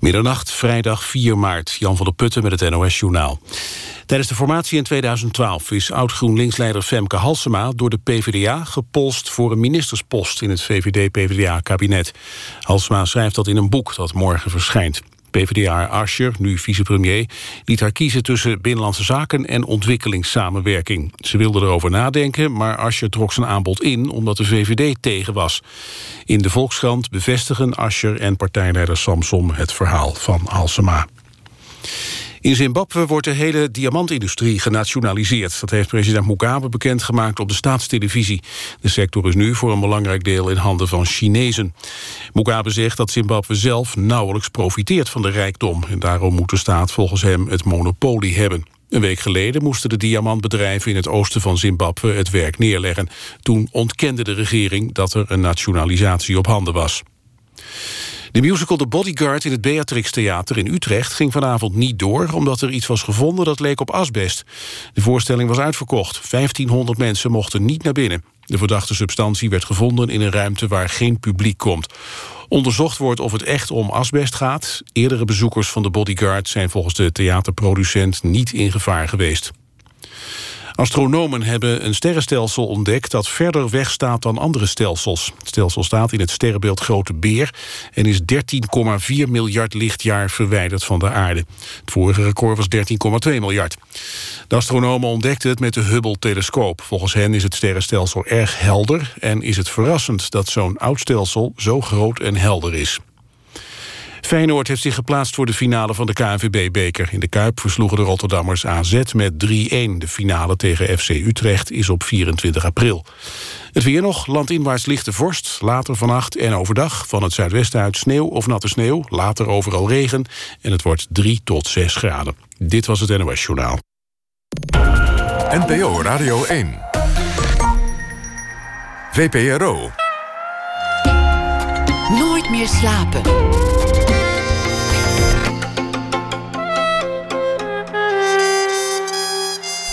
Middernacht, vrijdag 4 maart. Jan van der Putten met het NOS-journaal. Tijdens de formatie in 2012 is oud-GroenLinks-leider Femke Halsema... door de PvdA gepolst voor een ministerspost in het VVD-PvdA-kabinet. Halsema schrijft dat in een boek dat morgen verschijnt. PvdA Ascher, nu vicepremier, liet haar kiezen tussen binnenlandse zaken en ontwikkelingssamenwerking. Ze wilde erover nadenken, maar Ascher trok zijn aanbod in omdat de VVD tegen was. In de Volkskrant bevestigen Ascher en partijleider Samsom het verhaal van Halsema. In Zimbabwe wordt de hele diamantindustrie genationaliseerd. Dat heeft president Mugabe bekendgemaakt op de staatstelevisie. De sector is nu voor een belangrijk deel in handen van Chinezen. Mugabe zegt dat Zimbabwe zelf nauwelijks profiteert van de rijkdom. En daarom moet de staat volgens hem het monopolie hebben. Een week geleden moesten de diamantbedrijven in het oosten van Zimbabwe het werk neerleggen. Toen ontkende de regering dat er een nationalisatie op handen was. De musical The Bodyguard in het Beatrix Theater in Utrecht ging vanavond niet door... omdat er iets was gevonden dat leek op asbest. De voorstelling was uitverkocht. 1500 mensen mochten niet naar binnen. De verdachte substantie werd gevonden in een ruimte waar geen publiek komt. Onderzocht wordt of het echt om asbest gaat. Eerdere bezoekers van The Bodyguard zijn volgens de theaterproducent niet in gevaar geweest. Astronomen hebben een sterrenstelsel ontdekt dat verder weg staat dan andere stelsels. Het stelsel staat in het sterrenbeeld Grote Beer en is 13,4 miljard lichtjaar verwijderd van de aarde. Het vorige record was 13,2 miljard. De astronomen ontdekten het met de Hubble-telescoop. Volgens hen is het sterrenstelsel erg helder en is het verrassend dat zo'n oud stelsel zo groot en helder is. Feyenoord heeft zich geplaatst voor de finale van de KNVB-beker. In de Kuip versloegen de Rotterdammers AZ met 3-1. De finale tegen FC Utrecht is op 24 april. Het weer nog, landinwaarts lichte vorst. Later vannacht en overdag van het zuidwesten uit sneeuw of natte sneeuw. Later overal regen en het wordt 3 tot 6 graden. Dit was het NOS Journaal. NPO Radio 1. VPRO. Nooit meer slapen.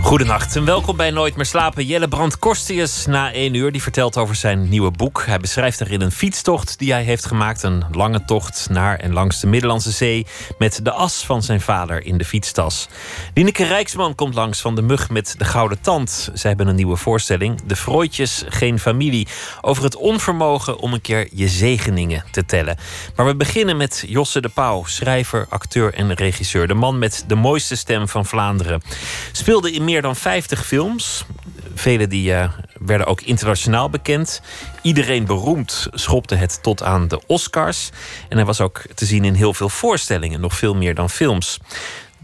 Goedenacht en welkom bij Nooit meer slapen. Jelle Brand Korstius na één uur. Die vertelt over zijn nieuwe boek. Hij beschrijft erin een fietstocht die hij heeft gemaakt. Een lange tocht naar en langs de Middellandse Zee. Met de as van zijn vader in de fietstas. Lineke Rijksman komt langs van de mug met de gouden tand. Ze hebben een nieuwe voorstelling. De Frooitjes geen familie. Over het onvermogen om een keer je zegeningen te tellen. Maar we beginnen met Josse de Pauw. Schrijver, acteur en regisseur. De man met de mooiste stem van Vlaanderen. Speelde in meer dan 50 films. Vele die uh, werden ook internationaal bekend. Iedereen beroemd schopte het tot aan de Oscars. En hij was ook te zien in heel veel voorstellingen, nog veel meer dan films.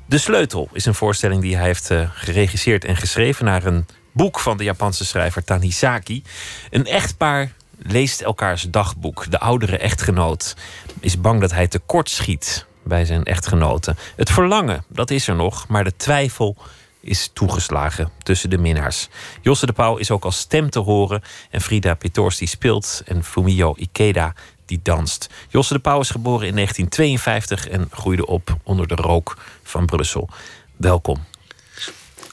De Sleutel is een voorstelling die hij heeft uh, geregisseerd en geschreven naar een boek van de Japanse schrijver Tanizaki. Een echtpaar leest elkaars dagboek. De oudere echtgenoot is bang dat hij tekort schiet bij zijn echtgenoten. Het verlangen, dat is er nog, maar de twijfel is toegeslagen tussen de minnaars. Josse de Pauw is ook als stem te horen. En Frida Pitors die speelt. En Fumio Ikeda die danst. Josse de Pauw is geboren in 1952 en groeide op onder de rook van Brussel. Welkom.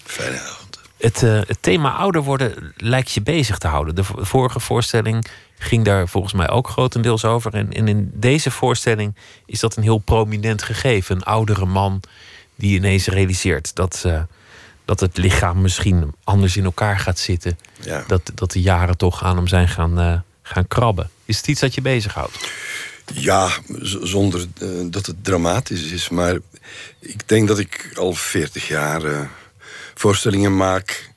Fijne avond. Het, uh, het thema ouder worden lijkt je bezig te houden. De vorige voorstelling ging daar volgens mij ook grotendeels over. En, en in deze voorstelling is dat een heel prominent gegeven. Een oudere man die ineens realiseert dat... Uh, dat het lichaam misschien anders in elkaar gaat zitten. Ja. Dat, dat de jaren toch aan hem zijn gaan, uh, gaan krabben. Is het iets dat je bezighoudt? Ja, zonder uh, dat het dramatisch is. Maar ik denk dat ik al 40 jaar uh, voorstellingen maak.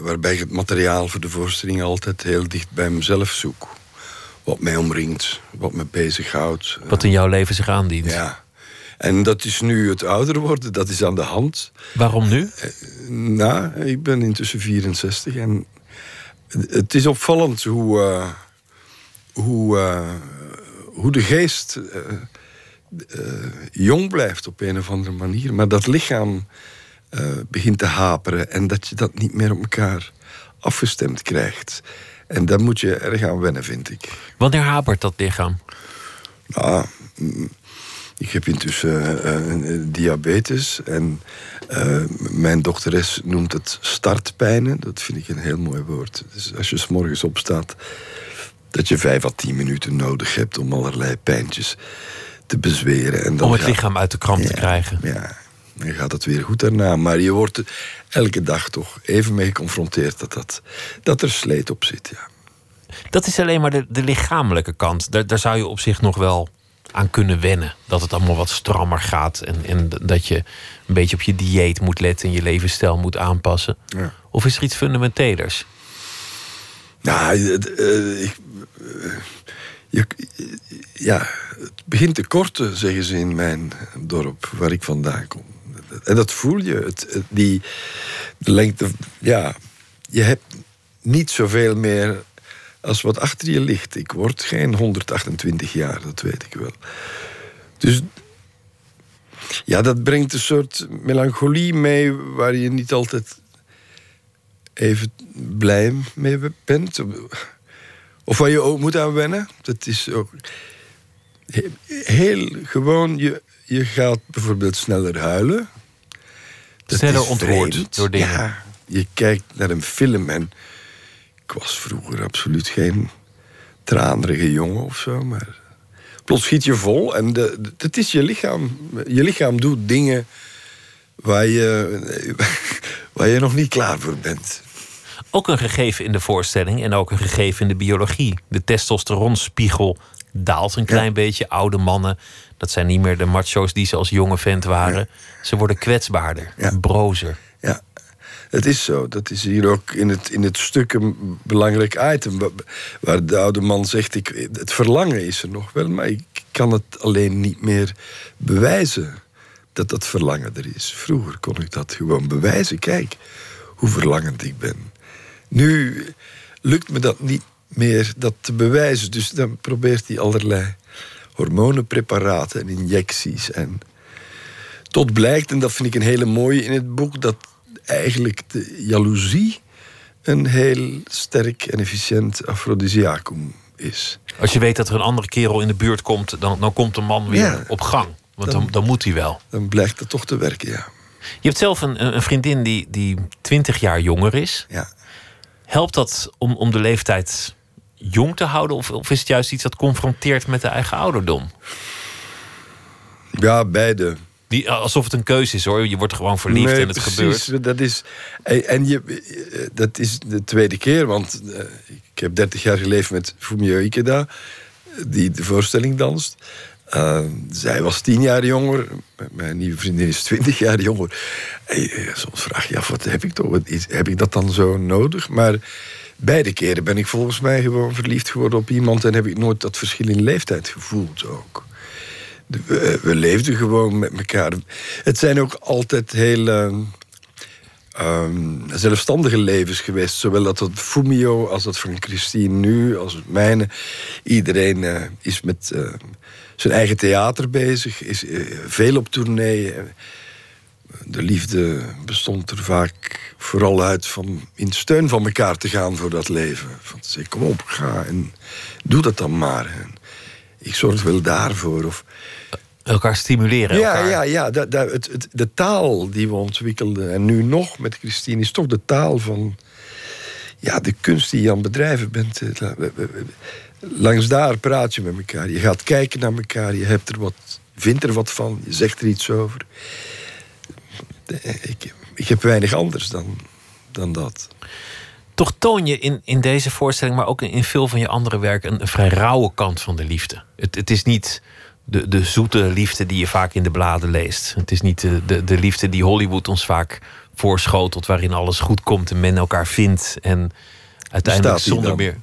waarbij ik het materiaal voor de voorstelling altijd heel dicht bij mezelf zoek. Wat mij omringt, wat me bezighoudt. Wat in jouw leven zich aandient. Ja. En dat is nu het ouder worden, dat is aan de hand. Waarom nu? nou, ik ben intussen 64 en het is opvallend hoe, uh, hoe, uh, hoe de geest uh, jong blijft op een of andere manier. Maar dat lichaam begint te haperen en dat je dat niet meer op elkaar afgestemd krijgt. En daar moet je erg aan wennen, vind ik. Wanneer hapert dat lichaam? Nou, ik heb intussen uh, diabetes en uh, mijn dochteres noemt het startpijnen. Dat vind ik een heel mooi woord. Dus als je s morgens opstaat dat je vijf à tien minuten nodig hebt om allerlei pijntjes te bezweren. En dan Om het gaat- lichaam uit de kramp te krijgen. Ja, dan gaat het weer goed daarna. Maar je wordt elke dag toch even mee geconfronteerd dat, dat, dat er sleet op zit. Ja. Dat is alleen maar de, de lichamelijke kant. Daar, daar zou je op zich nog wel aan kunnen wennen. Dat het allemaal wat strammer gaat. En, en dat je een beetje op je dieet moet letten en je levensstijl moet aanpassen. Ja. Of is er iets fundamentelers? Nou, eh, ik, eh, je, ja, het begint te korten, zeggen ze in mijn dorp, waar ik vandaan kom. En dat voel je. Het- die de lengte, ja, je hebt niet zoveel meer als wat achter je ligt. Ik word geen 128 jaar, dat weet ik wel. Dus ja, dat brengt een soort melancholie mee waar je niet altijd even blij mee bent. Of waar je ook moet aan wennen. Dat is ook he- heel gewoon. Je, je gaat bijvoorbeeld sneller huilen. Dat Sneller ontroerd door dingen. Ja, je kijkt naar een film en ik was vroeger absoluut geen tranerige jongen of zo, maar plots schiet je vol en de, de- het is je lichaam. Je lichaam doet dingen waar je, waar je nog niet klaar voor bent. Ook een gegeven in de voorstelling en ook een gegeven in de biologie. De testosteronspiegel daalt een klein beetje. Oude mannen, dat zijn niet meer de macho's die ze als jonge vent waren. Ze worden kwetsbaarder, Ja. brozer. Het is zo. Dat is hier ook in het, in het stuk een belangrijk item. wa- Waar de oude man zegt: ik, het verlangen is er nog wel, maar ik kan het alleen niet meer bewijzen dat dat verlangen er is. Vroeger kon ik dat gewoon bewijzen. Kijk hoe verlangend ik ben. Nu lukt me dat niet meer dat te bewijzen. Dus dan probeert hij allerlei hormonenpreparaten en injecties. En tot blijkt, en dat vind ik een hele mooie in het boek, dat eigenlijk de jaloezie een heel sterk en efficiënt afrodisiacum is. Als je weet dat er een andere kerel in de buurt komt, dan, dan komt de man weer Ja. op gang. Want dan, dan moet hij wel. Dan blijkt dat toch te werken, ja. Je hebt zelf een, een vriendin die, die 20 jaar jonger is. ja. Helpt dat om, om de leeftijd jong te houden? Of, of is het juist iets dat confronteert met de eigen ouderdom? Ja, beide. Die, alsof het een keuze is hoor. Je wordt gewoon verliefd Nee, en het precies. gebeurt. Dat is, en je, eh, dat is de tweede keer, want eh, ik heb 30 jaar geleefd met Fumio Ikeda, die de voorstelling danst. Eh, zij was tien jaar jonger, mijn nieuwe vriendin is 20 jaar jonger. En, soms vraag je je af, wat heb ik toch? Heb ik dat dan zo nodig? Maar beide keren ben ik volgens mij gewoon verliefd geworden op iemand en heb ik nooit dat verschil in leeftijd gevoeld ook. We, we leefden gewoon met elkaar. Het zijn ook altijd heel ehm, zelfstandige levens geweest. Zowel dat van Fumio als dat van Christine nu, als het mijne. Iedereen eh, is met eh, zijn eigen theater bezig, is eh, veel op tournee. De liefde bestond er vaak vooral uit van in steun van elkaar te gaan voor dat leven. Van zeggen, kom op, ga en doe dat dan maar. Ik zorg wel daarvoor. Of, Elkaar stimuleren. ja, elkaar. ja, ja. Dat, dat, het, het- de taal die we ontwikkelden, en nu nog met Christine, is toch de taal van ja, de kunst die je aan het bedrijven bent. Eh, Langs daar praat je met elkaar. Je gaat kijken naar elkaar, je hebt er wat, vindt er wat van, je zegt er iets over. Ik, ik heb weinig anders dan, dan dat. Toch toon je in, in deze voorstelling, maar ook in, veel van je andere werk, een, een vrij rauwe kant van de liefde. Het, het is niet de, de zoete liefde die je vaak in de bladen leest. Het is niet de, de, de liefde die Hollywood ons vaak voorschotelt, waarin alles goed komt en men elkaar vindt. En uiteindelijk zonder meer.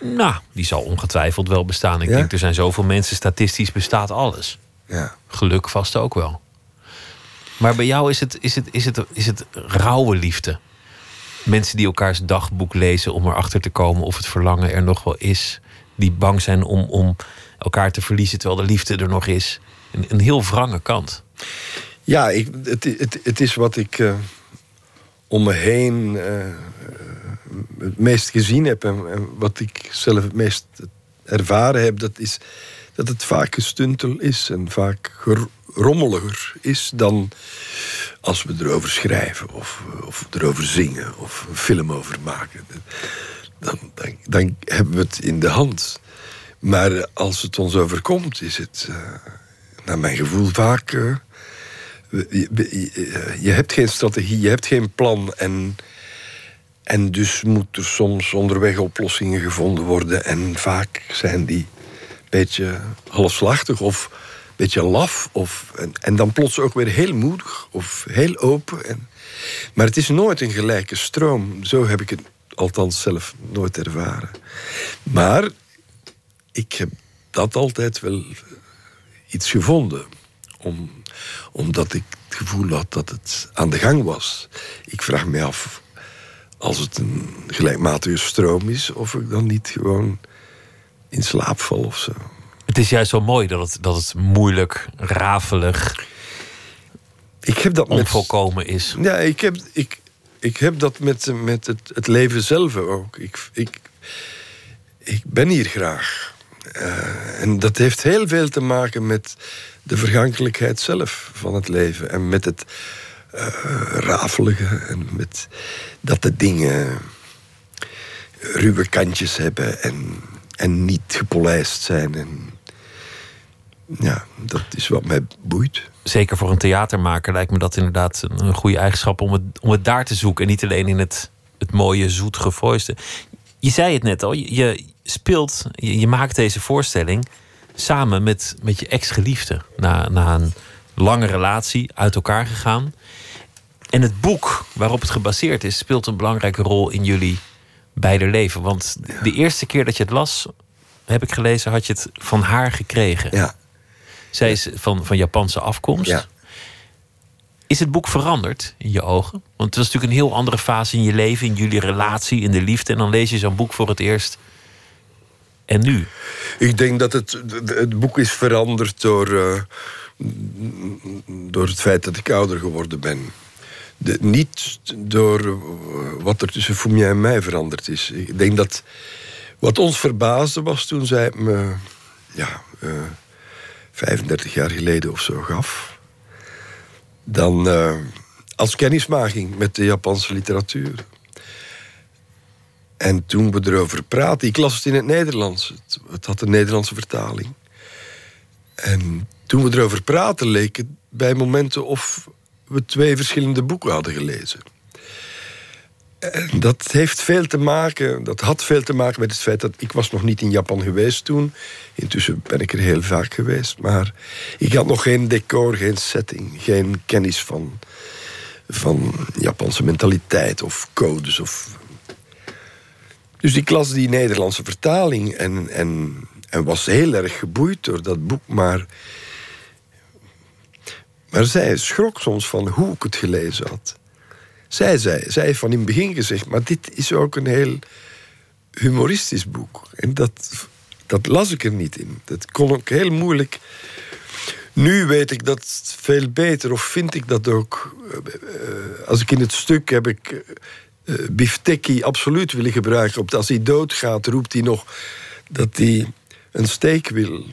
Nou, die zal ongetwijfeld wel bestaan. Ik Ja? denk, er zijn zoveel mensen, statistisch bestaat alles. Ja. Geluk vast ook wel. Maar bij jou is het, is het, is het, is het rauwe liefde. Mensen die elkaars dagboek lezen om erachter te komen of het verlangen er nog wel is. Die bang zijn om, om elkaar te verliezen terwijl de liefde er nog is. Een, een heel wrange kant. Ja, ik, het, het, het is wat ik eh, om me heen eh, het meest gezien heb en, wat ik zelf het meest ervaren heb, dat is dat het vaak gestuntel is en vaak ger- rommeliger is dan als we erover schrijven of, of erover zingen of een film over maken. dan, dan hebben we het in de hand. Maar als het ons overkomt, is het, uh, naar mijn gevoel, vaak. Uh, je, je, hebt geen strategie, je hebt geen plan. En, en dus moet er soms onderweg oplossingen gevonden worden. En vaak zijn die een beetje halfslachtig of een beetje laf. Of, en, en dan plots ook weer heel moedig of heel open. En, maar het is nooit een gelijke stroom. Zo heb ik het althans zelf nooit ervaren. Maar ik heb dat altijd wel iets gevonden. Om, omdat ik het gevoel had dat het aan de gang was. Ik vraag me af, als het een gelijkmatige stroom is, of ik dan niet gewoon in slaap val of zo. Het is juist zo mooi dat het, dat het moeilijk, rafelig, ik heb dat onvolkomen met, is. Ja, ik heb, ik, ik heb dat met, met het, het leven zelf ook. Ik, ik, ik ben hier graag. Uh, en dat heeft heel veel te maken met de vergankelijkheid zelf van het leven. En met het uh, rafelige. En met dat de dingen ruwe kantjes hebben. En, en niet gepolijst zijn. En ja, dat is wat mij boeit. Zeker voor een theatermaker lijkt me dat inderdaad een goede eigenschap om het, om het daar te zoeken. En niet alleen in het, het mooie, zoet gevoiste. Je zei het net al, je, speelt, je, je, maakt deze voorstelling samen met, met je ex-geliefde. Na, na een lange relatie, uit elkaar gegaan. En het boek waarop het gebaseerd is, speelt een belangrijke rol in jullie beide leven. Want de eerste keer dat je het las, heb ik gelezen, had je het van haar gekregen. Ja. Zij is van, van Japanse afkomst. Ja. Is het boek veranderd in je ogen? Want het was natuurlijk een heel andere fase in je leven, in jullie relatie, in de liefde. En dan lees je zo'n boek voor het eerst. En nu? Ik denk dat het, het boek is veranderd door, uh, door het feit dat ik ouder geworden ben. De, niet door wat er tussen Fumia en mij veranderd is. Ik denk dat wat ons verbaasde was toen zij me ja, uh, 35 jaar geleden of zo gaf. Dan als kennismaking met de Japanse literatuur. En toen we erover praten, ik las het in het Nederlands. Het, had een Nederlandse vertaling. En toen we erover praten, leek het bij momenten of we twee verschillende boeken hadden gelezen. En dat heeft veel te maken, dat had veel te maken met het feit dat ik was nog niet in Japan geweest toen. Intussen ben ik er heel vaak geweest, maar ik had nog geen decor, geen setting, geen kennis van, van Japanse mentaliteit of codes. Of... Dus ik las die Nederlandse vertaling en, en, en was heel erg geboeid door dat boek, maar. Maar zij schrok soms van hoe ik het gelezen had. Zij zei, zij heeft van in het begin gezegd, maar dit is ook een heel humoristisch boek. En dat, dat las ik er niet in. Dat kon ook heel moeilijk. Nu weet ik dat veel beter, of vind ik dat ook. Uh, als ik in het stuk heb ik uh, absoluut willen gebruiken. Op, als hij doodgaat, roept hij nog dat hij een steek wil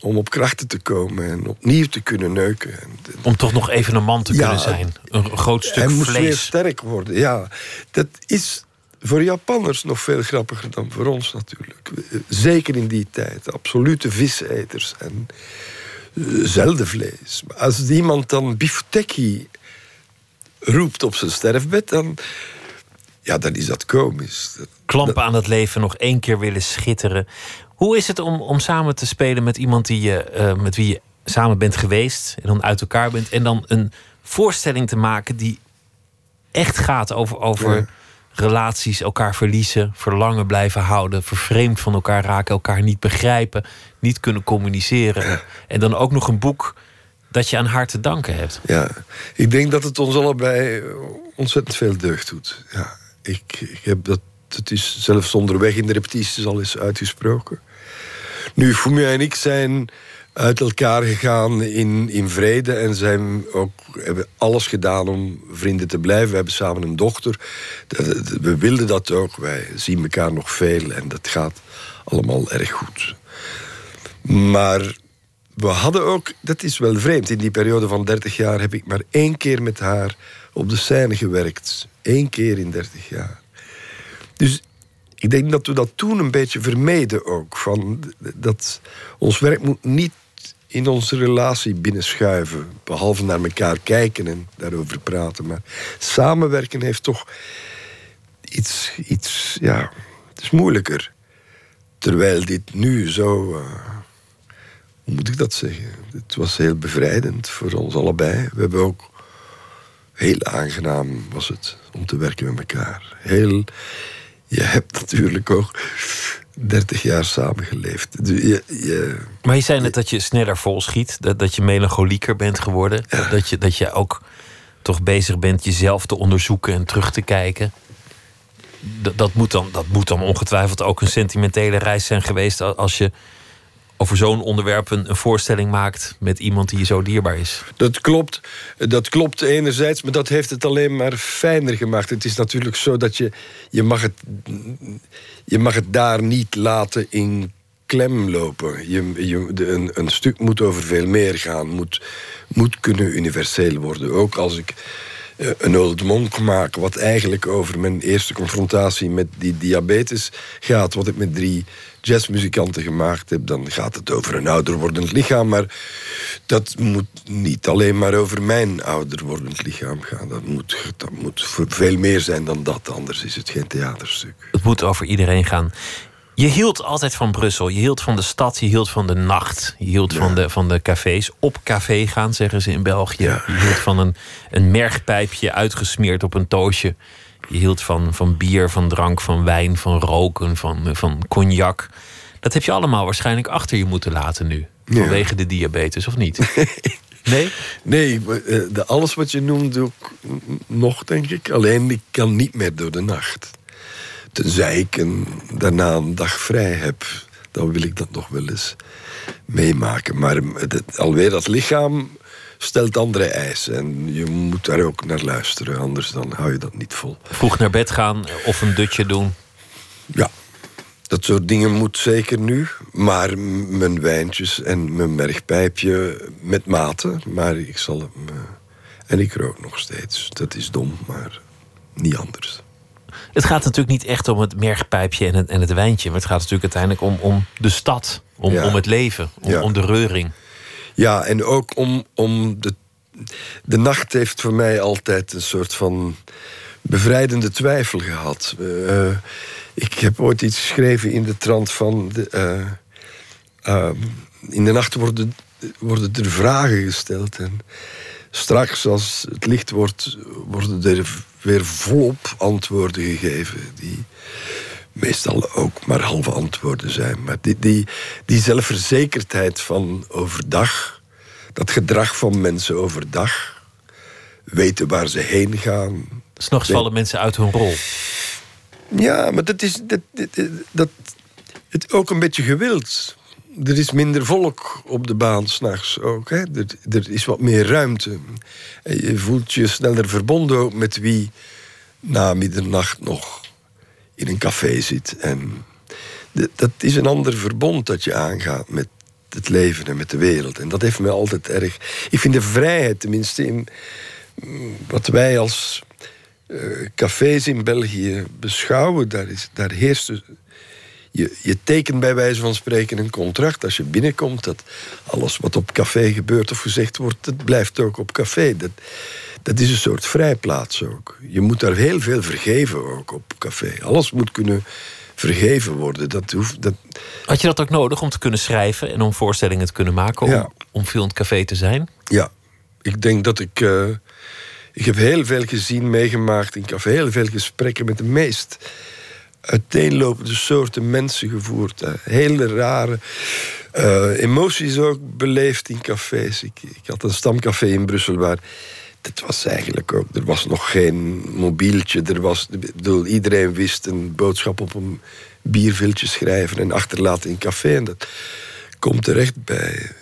om op krachten te komen en opnieuw te kunnen neuken. Om toch nog even een man te ja, kunnen zijn. Een groot stuk hij vlees. moest weer sterk worden, ja. Dat is voor Japanners nog veel grappiger dan voor ons natuurlijk. Zeker in die tijd. Absolute viseters en zelden vlees. Maar als iemand dan bifteki roept op zijn sterfbed... dan, ja, dan is dat komisch. Dat, Klampen dat... aan het leven, nog één keer willen schitteren. Hoe is het om, om samen te spelen met iemand die je, uh, met wie je samen bent geweest en dan uit elkaar bent en dan een voorstelling te maken die echt gaat over, over ja. relaties, elkaar verliezen, verlangen blijven houden, vervreemd van elkaar raken, elkaar niet begrijpen, niet kunnen communiceren. Ja. En dan ook nog een boek dat je aan haar te danken hebt. Ja, ik denk dat het ons allebei ontzettend veel deugd doet. Ja, ik, heb dat, het is zelfs onderweg in de repetities al eens uitgesproken. Nu, Fumia en ik zijn uit elkaar gegaan in, in vrede en zijn ook, hebben alles gedaan om vrienden te blijven. We hebben samen een dochter. We wilden dat ook. Wij zien elkaar nog veel en dat gaat allemaal erg goed. Maar we hadden ook, dat is wel vreemd, in die periode van 30 jaar heb ik maar één keer met haar op de scène gewerkt. Eén keer in 30 jaar. Dus ik denk dat we dat toen een beetje vermeden ook. Van, dat ons werk moet niet in onze relatie binnenschuiven. Behalve naar elkaar kijken en daarover praten. Maar samenwerken heeft toch iets, iets ja, het is moeilijker. Terwijl dit nu zo, uh, hoe moet ik dat zeggen? Het was heel bevrijdend voor ons allebei. We hebben ook heel aangenaam was het om te werken met elkaar. Heel, je hebt natuurlijk ook 30 jaar samengeleefd. Je, je, maar je zei net dat je sneller vol schiet, dat, dat je melancholieker bent geworden. Dat, je, dat je ook toch bezig bent jezelf te onderzoeken en terug te kijken. Dat, dat, moet dan, dat moet dan ongetwijfeld ook een sentimentele reis zijn geweest als je over zo'n onderwerp een, voorstelling maakt met iemand die je zo dierbaar is. Dat klopt. Dat klopt enerzijds, maar dat heeft het alleen maar fijner gemaakt. Het is natuurlijk zo dat je, je, mag, het, je mag het daar niet laten in klem lopen. Je, een, een stuk moet over veel meer gaan, moet, moet kunnen universeel worden. Ook als ik een old monk maak, wat eigenlijk over mijn eerste confrontatie met die diabetes gaat, wat ik met drie jazzmuzikanten gemaakt heb, dan gaat het over een ouder wordend lichaam. Maar dat moet niet alleen maar over mijn ouder wordend lichaam gaan. Dat moet, dat moet veel meer zijn dan dat, anders is het geen theaterstuk. Het moet over iedereen gaan. Je hield altijd van Brussel. Je hield van de stad, je hield van de nacht. Je hield van, de, van de cafés. Op café gaan, zeggen ze in België. Je hield van een, een mergpijpje uitgesmeerd op een toosje. Je hield van, van bier, van drank, van wijn, van roken, van, van cognac. Dat heb je allemaal waarschijnlijk achter je moeten laten nu. Vanwege de diabetes, of niet? Nee? Nee, eh, de, alles wat je noemt doe ik nog, denk ik. Alleen ik kan niet meer door de nacht. Tenzij ik een, daarna een dag vrij heb. Dan wil ik dat nog wel eens meemaken. Maar alweer dat lichaam stelt andere eisen. En je moet daar ook naar luisteren, anders dan hou je dat niet vol. Vroeg naar bed gaan of een dutje doen? Ja, dat soort dingen moet zeker nu. Maar mijn wijntjes en mijn mergpijpje met mate. Maar ik zal hem... Uh, en ik rook nog steeds. Dat is dom, maar niet anders. Het gaat natuurlijk niet echt om het mergpijpje en het, en het wijntje. Maar het gaat natuurlijk uiteindelijk om, om de stad. Om, om het leven. Om, om de reuring. Ja, en ook om, om de. De nacht heeft voor mij altijd een soort van bevrijdende twijfel gehad. Uh, ik heb ooit iets geschreven in de trant van. De, uh, in de nacht worden, worden er vragen gesteld. En straks, als het licht wordt, worden er weer volop antwoorden gegeven. Die meestal ook maar halve antwoorden zijn. Maar die, die, die zelfverzekerdheid van overdag, dat gedrag van mensen overdag, weten waar ze heen gaan. S'nachts vallen mensen uit hun rol. Ja, maar dat is dat, dat, dat, het ook een beetje gewild. Er is minder volk op de baan s'nachts ook. Er, er is wat meer ruimte. Je voelt je sneller verbonden met wie na middernacht nog in een café zit. En dat is een ander verbond dat je aangaat met het leven en met de wereld. En dat heeft me altijd erg. Ik vind de vrijheid, tenminste, in wat wij als uh, cafés in België beschouwen, daar, is, daar heerst. Je, je tekent bij wijze van spreken een contract als je binnenkomt. Dat alles wat op café gebeurt of gezegd wordt, dat blijft ook op café. Dat, dat is een soort vrijplaats ook. Je moet daar heel veel vergeven ook op café. Alles moet kunnen vergeven worden. Dat hoeft, dat... Had je dat ook nodig om te kunnen schrijven en om voorstellingen te kunnen maken? Om, ja. om veel in het café te zijn? Ja, ik denk dat ik. Uh, ik heb heel veel gezien, meegemaakt in café. Heel veel gesprekken met de meest uiteenlopende soorten mensen gevoerd. Hele rare uh, emoties ook beleefd in cafés. Ik, ik had een stamcafé in Brussel waar het was eigenlijk ook, er was nog geen mobieltje. Er was, bedoel, iedereen wist een boodschap op een bierviltje schrijven en achterlaten in een café. En dat komt terecht bij.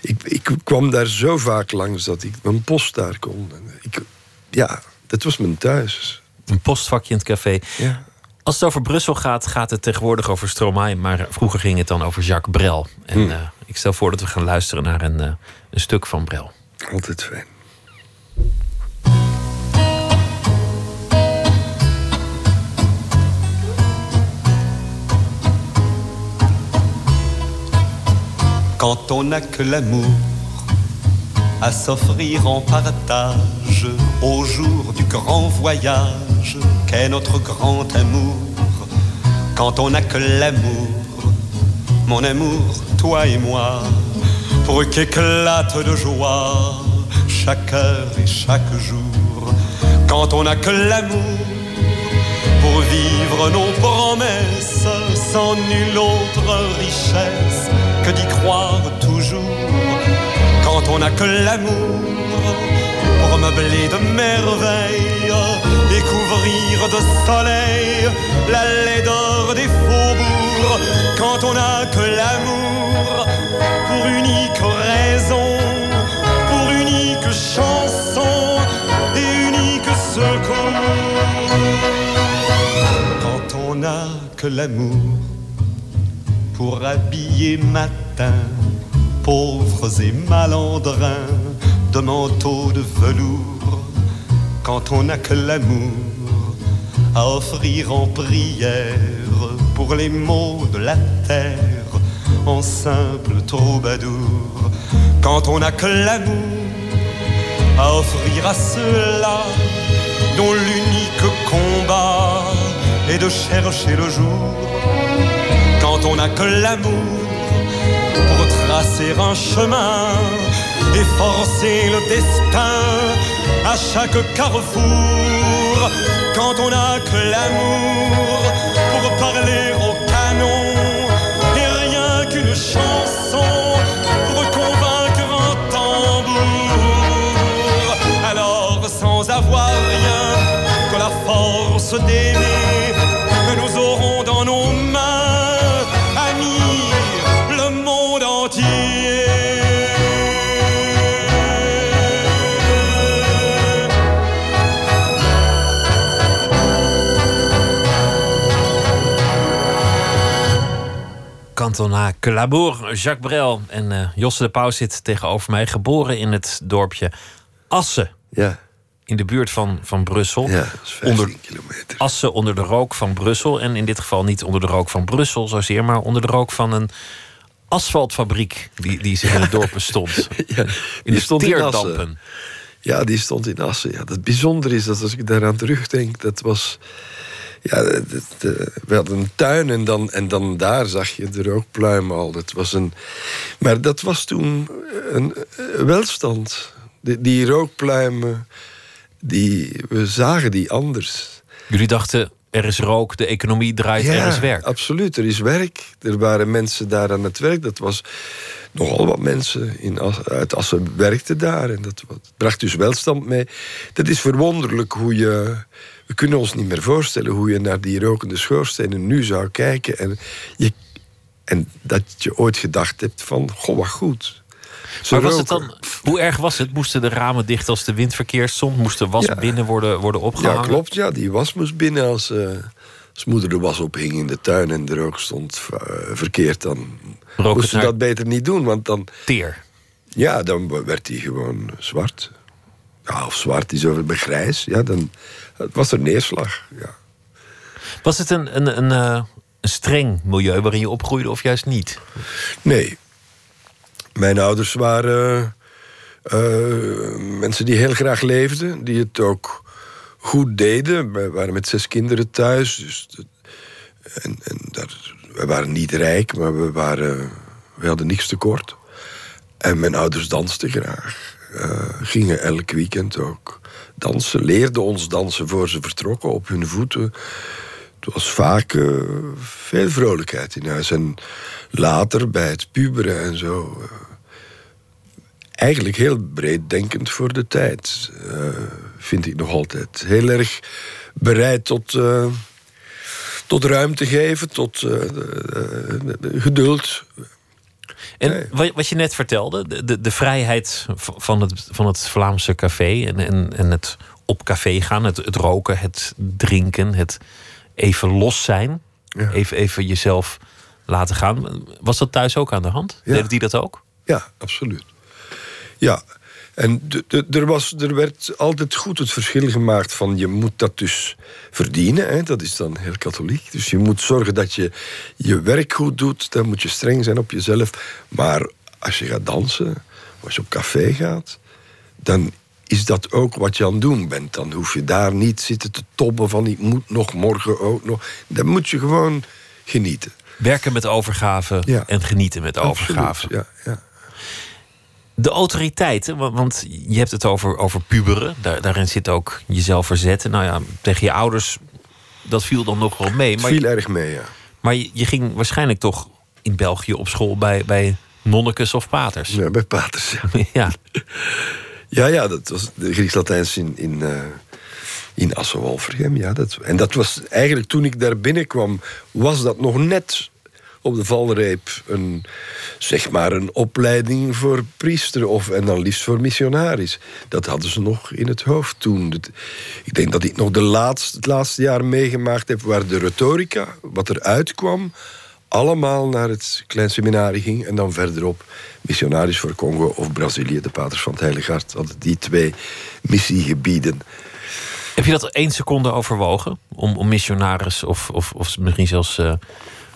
Ik, ik kwam daar zo vaak langs dat ik mijn post daar kon. Ik, ja, dat was mijn thuis. Een postvakje in het café. Ja. Als het over Brussel gaat, gaat het tegenwoordig over Stromae. Maar vroeger ging het dan over Jacques Brel. En hmm. eh, ik stel voor dat we gaan luisteren naar een, eh, een stuk van Brel. Altijd fijn. Quand on n'a que l'amour à s'offrir en partage au jour du grand voyage qu'est notre grand amour. Quand on n'a que l'amour, mon amour, toi et moi, pour qu'éclate de joie chaque heure et chaque jour. Quand on n'a que l'amour pour vivre nos promesses sans nulle autre richesse que d'y croire toujours quand on n'a que l'amour pour meubler de merveilles et couvrir de soleil la laideur des faubourgs, quand on n'a que l'amour pour unique raison, pour unique chanson et unique secours, quand on n'a que l'amour pour habiller matin pauvres et malandrins de manteaux de velours, quand on n'a que l'amour à offrir en prière pour les maux de la terre, en simple troubadour, quand on n'a que l'amour à offrir à ceux-là dont l'unique combat est de chercher le jour, quand on n'a que l'amour tracer un chemin et forcer le destin à chaque carrefour. Quand on n'a que l'amour pour parler au canon et rien qu'une chanson pour convaincre un tambour. Alors sans avoir rien que la force d'aimer, Cantona Clabour, Jacques Brel en eh, Josse de Pauw zit tegenover mij. Geboren in het dorpje Assen, Ja, in de buurt van, van Brussel. ja, dat is 15 Onder- kilometer. Assen onder de rook van Brussel. En in dit geval niet onder de rook van Brussel zozeer, maar onder de rook van een asfaltfabriek die, die zich in het dorp bestond. Ja, In die de stond in. Ja, die stond in Assen. Ja, het bijzondere is dat als ik daaraan terugdenk, dat was. Ja, we hadden een tuin en dan, en dan daar zag je de rookpluim al. Dat was een, maar dat was toen een, eh, welstand. Die, die rookpluimen, die, we zagen die anders. Jullie dachten, er is rook, de economie draait, er is werk. absoluut. Er is werk. Er waren mensen daar aan het werk. Dat was nogal wat mensen in As- uit Assen werkten daar. En dat bracht dus welstand mee. Dat is verwonderlijk hoe je... We kunnen ons niet meer voorstellen hoe je naar die rokende schoorstenen nu zou kijken. En, je, en dat je ooit gedacht hebt van, goh, wat goed. Ze Maar was het dan, hoe erg was het? Moesten de ramen dicht als de wind verkeerd stond? Moest de was Ja. binnen worden, worden opgehangen? Ja, klopt. Ja, die was moest binnen als, eh, als moeder de was ophing in de tuin en de rook stond eh, verkeerd. Dan Rook moesten naar- dat beter niet doen, want dan, Teer. ja, dan werd hij gewoon zwart. Ja, of zwart is over bij grijs. Ja, dan het was er neerslag. Ja. Was het een, een, een, eh, een streng milieu waarin je opgroeide of juist niet? Nee. Mijn ouders waren eh, mensen die heel graag leefden, die het ook goed deden. We waren met zes kinderen thuis. Dus dat- en, en daar, we waren niet rijk, maar we, waren, we hadden niks tekort. En mijn ouders dansten graag. Eh, gingen elk weekend ook dansen. Leerden ons dansen voor ze vertrokken op hun voeten. Het was vaak eh, veel vrolijkheid in huis. En later bij het puberen en zo. eh, eigenlijk heel breed denkend voor de tijd. vind ik nog altijd. Heel erg bereid tot, tot ruimte geven, tot geduld. En wat, wat je net vertelde, de, de, de vrijheid van het, van het Vlaamse café en, en, en het op café gaan, het, het roken, het drinken, het even los zijn, Ja. even, even jezelf laten gaan. Was dat thuis ook aan de hand? Ja. Deden die dat ook? Ja, absoluut. Ja, en de- de- er, was, er werd altijd goed het verschil gemaakt van je moet dat dus verdienen. Hè? Dat is dan heel katholiek. Dus je moet zorgen dat je je werk goed doet. Dan moet je streng zijn op jezelf. Maar als je gaat dansen, als je op café gaat, dan is dat ook wat je aan het doen bent. Dan hoef je daar niet zitten te tobben van ik moet nog morgen ook nog. Dan moet je gewoon genieten. Werken met overgave Ja. en genieten met Absoluut, overgave. Ja, ja. De autoriteiten, wa- want je hebt het over, over puberen. Daar, daarin zit ook jezelf verzetten. Nou ja, tegen je ouders, dat viel dan nog wel mee. Het Maar, viel erg mee, ja. maar je, je ging waarschijnlijk toch in België op school bij, bij nonnekes of paters. ja bij Paters, ja. ja. Ja, ja, dat was de Grieks-Latijns in, in, eh in Assen-Walvergem. Ja, dat, en dat was eigenlijk toen ik daar binnenkwam, was dat nog net op de valreep een, zeg maar een opleiding voor priester of, en dan liefst voor missionaris. Dat hadden ze nog in het hoofd toen. Ik denk dat ik nog de laatste, het laatste jaar meegemaakt heb waar de retorica, wat er uitkwam, allemaal naar het klein seminarie ging en dan verderop missionaris voor Congo of Brazilië, de paters van het Heilige Hart, hadden die twee missiegebieden. Heb je dat één seconde overwogen? Om, om missionaris of, of, of misschien zelfs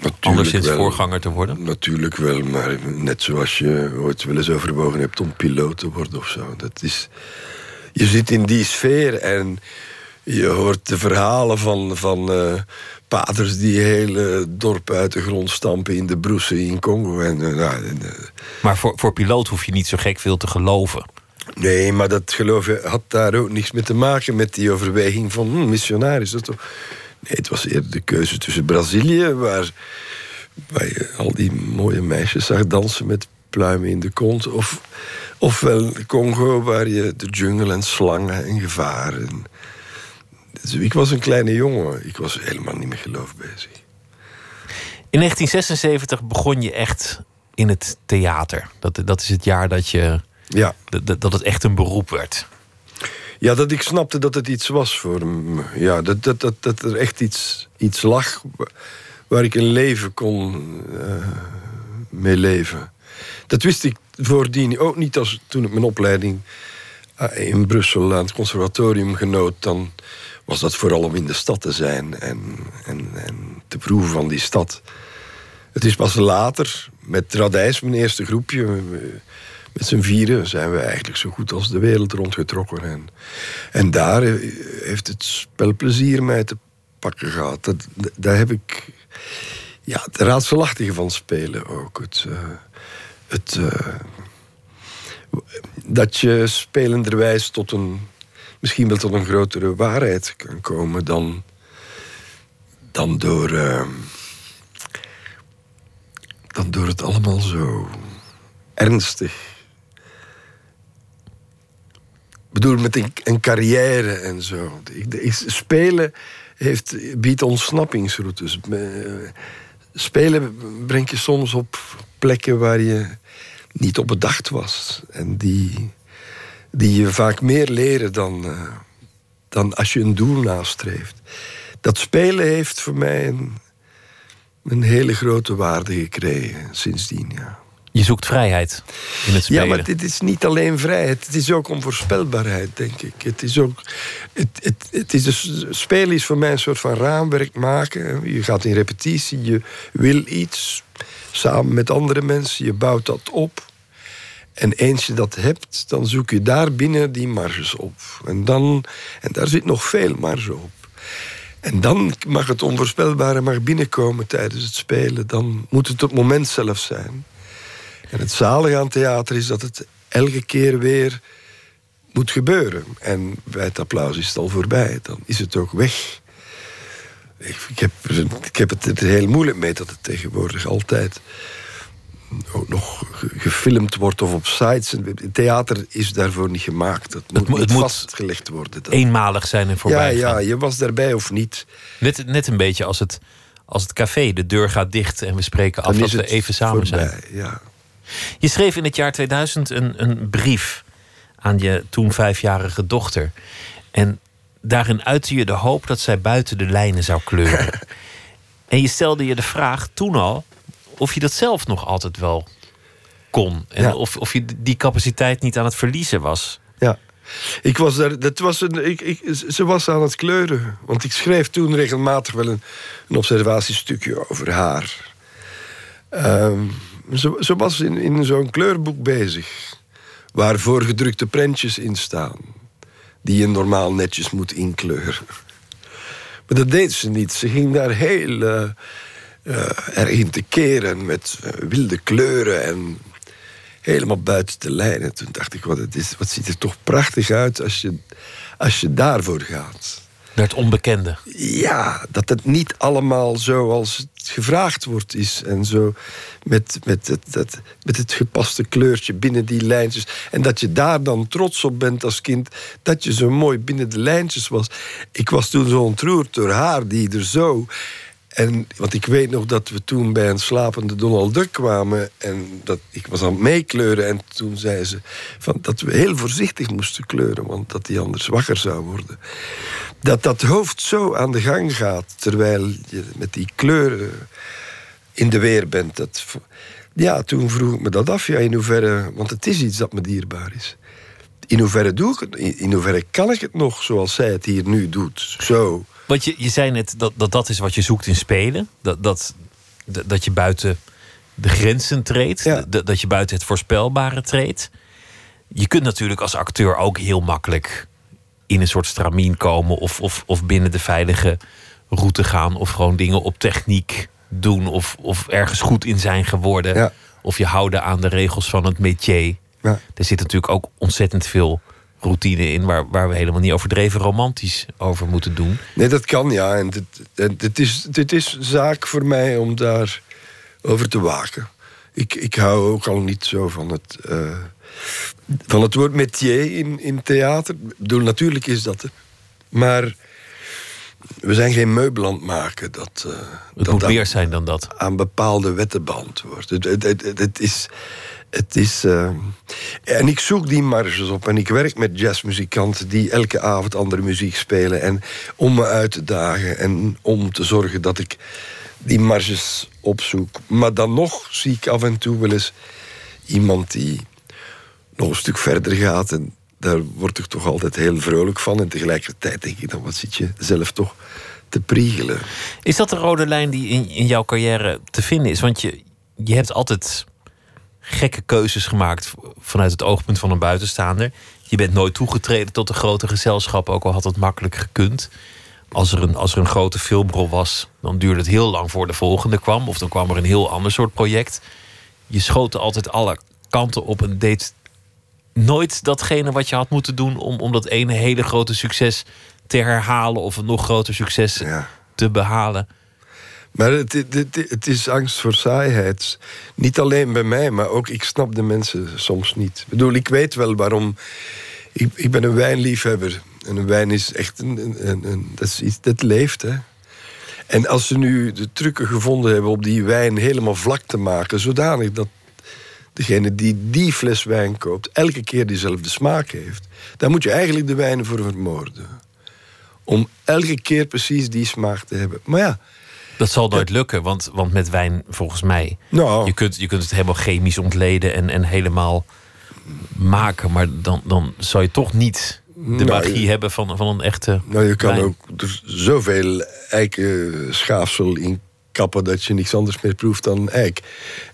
eh anderszins wel. voorganger te worden? Natuurlijk wel, maar net zoals je ooit wel eens overwogen hebt om piloot te worden of zo. Dat is, je zit in die sfeer en je hoort de verhalen van, van eh, paters die hele dorpen uit de grond stampen in de broessen in Congo. En, eh, nou, en, eh, Maar voor, voor piloot hoef je niet zo gek veel te geloven. Nee, maar dat geloof je had daar ook niks mee te maken met die overweging van hm, missionaris. Dat toch? Nee, het was eerder de keuze tussen Brazilië, waar, waar je al die mooie meisjes zag dansen met pluimen in de kont, of, ofwel Congo, waar je de jungle en slangen en gevaren. Dus ik was een kleine jongen, ik was helemaal niet met geloof bezig. In 1976 begon je echt in het theater. Dat, dat is het jaar dat, je, Ja. dat, dat het echt een beroep werd. Ja, dat ik snapte dat het iets was voor me. Ja, dat, dat, dat, er echt iets, iets lag wa- waar ik een leven kon eh, mee leven. Dat wist ik voordien ook niet als toen ik mijn opleiding eh, in Brussel aan het conservatorium genoot. Dan was dat vooral om in de stad te zijn en, en, en te proeven van die stad. Het is pas later, met Radijs, mijn eerste groepje, met z'n vieren zijn we eigenlijk zo goed als de wereld rondgetrokken. En, en daar heeft het spelplezier mij te pakken gehad. Dat, dat- daar heb ik ja, het raadselachtige van spelen ook. Het, eh, het, eh, dat je spelenderwijs tot een, misschien wel tot een grotere waarheid kan komen dan, dan door. eh, dan door het allemaal zo ernstig. Ik bedoel, met een, carrière en zo. Spelen heeft, biedt ontsnappingsroutes. Me- Spelen brengt je soms op plekken waar je niet op bedacht was. En die, die je vaak meer leren dan, eh, dan als je een doel nastreeft. Dat spelen heeft voor mij een, een hele grote waarde gekregen sindsdien, ja. Je zoekt vrijheid in het spelen. Ja, maar dit is niet alleen vrijheid. Het is ook onvoorspelbaarheid, denk ik. Het is ook. Het, het, het is dus, spelen is voor mij een soort van raamwerk maken. Je gaat in repetitie, je wil iets samen met andere mensen, je bouwt dat op. En eens je dat hebt, dan zoek je daar binnen die marges op. En, dan, en daar zit nog veel marge op. En dan mag het onvoorspelbare mag binnenkomen tijdens het spelen. Dan moet het het moment zelf zijn. En het zalige aan theater is dat het elke keer weer moet gebeuren. En bij het applaus is het al voorbij. Dan is het ook weg. Ik, ik, heb, ik heb het er heel moeilijk mee dat het tegenwoordig altijd ook nog ge- gefilmd wordt of op sites. Theater is daarvoor niet gemaakt. Dat moet, mo- het moet vastgelegd worden. Dat- Eenmalig zijn en voorbij ja, gaan. ja, je was daarbij of niet. Net, net een beetje als het, als het café. De deur gaat dicht en we spreken af dat we even samen zijn. voorbij, Ja. Je schreef in het jaar 2000 een, een brief aan je toen vijfjarige dochter. En daarin uitte je de hoop dat zij buiten de lijnen zou kleuren. en je stelde je de vraag toen al of je dat zelf nog altijd wel kon. En Ja. of, of je die capaciteit niet aan het verliezen was. Ja. Ik was daar, dat was een, ik, ik, ze was aan het kleuren. Want ik schreef toen regelmatig wel een, een observatiestukje over haar. Ehm, ze, was in, in zo'n kleurboek bezig. Waar voorgedrukte prentjes in staan. Die je normaal netjes moet inkleuren. Maar dat deed ze niet. Ze ging daar heel uh, erg in te keren met uh, wilde kleuren en helemaal buiten de lijnen. Toen dacht ik, wat, het is, wat ziet er toch prachtig uit als je, als je daarvoor gaat. Naar het onbekende. Ja, dat het niet allemaal zoals het gevraagd wordt is. En zo met, met, het, met het gepaste kleurtje binnen die lijntjes. En dat je daar dan trots op bent als kind. Dat je zo mooi binnen de lijntjes was. Ik was toen zo ontroerd door haar die er zo en, want ik weet nog dat we toen bij een slapende Donald Duck kwamen. En dat, ik was aan het meekleuren. En toen zei ze van, dat we heel voorzichtig moesten kleuren. Want dat hij anders wakker zou worden. Dat dat hoofd zo aan de gang gaat. Terwijl je met die kleuren in de weer bent. Dat, ja, toen vroeg ik me dat af. Ja, in hoeverre, want het is iets dat me dierbaar is. In hoeverre doe ik het? In hoeverre kan ik het nog zoals zij het hier nu doet? Zo. Want je, je zei net dat, dat dat is wat je zoekt in spelen. Dat, dat, dat je buiten de grenzen treedt. Dat, dat je buiten het voorspelbare treedt. Je kunt natuurlijk als acteur ook heel makkelijk in een soort stramien komen. Of, of, of binnen de veilige route gaan. Of gewoon dingen op techniek doen. Of, of ergens goed in zijn geworden. Of je houden aan de regels van het métier. Ja. Er zit natuurlijk ook ontzettend veel routine in waar, waar we helemaal niet overdreven romantisch over moeten doen. Nee, dat kan ja. En dit, dit, is, dit is zaak voor mij om daar over te waken. Ik, ik hou ook al niet zo van het, uh, van het woord métier in, in theater. Ik bedoel, natuurlijk is dat het. Maar we zijn geen meubel maken. Dat, uh, het dat moet meer zijn dan dat. Aan bepaalde wetten beantwoord. Het, het, het, het is het is. Uh, en ik zoek die marges op. En ik werk met jazzmuzikanten die elke avond andere muziek spelen. En om me uit te dagen en om te zorgen dat ik die marges opzoek. Maar dan nog zie ik af en toe wel eens iemand die nog een stuk verder gaat. En daar word ik toch altijd heel vrolijk van. En tegelijkertijd denk ik dan, wat zit je zelf toch te priegelen. Is dat de rode lijn die in, in jouw carrière te vinden is? Want je, je hebt altijd gekke keuzes gemaakt vanuit het oogpunt van een buitenstaander. Je bent nooit toegetreden tot een grote gezelschap, ook al had het makkelijk gekund. Als er, een, als er een grote filmrol was, dan duurde het heel lang voor de volgende kwam. Of dan kwam er een heel ander soort project. Je schoot altijd alle kanten op en deed nooit datgene wat je had moeten doen om, om dat ene hele grote succes te herhalen of een nog groter succes te behalen. Maar het, het, het, is angst voor saaiheid. Niet alleen bij mij, maar ook ik snap de mensen soms niet. Ik bedoel, ik weet wel waarom. Ik, ik ben een wijnliefhebber. En een wijn is echt een, een, een, dat, is dat leeft. Hè. En als ze nu de trucken gevonden hebben om die wijn helemaal vlak te maken, zodanig dat degene die die fles wijn koopt elke keer diezelfde smaak heeft, dan moet je eigenlijk de wijn voor vermoorden. Om elke keer precies die smaak te hebben. Maar ja, dat zal nooit lukken, want, want met wijn, volgens mij. Nou. Je, kunt, je kunt het helemaal chemisch ontleden en, en helemaal maken. Maar dan, dan zou je toch niet de nou, magie hebben van, van een echte. Nou, je kan ook er zoveel eikenschaafsel in kappen dat je niks anders meer proeft dan eik.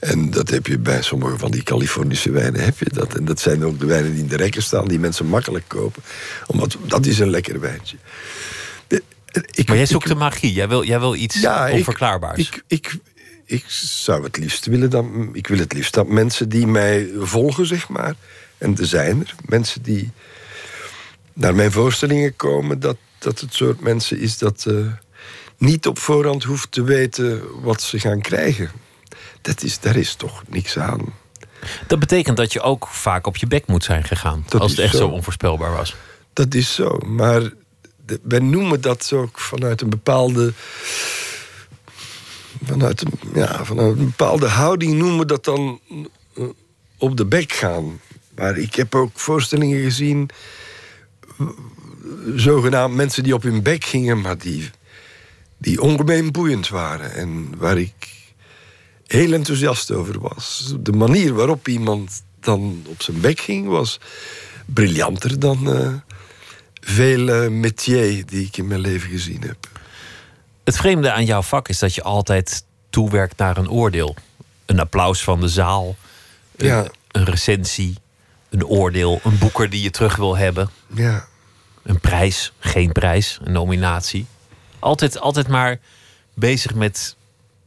En dat heb je bij sommige van die Californische wijnen. Heb je dat. En dat zijn ook de wijnen die in de rekken staan, die mensen makkelijk kopen. Omdat dat is een lekker wijntje. Ik, maar jij zoekt de magie. Jij wil, jij wil iets onverklaarbaars. Ik, ik, ik, zou het liefst willen dat. Ik wil het liefst dat mensen die mij volgen, zeg maar. En er zijn er. Mensen die naar mijn voorstellingen komen. Dat, dat het soort mensen is dat. Uh, niet op voorhand hoeft te weten wat ze gaan krijgen. Dat is, daar is toch niks aan. Dat betekent dat je ook vaak op je bek moet zijn gegaan. als het echt zo. zo onvoorspelbaar was. Dat is zo. Maar wij noemen dat ook vanuit een bepaalde. Vanuit een, ja, vanuit een bepaalde houding noemen we dat dan eh, op de bek gaan. Maar ik heb ook voorstellingen gezien. Zogenaamd mensen die op hun bek gingen, maar die, die ongemeen boeiend waren. En waar ik heel enthousiast over was. De manier waarop iemand dan op zijn bek ging was briljanter dan. Uh, veel métier die ik in mijn leven gezien heb. Het vreemde aan jouw vak is dat je altijd toewerkt naar een oordeel. een applaus van de zaal, een, Ja. een recensie, een oordeel, een boeker die je terug wil hebben, Ja. een prijs, geen prijs, een nominatie. Altijd, altijd maar bezig met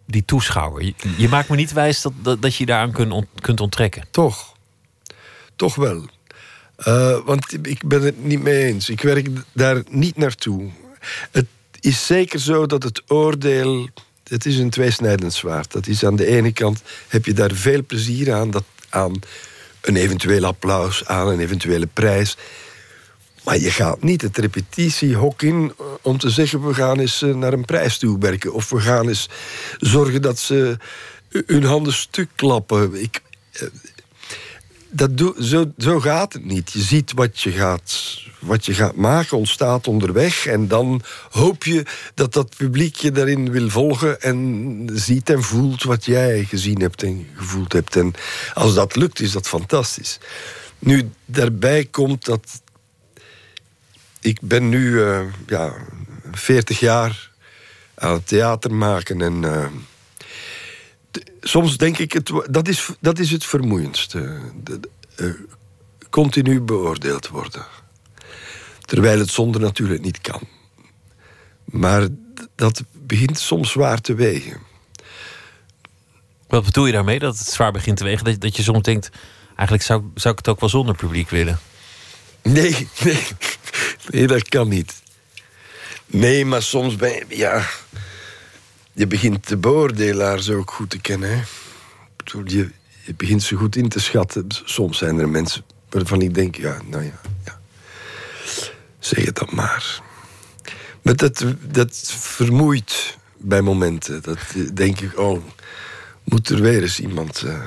die toeschouwer. Je, je maakt me niet wijs dat, dat, dat je je daaraan kunt, ont- kunt onttrekken. Toch. Toch wel. Eh, want ik ben het niet mee eens. Ik werk daar niet naartoe. Het is zeker zo dat het oordeel. Het is een tweesnijdend zwaard. Dat is aan de ene kant heb je daar veel plezier aan, dat, aan een eventueel applaus, aan een eventuele prijs. Maar je gaat niet het repetitiehok in eh, om te zeggen: we gaan eens eh, naar een prijs toe werken. Of we gaan eens zorgen dat ze hun handen stuk klappen. Ik, dat zo, zo gaat het niet. Je ziet wat je, gaat, wat je gaat maken, ontstaat onderweg. En dan hoop je dat dat publiek je daarin wil volgen. En ziet en voelt wat jij gezien hebt en gevoeld hebt. En als dat lukt, is dat fantastisch. Nu, daarbij komt dat. Ik ben nu eh, ja, 40 jaar aan het theater maken. En. eh, soms denk ik, het, dat, is, dat is het vermoeiendste. De- de- eh, continu beoordeeld worden. Terwijl het zonder natuurlijk niet kan. Maar dat begint soms zwaar te wegen. Wat bedoel je daarmee? Dat het zwaar begint te wegen? Dat, dat je soms denkt, eigenlijk zou, zou ik het ook wel zonder publiek willen. Nee, nee, nee, dat kan niet. Nee, maar soms ben je, ja, je begint de beoordelaars ook goed te kennen. Hè. Ik Je, je begint ze goed in te schatten. Soms zijn er mensen waarvan ik denk, ja, nou ja, ja. zeg het dan maar. Maar dat, dat vermoeit bij momenten. Dat denk ik, oh, moet er weer eens iemand... eh,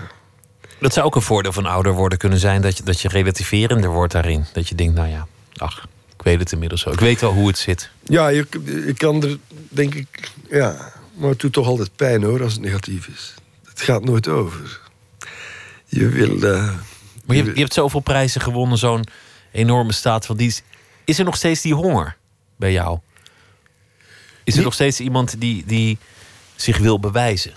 Dat zou ook een voordeel van ouder worden kunnen zijn, dat je, dat je relativerender wordt daarin. Dat je denkt, nou ja, ach, ik weet het inmiddels zo. Ik weet wel hoe het zit. Ja, je kan er, denk ik, ja. Maar het doet toch altijd pijn hoor, als het negatief is. Het gaat nooit over. Je wil. eh, Maar je, je hebt zoveel prijzen gewonnen, zo'n enorme staat van dienst. Is er nog steeds die honger bij jou? Is er nog steeds iemand die, die zich wil bewijzen?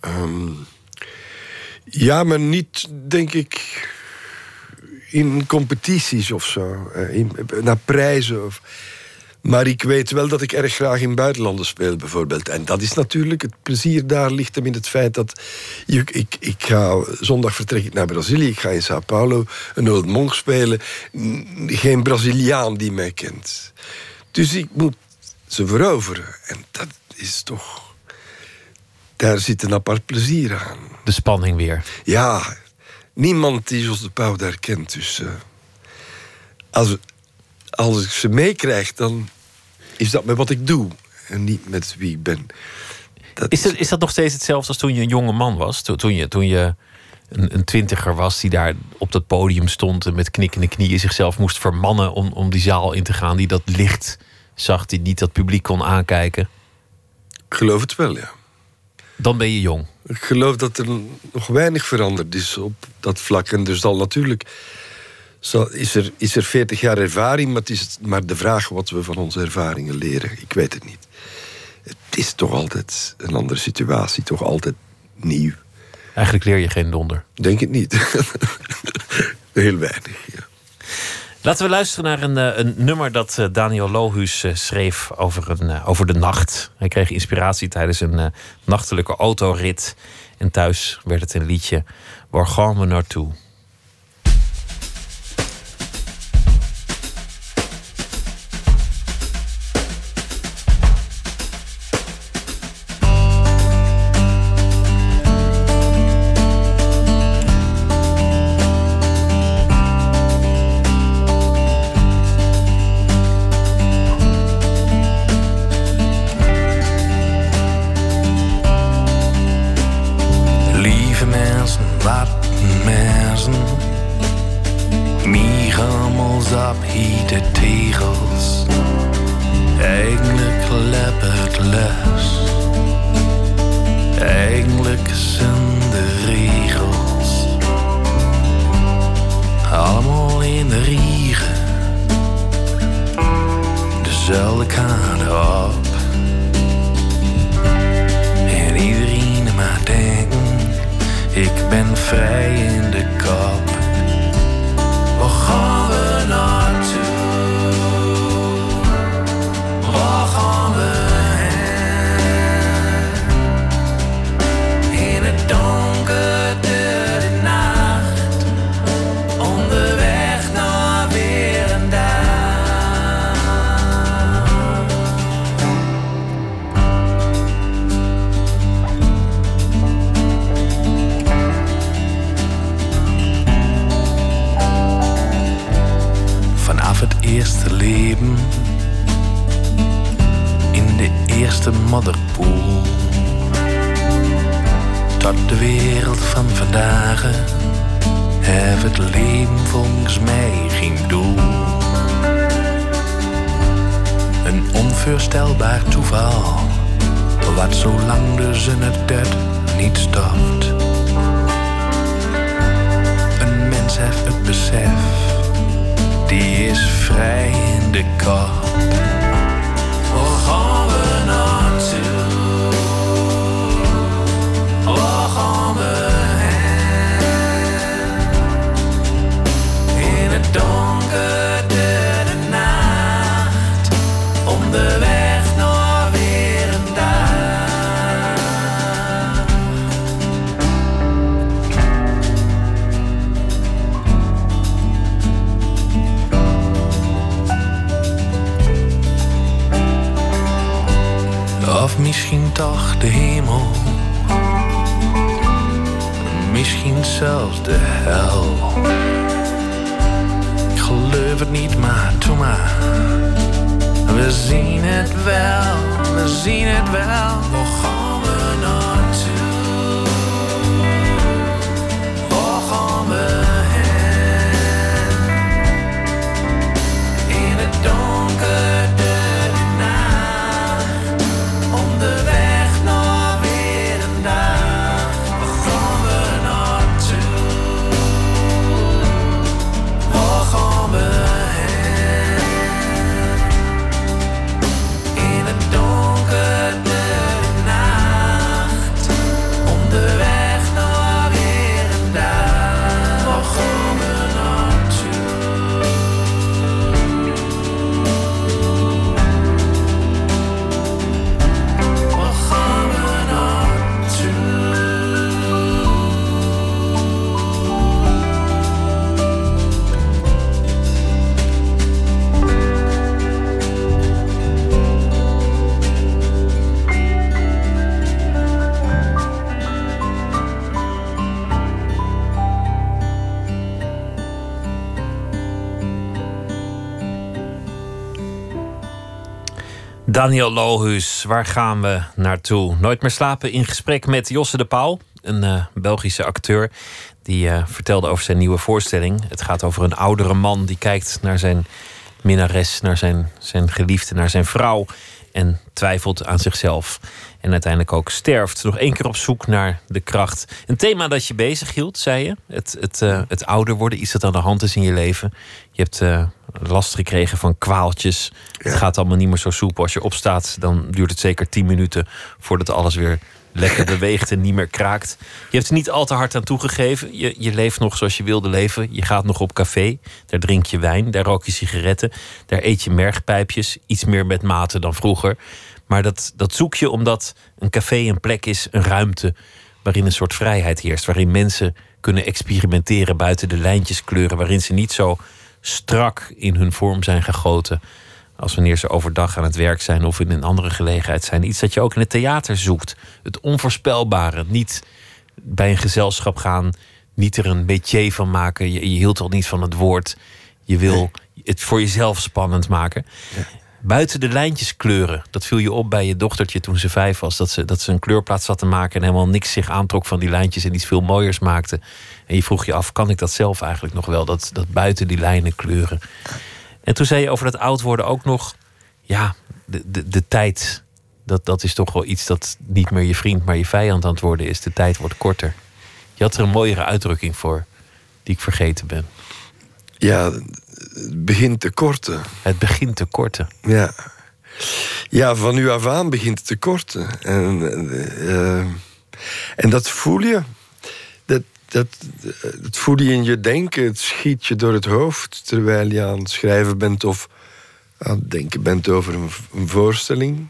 ehm, ja, maar niet, denk ik, in competities of zo. eh, in, naar prijzen. Of, maar ik weet wel dat ik erg graag in buitenlanden speel, bijvoorbeeld. En dat is natuurlijk, het plezier daar ligt hem in het feit dat... Je, ik, ik ga, zondag vertrek ik naar Brazilië, ik ga in Sao Paulo een Old Monk spelen. Geen Braziliaan die mij kent. Dus ik moet ze veroveren. En dat is toch... Daar zit een apart plezier aan. De spanning weer. Ja, niemand die Jos de Pauw daar kent. Dus eh, als, als ik ze meekrijg, dan is dat met wat ik doe. En niet met wie ik ben. Dat Is dat, is dat nog steeds hetzelfde als toen je een jonge man was? Toen, toen je, toen je een, een twintiger was die daar op dat podium stond... en met knikkende knieën zichzelf moest vermannen om, om die zaal in te gaan... die dat licht zag, die niet dat publiek kon aankijken. Ik geloof het wel, ja. Dan ben je jong. Ik geloof dat er nog weinig veranderd is op dat vlak. En er zal natuurlijk... Zal, is, er, is er 40 jaar ervaring, maar het is maar de vraag wat we van onze ervaringen leren. Ik weet het niet. Het is toch altijd een andere situatie, toch altijd nieuw. Eigenlijk leer je geen donder. Denk het niet. Heel weinig, ja. Laten we luisteren naar een, eh, een nummer dat eh, Daniel Lohuus eh, schreef over, een, over de nacht. Hij kreeg inspiratie tijdens een nachtelijke autorit. En thuis werd het een liedje. Waar gaan we naartoe? Daniel Lohuus, waar gaan we naartoe? Nooit meer slapen in gesprek met Josse de Pauw, een eh, Belgische acteur. Die eh, vertelde over zijn nieuwe voorstelling. Het gaat over een oudere man die kijkt naar zijn minnares, naar zijn, zijn geliefde, naar zijn vrouw. En twijfelt aan zichzelf. En uiteindelijk ook sterft. Nog één keer op zoek naar de kracht. Een thema dat je bezig hield, zei je. Het, het, eh, het ouder worden, iets dat aan de hand is in je leven. Je hebt last gekregen van kwaaltjes. Het gaat allemaal niet meer zo soepel. Als je opstaat, dan duurt het zeker tien minuten voordat alles weer lekker beweegt en niet meer kraakt. Je hebt er niet al te hard aan toegegeven. Je, je leeft nog zoals je wilde leven. Je gaat nog op café. Daar drink je wijn. Daar rook je sigaretten. Daar eet je mergpijpjes. Iets meer met mate dan vroeger. Maar dat, dat zoek je omdat een café een plek is, een ruimte waarin een soort vrijheid heerst. Waarin mensen kunnen experimenteren buiten de lijntjes kleuren. Waarin ze niet zo strak in hun vorm zijn gegoten. Als wanneer ze overdag aan het werk zijn of in een andere gelegenheid zijn. Iets dat je ook in het theater zoekt. Het onvoorspelbare. Niet bij een gezelschap gaan. Niet er een métier van maken. Je, je hield al niet van het woord. Je wil het voor jezelf spannend maken. Buiten de lijntjes kleuren. Dat viel je op bij je dochtertje toen ze vijf was. Dat ze, dat ze een kleurplaat zat te maken en helemaal niks zich aantrok van die lijntjes en iets veel mooiers maakte. En je vroeg je af, kan ik dat zelf eigenlijk nog wel? Dat, dat buiten die lijnen kleuren. En toen zei je over dat oud worden ook nog. Ja, de, de, de tijd. Dat, dat is toch wel iets dat niet meer je vriend, maar je vijand aan het worden is. De tijd wordt korter. Je had er een mooiere uitdrukking voor, die ik vergeten ben. Ja, het begint te korten. Het begint te korten. Ja. Ja, van nu af aan begint het te korten. En, eh, en dat voel je. Dat, dat, het voert je in je denken, het schiet je door het hoofd terwijl je aan het schrijven bent of aan het denken bent over een, een voorstelling.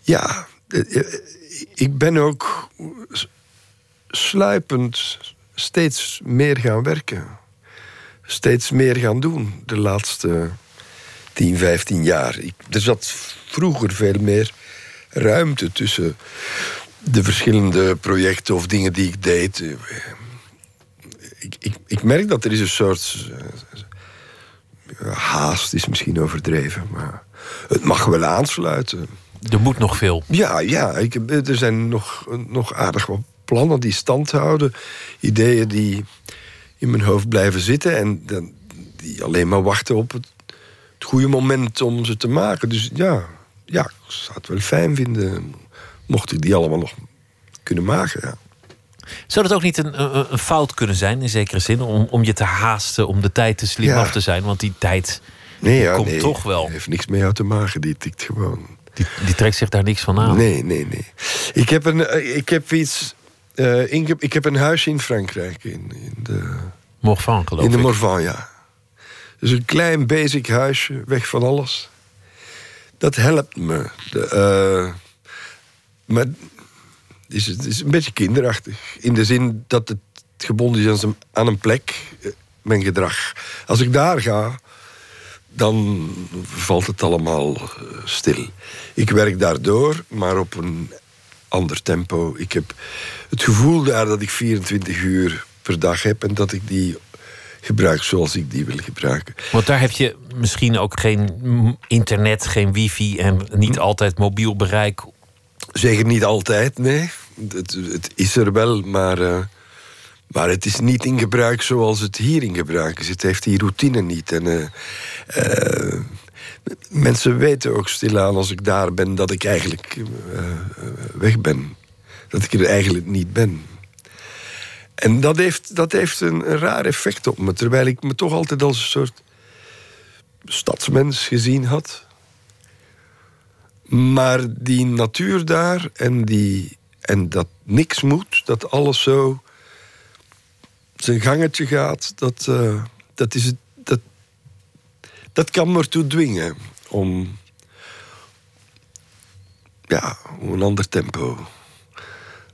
Ja, eh, eh, ik ben ook sluipend steeds meer gaan werken. Steeds meer gaan doen de laatste 10, 15 jaar. Ik, er zat vroeger veel meer ruimte tussen de verschillende projecten of dingen die ik deed. Ik, ik, ik merk dat er is een soort uh, haast is misschien overdreven, maar het mag wel aansluiten. Er moet nog veel. Ja, ja ik, er zijn nog, nog aardig wat plannen die stand houden. Ideeën die in mijn hoofd blijven zitten en die alleen maar wachten op het, het goede moment om ze te maken. Dus ja, ja, ik zou het wel fijn vinden mocht ik die allemaal nog kunnen maken. Ja. Zou dat ook niet een, een, een, fout kunnen zijn, in zekere zin, om, om je te haasten, om de tijd te slim af te zijn? Want die tijd nee, ja, komt toch wel. heeft niks mee uit te maken, die tikt gewoon. Die, die trekt zich daar niks van aan. Nee, nee, nee. Ik heb, een, eh, ik heb iets. Uh, in, ik heb een huisje in Frankrijk. In, in de. Morvan, geloof ik. In de Morvan, ja. Dus een klein basic huisje, weg van alles. Dat helpt me. De, uh, maar is, het is een beetje kinderachtig. In de zin dat het gebonden is aan een plek, mijn gedrag. Als ik daar ga, dan valt het allemaal stil. Ik werk daardoor, maar op een ander tempo. Ik heb het gevoel daar dat ik 24 uur per dag heb en dat ik die gebruik zoals ik die wil gebruiken. Want daar heb je misschien ook geen internet, geen wifi en niet altijd mobiel bereik. Zeker niet altijd, nee. Het, het is er wel, maar, uh, maar het is niet in gebruik zoals het hier in gebruik is. Het heeft die routine niet. En, uh, uh, mensen weten ook stilaan als ik daar ben dat ik eigenlijk weg ben. Dat ik er eigenlijk niet ben. En dat heeft, dat heeft een, raar effect op me. Terwijl ik me toch altijd als een soort stadsmens gezien had. Maar die natuur daar en, die, en dat niks moet, dat alles zo zijn gangetje gaat, dat, uh, dat, is het, dat, kan me ertoe dwingen om, ja, een ander tempo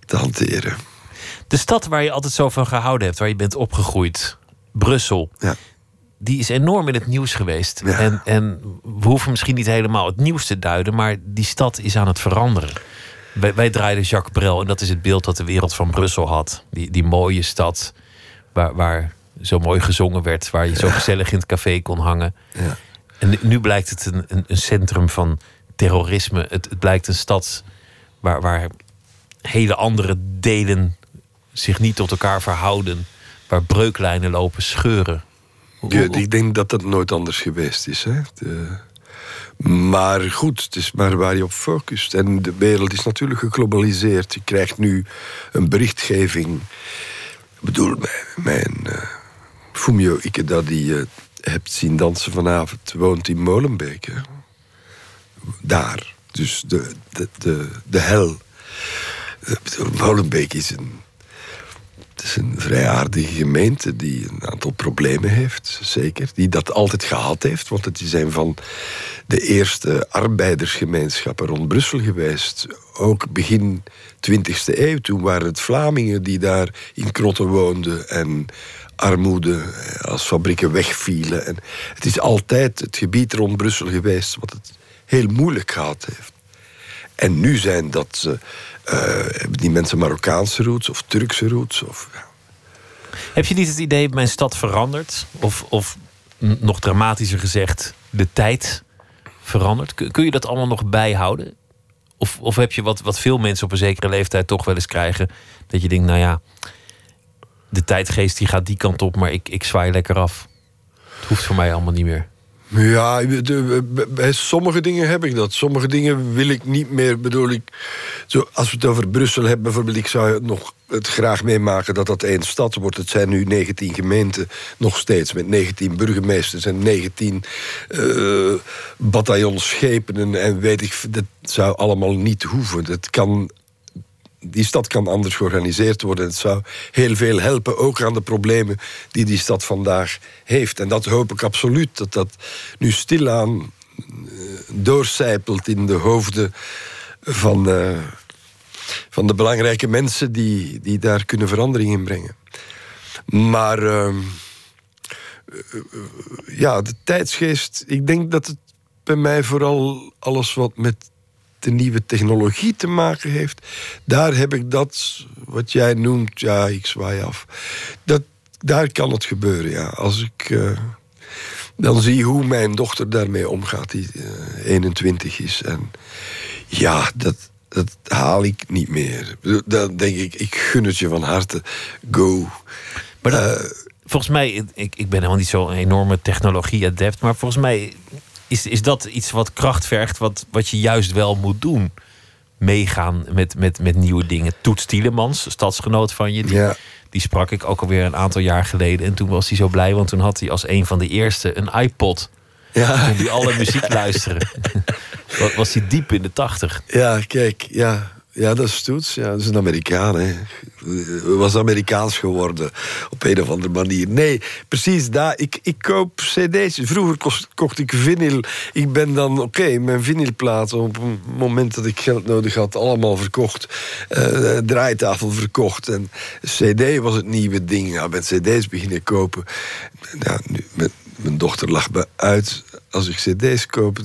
te hanteren. De stad waar je altijd zo van gehouden hebt, waar je bent opgegroeid, Brussel. Ja. Die is enorm in het nieuws geweest. En, en we hoeven misschien niet helemaal het nieuws te duiden, maar die stad is aan het veranderen. Wij, wij draaiden Jacques Brel en dat is het beeld dat de wereld van Brussel had. Die, die mooie stad waar, waar zo mooi gezongen werd, waar je zo gezellig in het café kon hangen. Ja. En nu blijkt het een, een, een centrum van terrorisme. Het, het blijkt een stad waar, waar hele andere delen zich niet tot elkaar verhouden. Waar breuklijnen lopen, scheuren. Ja, ik denk dat dat nooit anders geweest is. Hè? De... Maar goed, het is maar waar je op focust. En de wereld is natuurlijk geglobaliseerd. Je krijgt nu een berichtgeving. Ik bedoel, mijn uh, Fumio Ikeda, die je hebt zien dansen vanavond, woont in Molenbeek. Hè? Daar. Dus de, de, de, de hel. Molenbeek is een het is een vrij aardige gemeente die een aantal problemen heeft, zeker. Die dat altijd gehad heeft, want het is een van de eerste arbeidersgemeenschappen rond Brussel geweest. Ook begin 20e eeuw, toen waren het Vlamingen die daar in krotten woonden en armoede eh, als fabrieken wegvielen. En het is altijd het gebied rond Brussel geweest wat het heel moeilijk gehad heeft. En nu zijn dat uh, hebben die mensen Marokkaanse roots of Turkse roots? Of. Heb je niet het idee, mijn stad verandert? Of, of nog dramatischer gezegd, de tijd verandert? Kun, je dat allemaal nog bijhouden? Of, of heb je wat, wat veel mensen op een zekere leeftijd toch wel eens krijgen... dat je denkt, nou ja, de tijdgeest die gaat die kant op... maar ik, ik zwaai lekker af. Het hoeft voor mij allemaal niet meer. Ja, sommige dingen heb ik dat. Sommige dingen wil ik niet meer. Bedoel ik, zo, als we het over Brussel hebben, bijvoorbeeld, ik zou het nog het graag meemaken dat dat één stad wordt. Het zijn nu 19 gemeenten, nog steeds, met 19 burgemeesters en 19 uh, bataljons schepen en weet ik. Dat zou allemaal niet hoeven. Dat kan die stad kan anders georganiseerd worden. Het zou heel veel helpen, ook aan de problemen die die stad vandaag heeft. En dat hoop ik absoluut, dat dat nu stilaan uh, doorcijpelt in de hoofden van, uh, van de belangrijke mensen die, die daar kunnen verandering in brengen. Maar uh, ja, de tijdsgeest, ik denk dat het bij mij vooral alles wat met de nieuwe technologie te maken heeft, daar heb ik dat, wat jij noemt, ja, ik zwaai af. Dat, daar kan het gebeuren, ja. Als ik uh, dan zie hoe mijn dochter daarmee omgaat, die uh, 21 is. En ja, dat, dat haal ik niet meer. Dan denk ik, ik gun het je van harte. Go. Maar dat, uh, volgens mij, ik, ik ben helemaal niet zo'n enorme technologie-adept, maar volgens mij is, is dat iets wat kracht vergt, wat, wat je juist wel moet doen? Meegaan met, met, met nieuwe dingen. Toets Tielemans, stadsgenoot van je, die, ja. die sprak ik ook alweer een aantal jaar geleden. En toen was hij zo blij, want toen had hij als een van de eerste een iPod. Ja. Kon hij alle muziek luisteren. was hij diep in de tachtig. Ja, kijk, ja. Ja, dat is Stoets. Ja, dat is een Amerikaan. Hè. Was Amerikaans geworden op een of andere manier. Nee, precies daar. Ik, ik koop cd's. Vroeger kocht ik vinyl. Ik ben dan, oké, mijn vinylplaten... op een moment dat ik geld nodig had, allemaal verkocht. Uh, draaitafel verkocht. En cd was het nieuwe ding. Ja, met cd's beginnen kopen. Nou, nu, met, mijn dochter lacht me uit als ik cd's koop.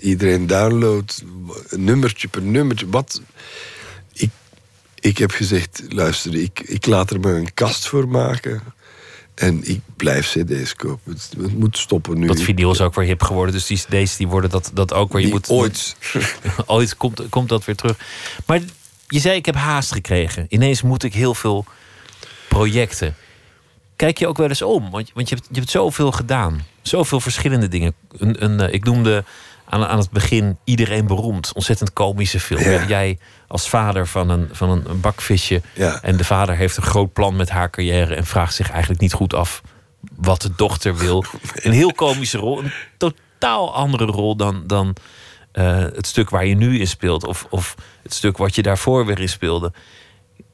Iedereen downloadt, nummertje per nummertje. Wat... Ik, ik heb gezegd, luister, ik, ik laat er maar een kast voor maken. En ik blijf cd's kopen. Het, het moet stoppen nu. Dat vinyl is ook weer hip geworden. Dus die cd's die worden dat, dat ook weer. Je Die moet, ooit. ooit komt, komt dat weer terug. Maar je zei, ik heb haast gekregen. Ineens moet ik heel veel projecten. Kijk je ook wel eens om? Want, want je, hebt, je hebt zoveel gedaan. Zoveel verschillende dingen. Een, een, ik noemde aan, aan het begin Iedereen Beroemd. Ontzettend komische film. Ja. Jij als vader van een, van een, bakvisje. Ja. En de vader heeft een groot plan met haar carrière. En vraagt zich eigenlijk niet goed af wat de dochter wil. Een heel komische rol. Een totaal andere rol dan, dan uh, het stuk waar je nu in speelt. Of, of het stuk wat je daarvoor weer in speelde.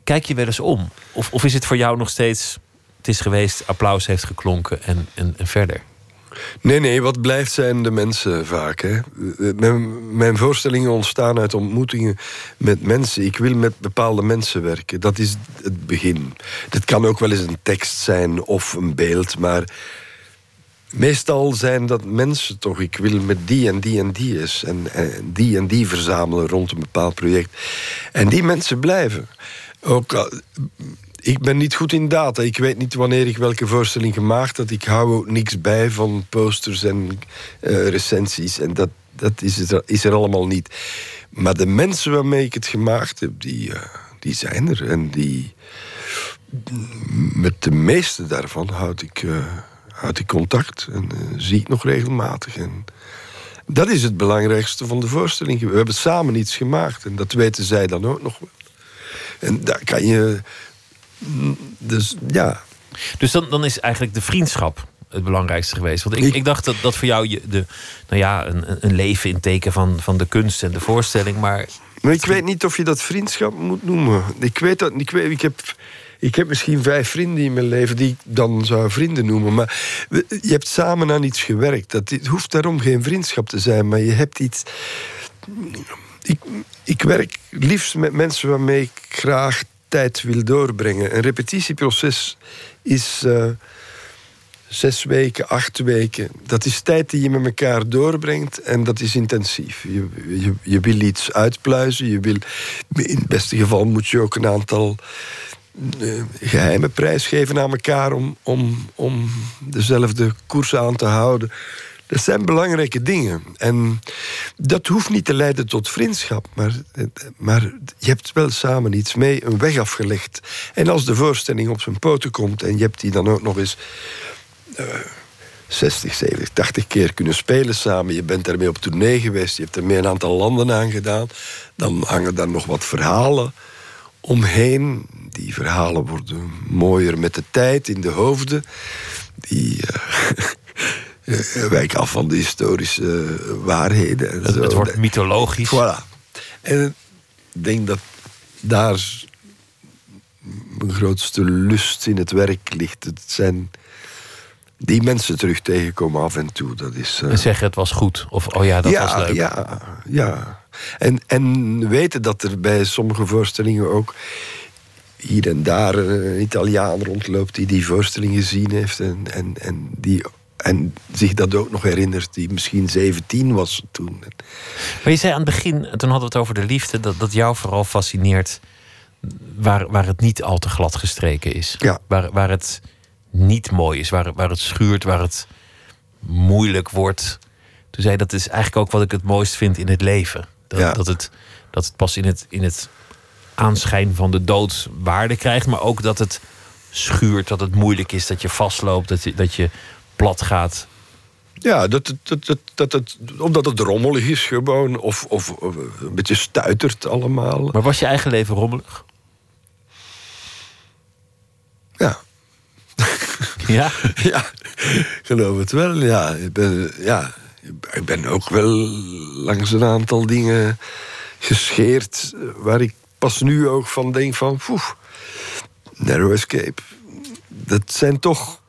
Kijk je wel eens om? Of, of is het voor jou nog steeds... Is geweest, applaus heeft geklonken en, en, en verder? Nee, nee, wat blijft zijn de mensen vaak. Hè? Mijn, voorstellingen ontstaan uit ontmoetingen met mensen. Ik wil met bepaalde mensen werken. Dat is het begin. Dat kan ook wel eens een tekst zijn of een beeld, maar meestal zijn dat mensen toch. Ik wil met die en die en die eens en, en die en die verzamelen rond een bepaald project. En die mensen blijven. Ook ik ben niet goed in data. Ik weet niet wanneer ik welke voorstelling gemaakt had. Ik hou ook niks bij van posters en uh, recensies. En dat, dat is, er, is er allemaal niet. Maar de mensen waarmee ik het gemaakt heb, die, uh, die zijn er. En die, met de meeste daarvan houd ik, uh, houd ik contact. En zie ik nog regelmatig. En dat is het belangrijkste van de voorstelling. We hebben samen iets gemaakt. En dat weten zij dan ook nog wel. En daar kan je dus ja. Dus dan, dan is eigenlijk de vriendschap het belangrijkste geweest. Want ik, ik, ik dacht dat, dat voor jou je, de, nou ja, een, een leven in teken van, van de kunst en de voorstelling. Maar, maar ik weet niet of je dat vriendschap moet noemen. Ik weet dat. Ik, weet, ik, heb, ik heb misschien vijf vrienden in mijn leven die ik dan zou vrienden noemen. Maar je hebt samen aan iets gewerkt. Dat, het hoeft daarom geen vriendschap te zijn, maar je hebt iets. Ik, ik werk liefst met mensen waarmee ik graag tijd wil doorbrengen. Een repetitieproces is uh, zes weken, acht weken. Dat is tijd die je met elkaar doorbrengt en dat is intensief. Je, je, je wil iets uitpluizen. Je wil, in het beste geval moet je ook een aantal uh, geheime prijs geven aan elkaar om, om, om dezelfde koers aan te houden. Dat zijn belangrijke dingen. En dat hoeft niet te leiden tot vriendschap, maar, maar je hebt wel samen iets mee, een weg afgelegd. En als de voorstelling op zijn poten komt en je hebt die dan ook nog eens. Uh, 60, 70, 80 keer kunnen spelen samen. Je bent daarmee op tournee geweest. Je hebt ermee een aantal landen aangedaan. Dan hangen daar nog wat verhalen omheen. Die verhalen worden mooier met de tijd in de hoofden. Die. Uh, wijk af van de historische uh, waarheden. En het, zo. het wordt mythologisch. Voilà. En ik denk dat daar mijn grootste lust in het werk ligt. Het zijn die mensen terug tegenkomen af en toe. Dat is, uh... En zeggen het was goed. Of oh ja, dat ja, was leuk. Ja, ja. En, en weten dat er bij sommige voorstellingen ook hier en daar een Italiaan rondloopt die die voorstelling gezien heeft en, en, en, die, en zich dat ook nog herinnert, die misschien 17 was toen. Maar je zei aan het begin, toen hadden we het over de liefde, dat, dat jou vooral fascineert waar, waar het niet al te glad gestreken is. Ja. Waar, waar het niet mooi is, waar, waar het schuurt, waar het moeilijk wordt. Toen zei dat is eigenlijk ook wat ik het mooist vind in het leven. Dat, Ja. dat, het, dat het pas in het, in het aanschijn van de dood waarde krijgt, maar ook dat het schuurt, dat het moeilijk is, dat je vastloopt, dat je, dat je plat gaat. Ja, dat, dat, dat, dat, het, omdat het rommelig is gewoon, of, of, of een beetje stuitert allemaal. Maar was je eigen leven rommelig? Ja. Ja? ja, geloof het wel. Ja, ik ben, ja, ik ben ook wel langs een aantal dingen gescheerd... eh, waar ik pas nu ook van denk van... Poef, narrow escape. Dat zijn toch...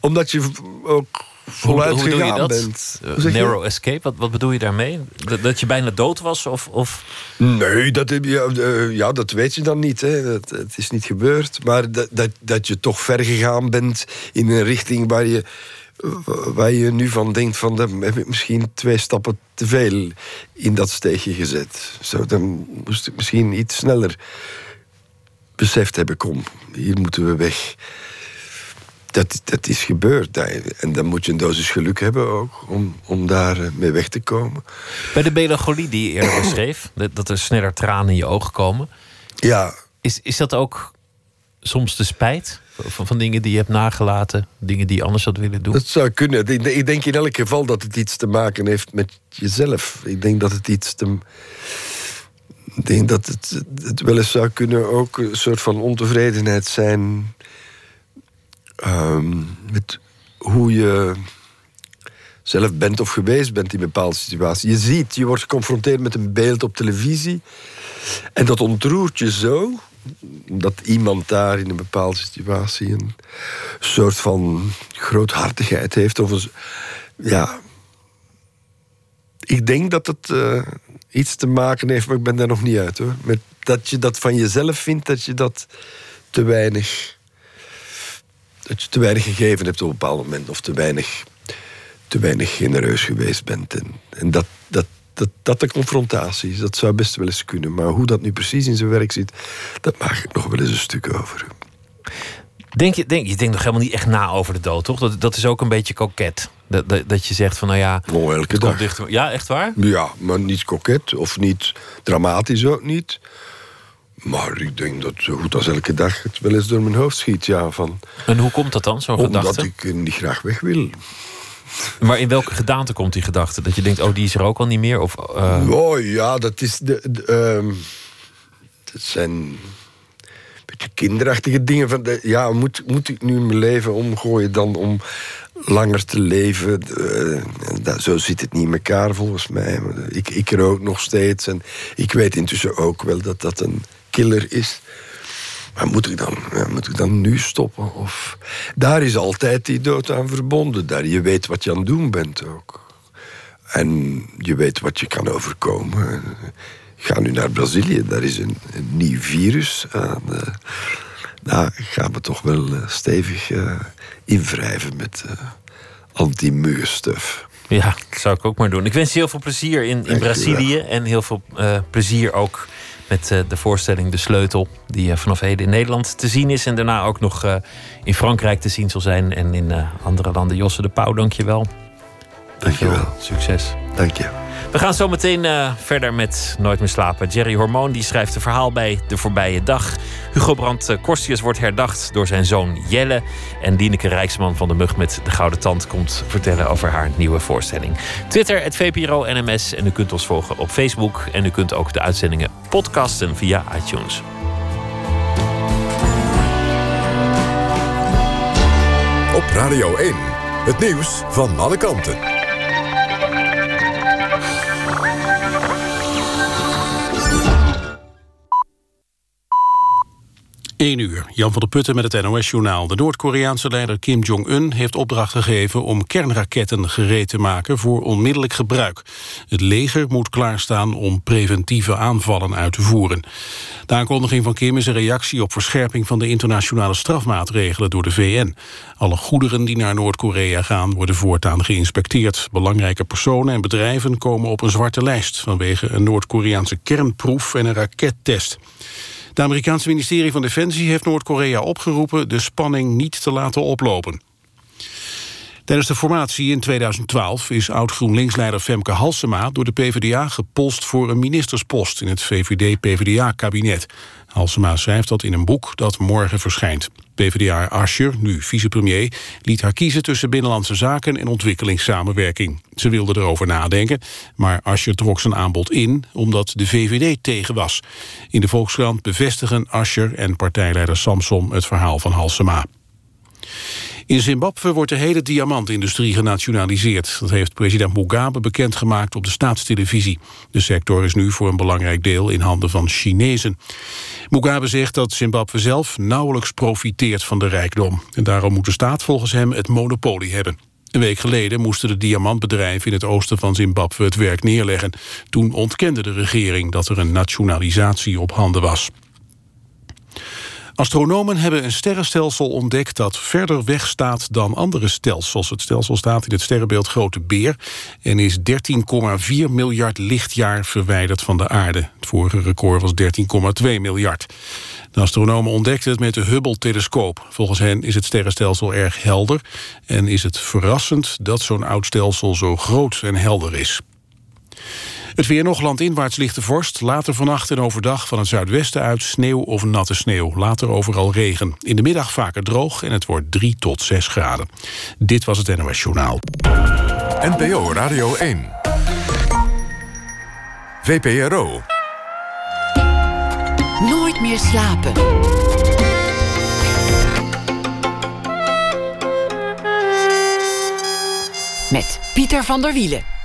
Omdat je ook voluit hoe, hoe doe je gegaan dat? bent. Eh, je? narrow escape, wat, wat bedoel je daarmee? Dat, dat je bijna dood was? Of, of... Nee, dat, je, eh, ja, dat weet je dan niet. Hè. Dat, het is niet gebeurd. Maar dat, dat, dat je toch ver gegaan bent in een richting waar je, waar je nu van denkt... van dan heb ik misschien twee stappen te veel in dat steegje gezet. Zo, dan moest ik misschien iets sneller beseft hebben... kom, hier moeten we weg. Dat, dat is gebeurd. En dan moet je een dosis geluk hebben ook... om, om daar eh, mee weg te komen. Bij de melancholie die je eerder beschreef, dat er sneller tranen in je ogen komen. Ja, Is, is dat ook soms de spijt van, van dingen die je hebt nagelaten, dingen die je anders had willen doen? Dat zou kunnen. Ik ik denk in elk geval dat het iets te maken heeft met jezelf. Ik denk dat het iets te. Ik denk dat het, het wel eens zou kunnen ook een soort van ontevredenheid zijn. Ehm, met hoe je zelf bent of geweest bent in bepaalde situaties. Je ziet, je wordt geconfronteerd met een beeld op televisie. En dat ontroert je zo. Dat iemand daar in een bepaalde situatie een soort van groothartigheid heeft. Of een, ja. Ik denk dat het eh, iets te maken heeft, maar ik ben daar nog niet uit hoor. Met dat je dat van jezelf vindt, dat je dat te weinig. Dat je te weinig gegeven hebt op een bepaald moment. Of te weinig, te weinig genereus geweest bent. En, en dat, dat, dat, dat de confrontatie is. Dat zou best wel eens kunnen. Maar hoe dat nu precies in zijn werk zit, dat maak ik nog wel eens een stuk over. Denk je, denk, je denkt nog helemaal niet echt na over de dood, toch? Dat, dat is ook een beetje koket. Dat, dat, dat je zegt van, nou ja... Oh, elke dag. dichter- Ja, echt waar? Ja, maar niet koket of niet dramatisch ook niet. Maar ik denk dat zo goed als elke dag het wel eens door mijn hoofd schiet. Ja, van, En hoe komt dat dan, zo'n omdat gedachte? ik eh, niet graag weg wil. Maar in welke gedaante komt die gedachte? Dat je denkt, oh, die is er ook al niet meer? Of, eh, Oh ja, dat is de. de, ehm, dat zijn. beetje kinderachtige dingen. Van de, ja, moet, moet ik nu mijn leven omgooien dan om langer te leven? Eh, dat, zo zit het niet in elkaar volgens mij. Ik, ik rook nog steeds en ik weet intussen ook wel dat dat een killer is. Maar moet ik dan, moet ik dan nu stoppen? Of, daar is altijd die dood aan verbonden. Daar je weet wat je aan het doen bent ook. En je weet wat je kan overkomen. Ik ga nu naar Brazilië, daar is een, een nieuw virus. eh, daar gaan we toch wel eh, stevig eh, invrijven met anti-muurstuf. Ja, dat zou ik ook maar doen. Ik wens je heel veel plezier in, in Brazilië. En heel veel plezier ook met eh, de voorstelling De Sleutel. Die eh, vanaf heden in Nederland te zien is. En daarna ook nog eh, in Frankrijk te zien zal zijn. En in andere landen. Josse de Pauw, dank je wel. Dank je wel. Succes. Dank je. We gaan zo meteen eh, verder met Nooit meer slapen. Jerry Hormoon die schrijft een verhaal bij De Voorbije Dag. Hugo Brandt eh, Korstius wordt herdacht door zijn zoon Jelle. En Dieneke Rijksman van de Mug met de Gouden Tand komt vertellen over haar nieuwe voorstelling. Twitter, het VPRO NMS. En u kunt ons volgen op Facebook. En u kunt ook de uitzendingen podcasten via iTunes. Op Radio 1. Het nieuws van alle kanten. 1 uur, Jan van der Putten met het NOS-journaal. De Noord-Koreaanse leider Kim Jong-un heeft opdracht gegeven... om kernraketten gereed te maken voor onmiddellijk gebruik. Het leger moet klaarstaan om preventieve aanvallen uit te voeren. De aankondiging van Kim is een reactie op verscherping... van de internationale strafmaatregelen door de VN. Alle goederen die naar Noord-Korea gaan... worden voortaan geïnspecteerd. Belangrijke personen en bedrijven komen op een zwarte lijst... vanwege een Noord-Koreaanse kernproef en een rakettest. Het Amerikaanse ministerie van Defensie heeft Noord-Korea opgeroepen de spanning niet te laten oplopen. Tijdens de formatie in 2012 is oud-GroenLinks-leider Femke Halsema... door de PvdA gepolst voor een ministerspost in het VVD-PvdA-kabinet. Halsema schrijft dat in een boek dat morgen verschijnt. PvdA Ascher, nu vicepremier, liet haar kiezen tussen binnenlandse zaken en ontwikkelingssamenwerking. Ze wilde erover nadenken, maar Ascher trok zijn aanbod in omdat de VVD tegen was. In de Volkskrant bevestigen Ascher en partijleider Samson het verhaal van Halsema. In Zimbabwe wordt de hele diamantindustrie genationaliseerd. Dat heeft president Mugabe bekendgemaakt op de staatstelevisie. De sector is nu voor een belangrijk deel in handen van Chinezen. Mugabe zegt dat Zimbabwe zelf nauwelijks profiteert van de rijkdom. En daarom moet de staat volgens hem het monopolie hebben. Een week geleden moesten de diamantbedrijven in het oosten van Zimbabwe het werk neerleggen. Toen ontkende de regering dat er een nationalisatie op handen was. Astronomen hebben een sterrenstelsel ontdekt dat verder weg staat dan andere stelsels. Het stelsel staat in het sterrenbeeld Grote Beer en is 13,4 miljard lichtjaar verwijderd van de aarde. Het vorige record was 13,2 miljard. De astronomen ontdekten het met de Hubble-telescoop. Volgens hen is het sterrenstelsel erg helder en is het verrassend dat zo'n oud stelsel zo groot en helder is. Het weer nog landinwaarts ligt de vorst. Later vannacht en overdag van het zuidwesten uit sneeuw of natte sneeuw. Later overal regen. In de middag vaker droog en het wordt 3 tot 6 graden. Dit was het NOS Journaal. NPO Radio 1. VPRO. Nooit meer slapen. Met Pieter van der Wielen.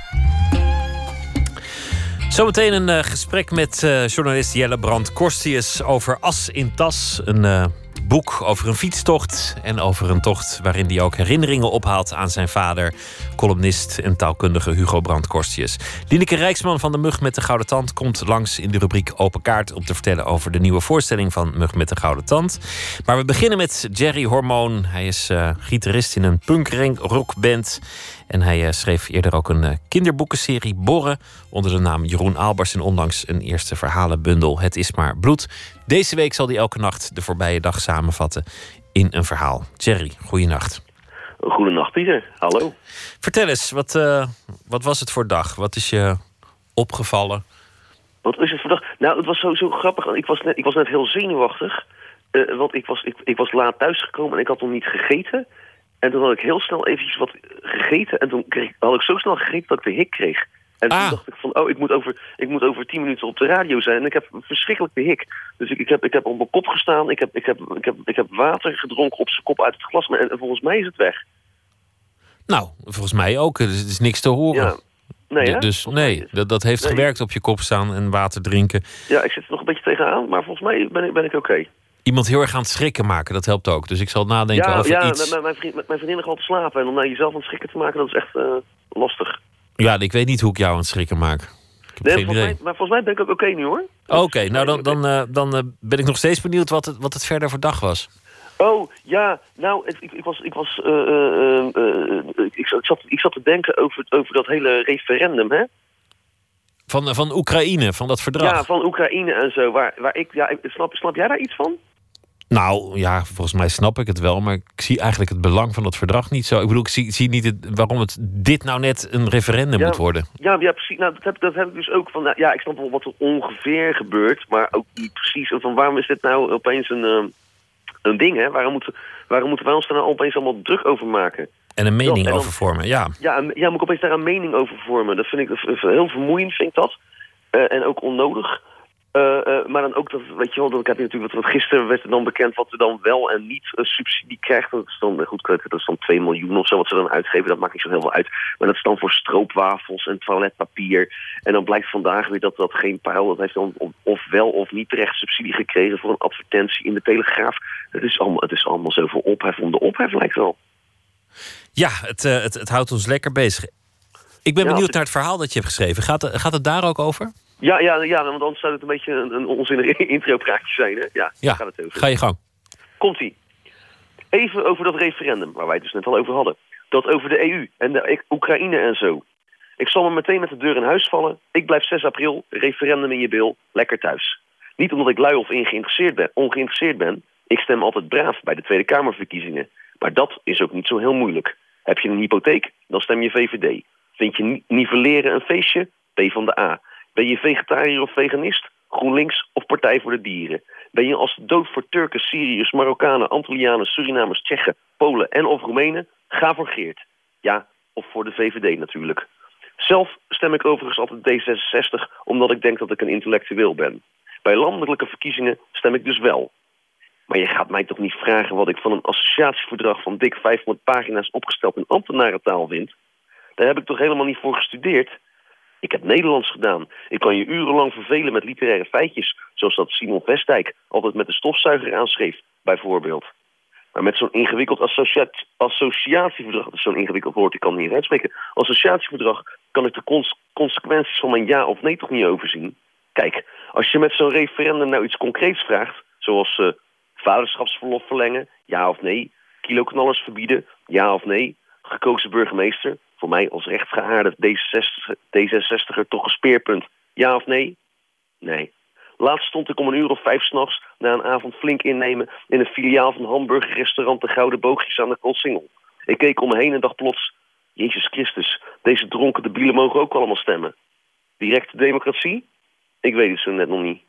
Zometeen een uh, gesprek met uh, journalist Jelle Brand Korstius over As in Tas. Een uh, boek over een fietstocht en over een tocht waarin hij ook herinneringen ophaalt aan zijn vader, columnist en taalkundige Hugo Brand Korstius. Lineke Rijksman van de Mug met de Gouden Tand komt langs in de rubriek Open Kaart om te vertellen over de nieuwe voorstelling van Mug met de Gouden Tand. Maar we beginnen met Jerry Hormoon. Hij is gitarist in een punkrank rockband. En hij schreef eerder ook een kinderboekenserie Borren onder de naam Jeroen Aalbers en onlangs een eerste verhalenbundel Het is maar bloed. Deze week zal hij elke nacht de voorbije dag samenvatten in een verhaal. Jerry, goeienacht. Goedenacht Pieter, hallo. Vertel eens, wat, uh, wat was het voor dag? Wat is je opgevallen? Wat is het voor dag? Nou, het was sowieso grappig. Ik was net, ik was net heel zenuwachtig. Uh, want ik was, ik, ik was laat thuisgekomen en ik had nog niet gegeten. En toen had ik heel snel eventjes wat gegeten. En toen kreeg, had ik zo snel gegeten dat ik de hik kreeg. En Ah. toen dacht ik van, oh, ik moet, over, ik moet over tien minuten op de radio zijn. En ik heb een verschrikkelijke hik. Dus ik, ik, heb, ik heb op mijn kop gestaan. Ik heb, ik, heb, ik, heb, ik heb water gedronken op zijn kop uit het glas. Maar, en, en volgens mij is het weg. Nou, volgens mij ook. Er is, is niks te horen. Ja. Nee, dus nee, dat, dat heeft Nee. gewerkt op je kop staan en water drinken. Ja, ik zit er nog een beetje tegenaan. Maar volgens mij ben ik, ben ik oké. Iemand heel erg aan het schrikken maken, dat helpt ook. Dus ik zal nadenken Ja, over ja iets. mijn, mijn, vriend, mijn vriendin te slapen. En om naar jezelf aan het schrikken te maken, dat is echt eh, lastig. Ja, ik weet niet hoe ik jou aan het schrikken maak. Nee, volgens mij, maar volgens mij ben ik ook oké nu hoor. Oké, nou dan, dan, eh, dan eh, ben ik nog steeds benieuwd wat het, wat het verder voor dag was. Oh, ja, nou, ik, ik was, ik, was ik, zat- ik, zat, te denken over, over dat hele referendum, hè? Van, van Oekraïne, van dat verdrag. Ja, van Oekraïne en zo. Waar, waar ik, ja, ik- snap, snap jij daar iets van? Nou ja, volgens mij snap ik het wel, maar ik zie eigenlijk het belang van dat verdrag niet zo. Ik bedoel, ik zie, zie niet het, waarom het dit nou net een referendum Ja. moet worden. Ja, ja precies. Nou, dat heb, dat heb ik dus ook van. nou, ja, ik snap wel wat er ongeveer gebeurt, maar ook niet precies. Van waarom is dit nou opeens een, eh, een ding, hè? Waarom moeten, waarom moeten wij ons daar nou opeens allemaal druk over maken? En een mening en dan- over vormen, ja. Ja, ja, moet ik opeens daar een mening over vormen. Dat vind ik dat vind ik heel vermoeiend, vind ik dat. Eh, en ook onnodig. Uh, uh, maar dan ook dat, weet je wel, dat ik heb natuurlijk wat, wat gisteren werd er dan bekend wat er dan wel en niet uh, subsidie krijgt. Dat is dan, goed, dat is dan 2 miljoen of zo wat ze dan uitgeven. Dat maakt niet zo heel veel uit. Maar dat is dan voor stroopwafels en toiletpapier. En dan blijkt vandaag weer dat dat geen pijl, dat heeft dan of wel of niet terecht subsidie gekregen voor een advertentie in de Telegraaf. Het is allemaal, het is allemaal zoveel ophef om de ophef lijkt wel. Ja, het, het, het houdt ons lekker bezig. Ik ben ja, benieuwd naar het verhaal dat je hebt geschreven. Gaat, gaat het daar ook over? Ja, ja, ja, want anders zou het een beetje een, een onzinnig intro-praatje zijn. Hè? Ja, ja. gaat het over. ga je gang. Komt-ie. Even over dat referendum, waar wij het dus net al over hadden. Dat over de EU en de Oekraïne en zo. Ik zal me meteen met de deur in huis vallen. Ik blijf 6 april, referendum in je bil, lekker thuis. Niet omdat ik lui of geïnteresseerd ben, ongeïnteresseerd ben. Ik stem altijd braaf bij de Tweede Kamerverkiezingen. Maar dat is ook niet zo heel moeilijk. Heb je een hypotheek, dan stem je VVD. Vind je nivelleren een feestje? P van de A. Ben je vegetariër of veganist? GroenLinks of Partij voor de Dieren? Ben je als dood voor Turken, Syriërs, Marokkanen, Antillianen, Surinamers, Tsjechen, Polen en of Roemenen? Ga voor. Ja, of voor de VVD natuurlijk. Zelf stem ik overigens altijd D66 omdat ik denk dat ik een intellectueel ben. Bij landelijke verkiezingen stem ik dus wel. Maar je gaat mij toch niet vragen wat ik van een associatieverdrag van dik 500 pagina's opgesteld in ambtenarentaal vind? Daar heb ik toch helemaal niet voor gestudeerd? Ik heb Nederlands gedaan. Ik kan je urenlang vervelen met literaire feitjes, zoals dat Simon Vestdijk altijd met de stofzuiger aanschreef, bijvoorbeeld. Maar met zo'n ingewikkeld associatieverdrag, dat is zo'n ingewikkeld woord, ik kan het niet uitspreken. Associatieverdrag kan ik de cons consequenties van mijn ja of nee toch niet overzien. Kijk, als je met zo'n referendum nou iets concreets vraagt, zoals uh, vaderschapsverlof verlengen, ja of nee, kiloknallers verbieden, ja of nee, gekozen burgemeester, voor mij als rechtsgeaarde D66, er toch een speerpunt. Ja of nee? Nee. Laatst stond ik om een uur of vijf s'nachts na een avond flink innemen in een filiaal van hamburgerrestaurant De Gouden Boogjes aan de Koolsingel. Ik keek om me heen en dacht plots, Jezus Christus, deze dronken debielen mogen ook allemaal stemmen. Directe democratie? Ik weet het zo net nog niet.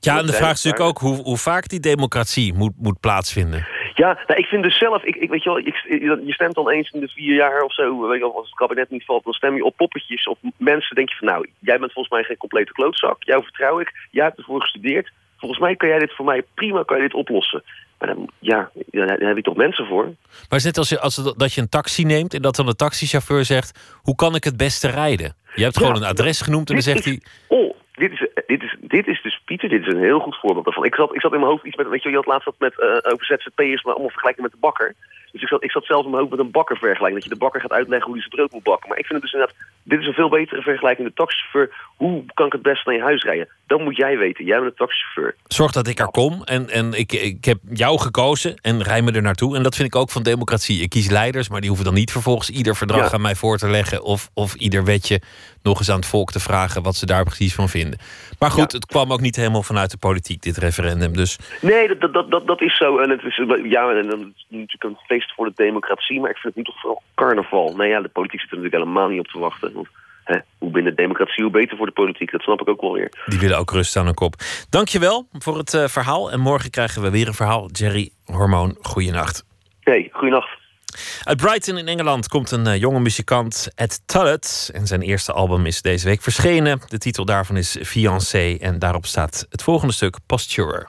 Ja, en de vraag is natuurlijk ook hoe, hoe vaak die democratie moet, moet plaatsvinden. Ja, nou, ik vind dus zelf, ik, ik weet je wel, je, je stemt dan eens in de vier jaar of zo, weet je wel, als het kabinet niet valt, dan stem je op poppetjes, op mensen, denk je van nou, jij bent volgens mij geen complete klootzak, jou vertrouw ik, jij hebt ervoor gestudeerd, volgens mij kan jij dit voor mij prima, kan je dit oplossen. Maar dan, ja, daar heb je toch mensen voor. Maar het is net als, je, als dat je een taxi neemt en dat dan de taxichauffeur zegt, hoe kan ik het beste rijden? Je hebt gewoon een adres genoemd en dan zegt hij... Oh, dit is, dit, is, dit is dus, Pieter, dit is een heel goed voorbeeld daarvan. Ik zat, ik zat in mijn hoofd iets met, weet je, je had laatst wat met uh, over ZZP'ers, maar allemaal vergelijken met de bakker. Dus ik zat, ik zat zelf in mijn hoofd met een bakker vergelijken. Dat je de bakker gaat uitleggen hoe hij zijn brood moet bakken. Maar ik vind het dus inderdaad, dit is een veel betere vergelijking. De taxichauffeur, hoe kan ik het best naar je huis rijden? Dat moet jij weten. Jij bent de taxichauffeur. Zorg dat ik er kom en, en ik, ik heb jou gekozen en rij me er naartoe. En dat vind ik ook van democratie. Ik kies leiders, maar die hoeven dan niet vervolgens ieder verdrag aan mij voor te leggen. Of, of ieder wetje nog eens aan het volk te vragen wat ze daar precies van vinden. Maar goed, het kwam ook niet helemaal vanuit de politiek, dit referendum. Dus... Nee, dat, dat, dat, dat is zo. En het is, ja, en dan is natuurlijk een feest voor de democratie. Maar ik vind het nu toch vooral carnaval. Nee, ja, de politiek zit er natuurlijk helemaal niet op te wachten. Want, hè, hoe binnen democratie, hoe beter voor de politiek. Dat snap ik ook wel weer. Die willen ook rust aan hun kop. Dankjewel voor het uh, verhaal. En morgen krijgen we weer een verhaal. Jerry Hormoon, goeienacht. Hey, goeienacht. Uit Brighton in Engeland komt een uh, jonge muzikant, Ed Tullett. En zijn eerste album is deze week verschenen. De titel daarvan is Fiancé. En daarop staat het volgende stuk, Posturer.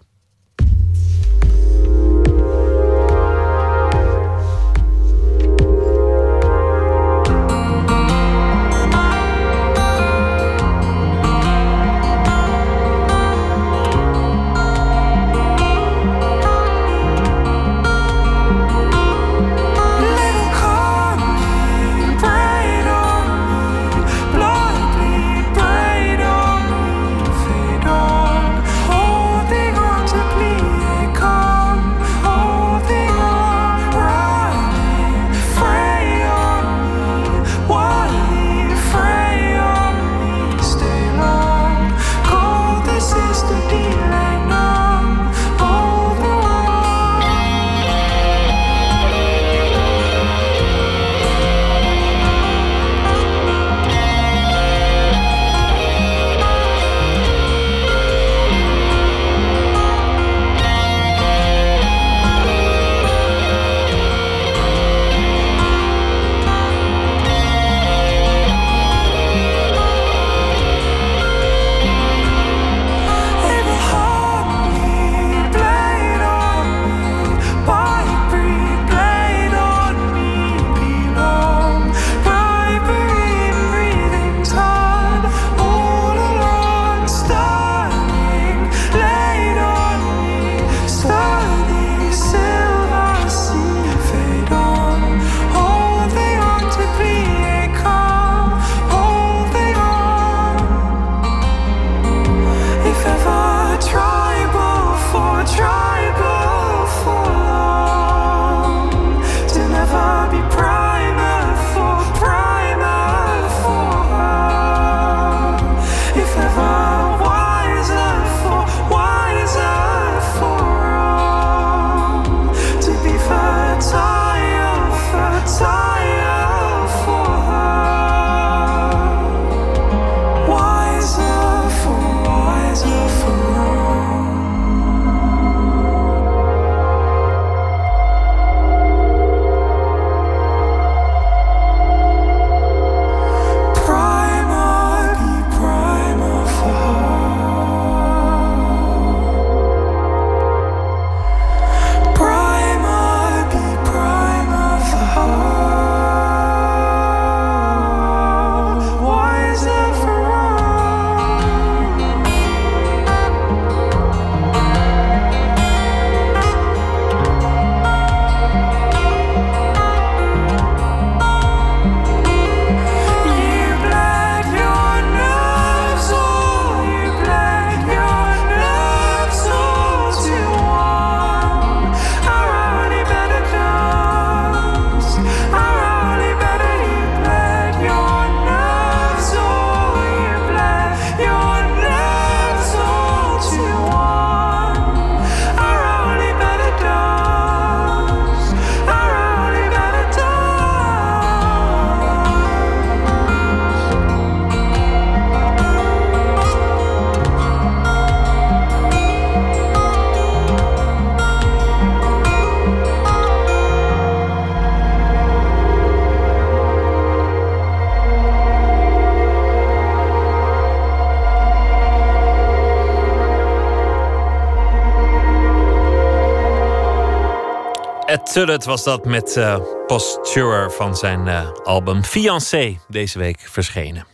Tullet was dat met uh, Posturer van zijn uh, album Fiancé, deze week verschenen.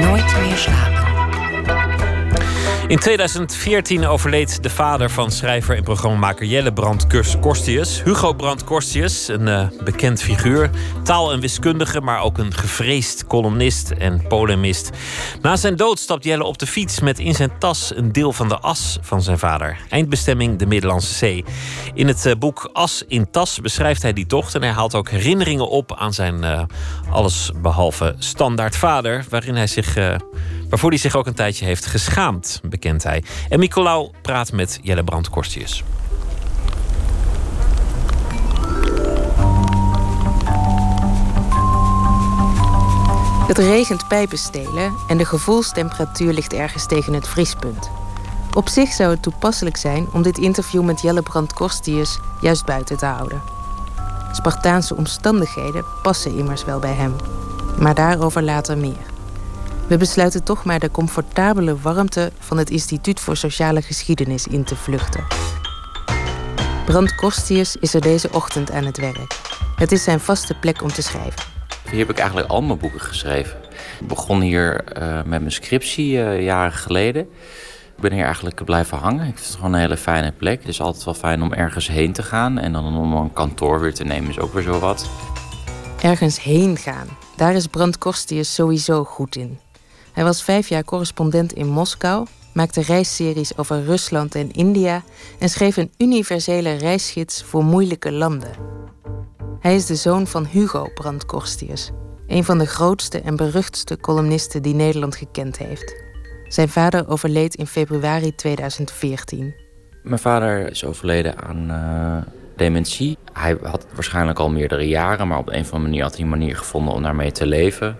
Nooit meer slapen. In 2014 overleed de vader van schrijver en programmamaker Jelle Brand Korstius. Hugo Brand Korstius, een uh, bekend figuur. Taal- en wiskundige, maar ook een gevreesd columnist en polemist. Na zijn dood stapt Jelle op de fiets met in zijn tas een deel van de as van zijn vader. Eindbestemming de Middellandse Zee. In het uh, boek As in Tas beschrijft hij die tocht en hij haalt ook herinneringen op aan zijn uh, allesbehalve standaard vader, waarin hij zich waarvoor hij zich ook een tijdje heeft geschaamd, bekent hij. En Nicolaou praat met Jelle Brand Het regent pijpenstelen en de gevoelstemperatuur ligt ergens tegen het vriespunt. Op zich zou het toepasselijk zijn om dit interview met Jelle Brand Korstius juist buiten te houden. Spartaanse omstandigheden passen immers wel bij hem. Maar daarover later meer. We besluiten toch maar de comfortabele warmte van het Instituut voor Sociale Geschiedenis in te vluchten. Brand Kostius is er deze ochtend aan het werk. Het is zijn vaste plek om te schrijven. Hier heb ik eigenlijk al mijn boeken geschreven. Ik begon hier uh, met mijn scriptie uh, jaren geleden. Ik ben hier eigenlijk blijven hangen. Ik vind het gewoon een hele fijne plek. Het is altijd wel fijn om ergens heen te gaan. En dan om een kantoor weer te nemen is ook weer zo wat. Ergens heen gaan. Daar is Brand Kostius sowieso goed in. Hij was vijf jaar correspondent in Moskou, maakte reisseries over Rusland en India en schreef een universele reisgids voor moeilijke landen. Hij is de zoon van Hugo Brandt Korstius, een van de grootste en beruchtste columnisten die Nederland gekend heeft. Zijn vader overleed in februari 2014. Mijn vader is overleden aan uh, dementie. Hij had waarschijnlijk al meerdere jaren, maar op een of andere manier had hij een manier gevonden om daarmee te leven.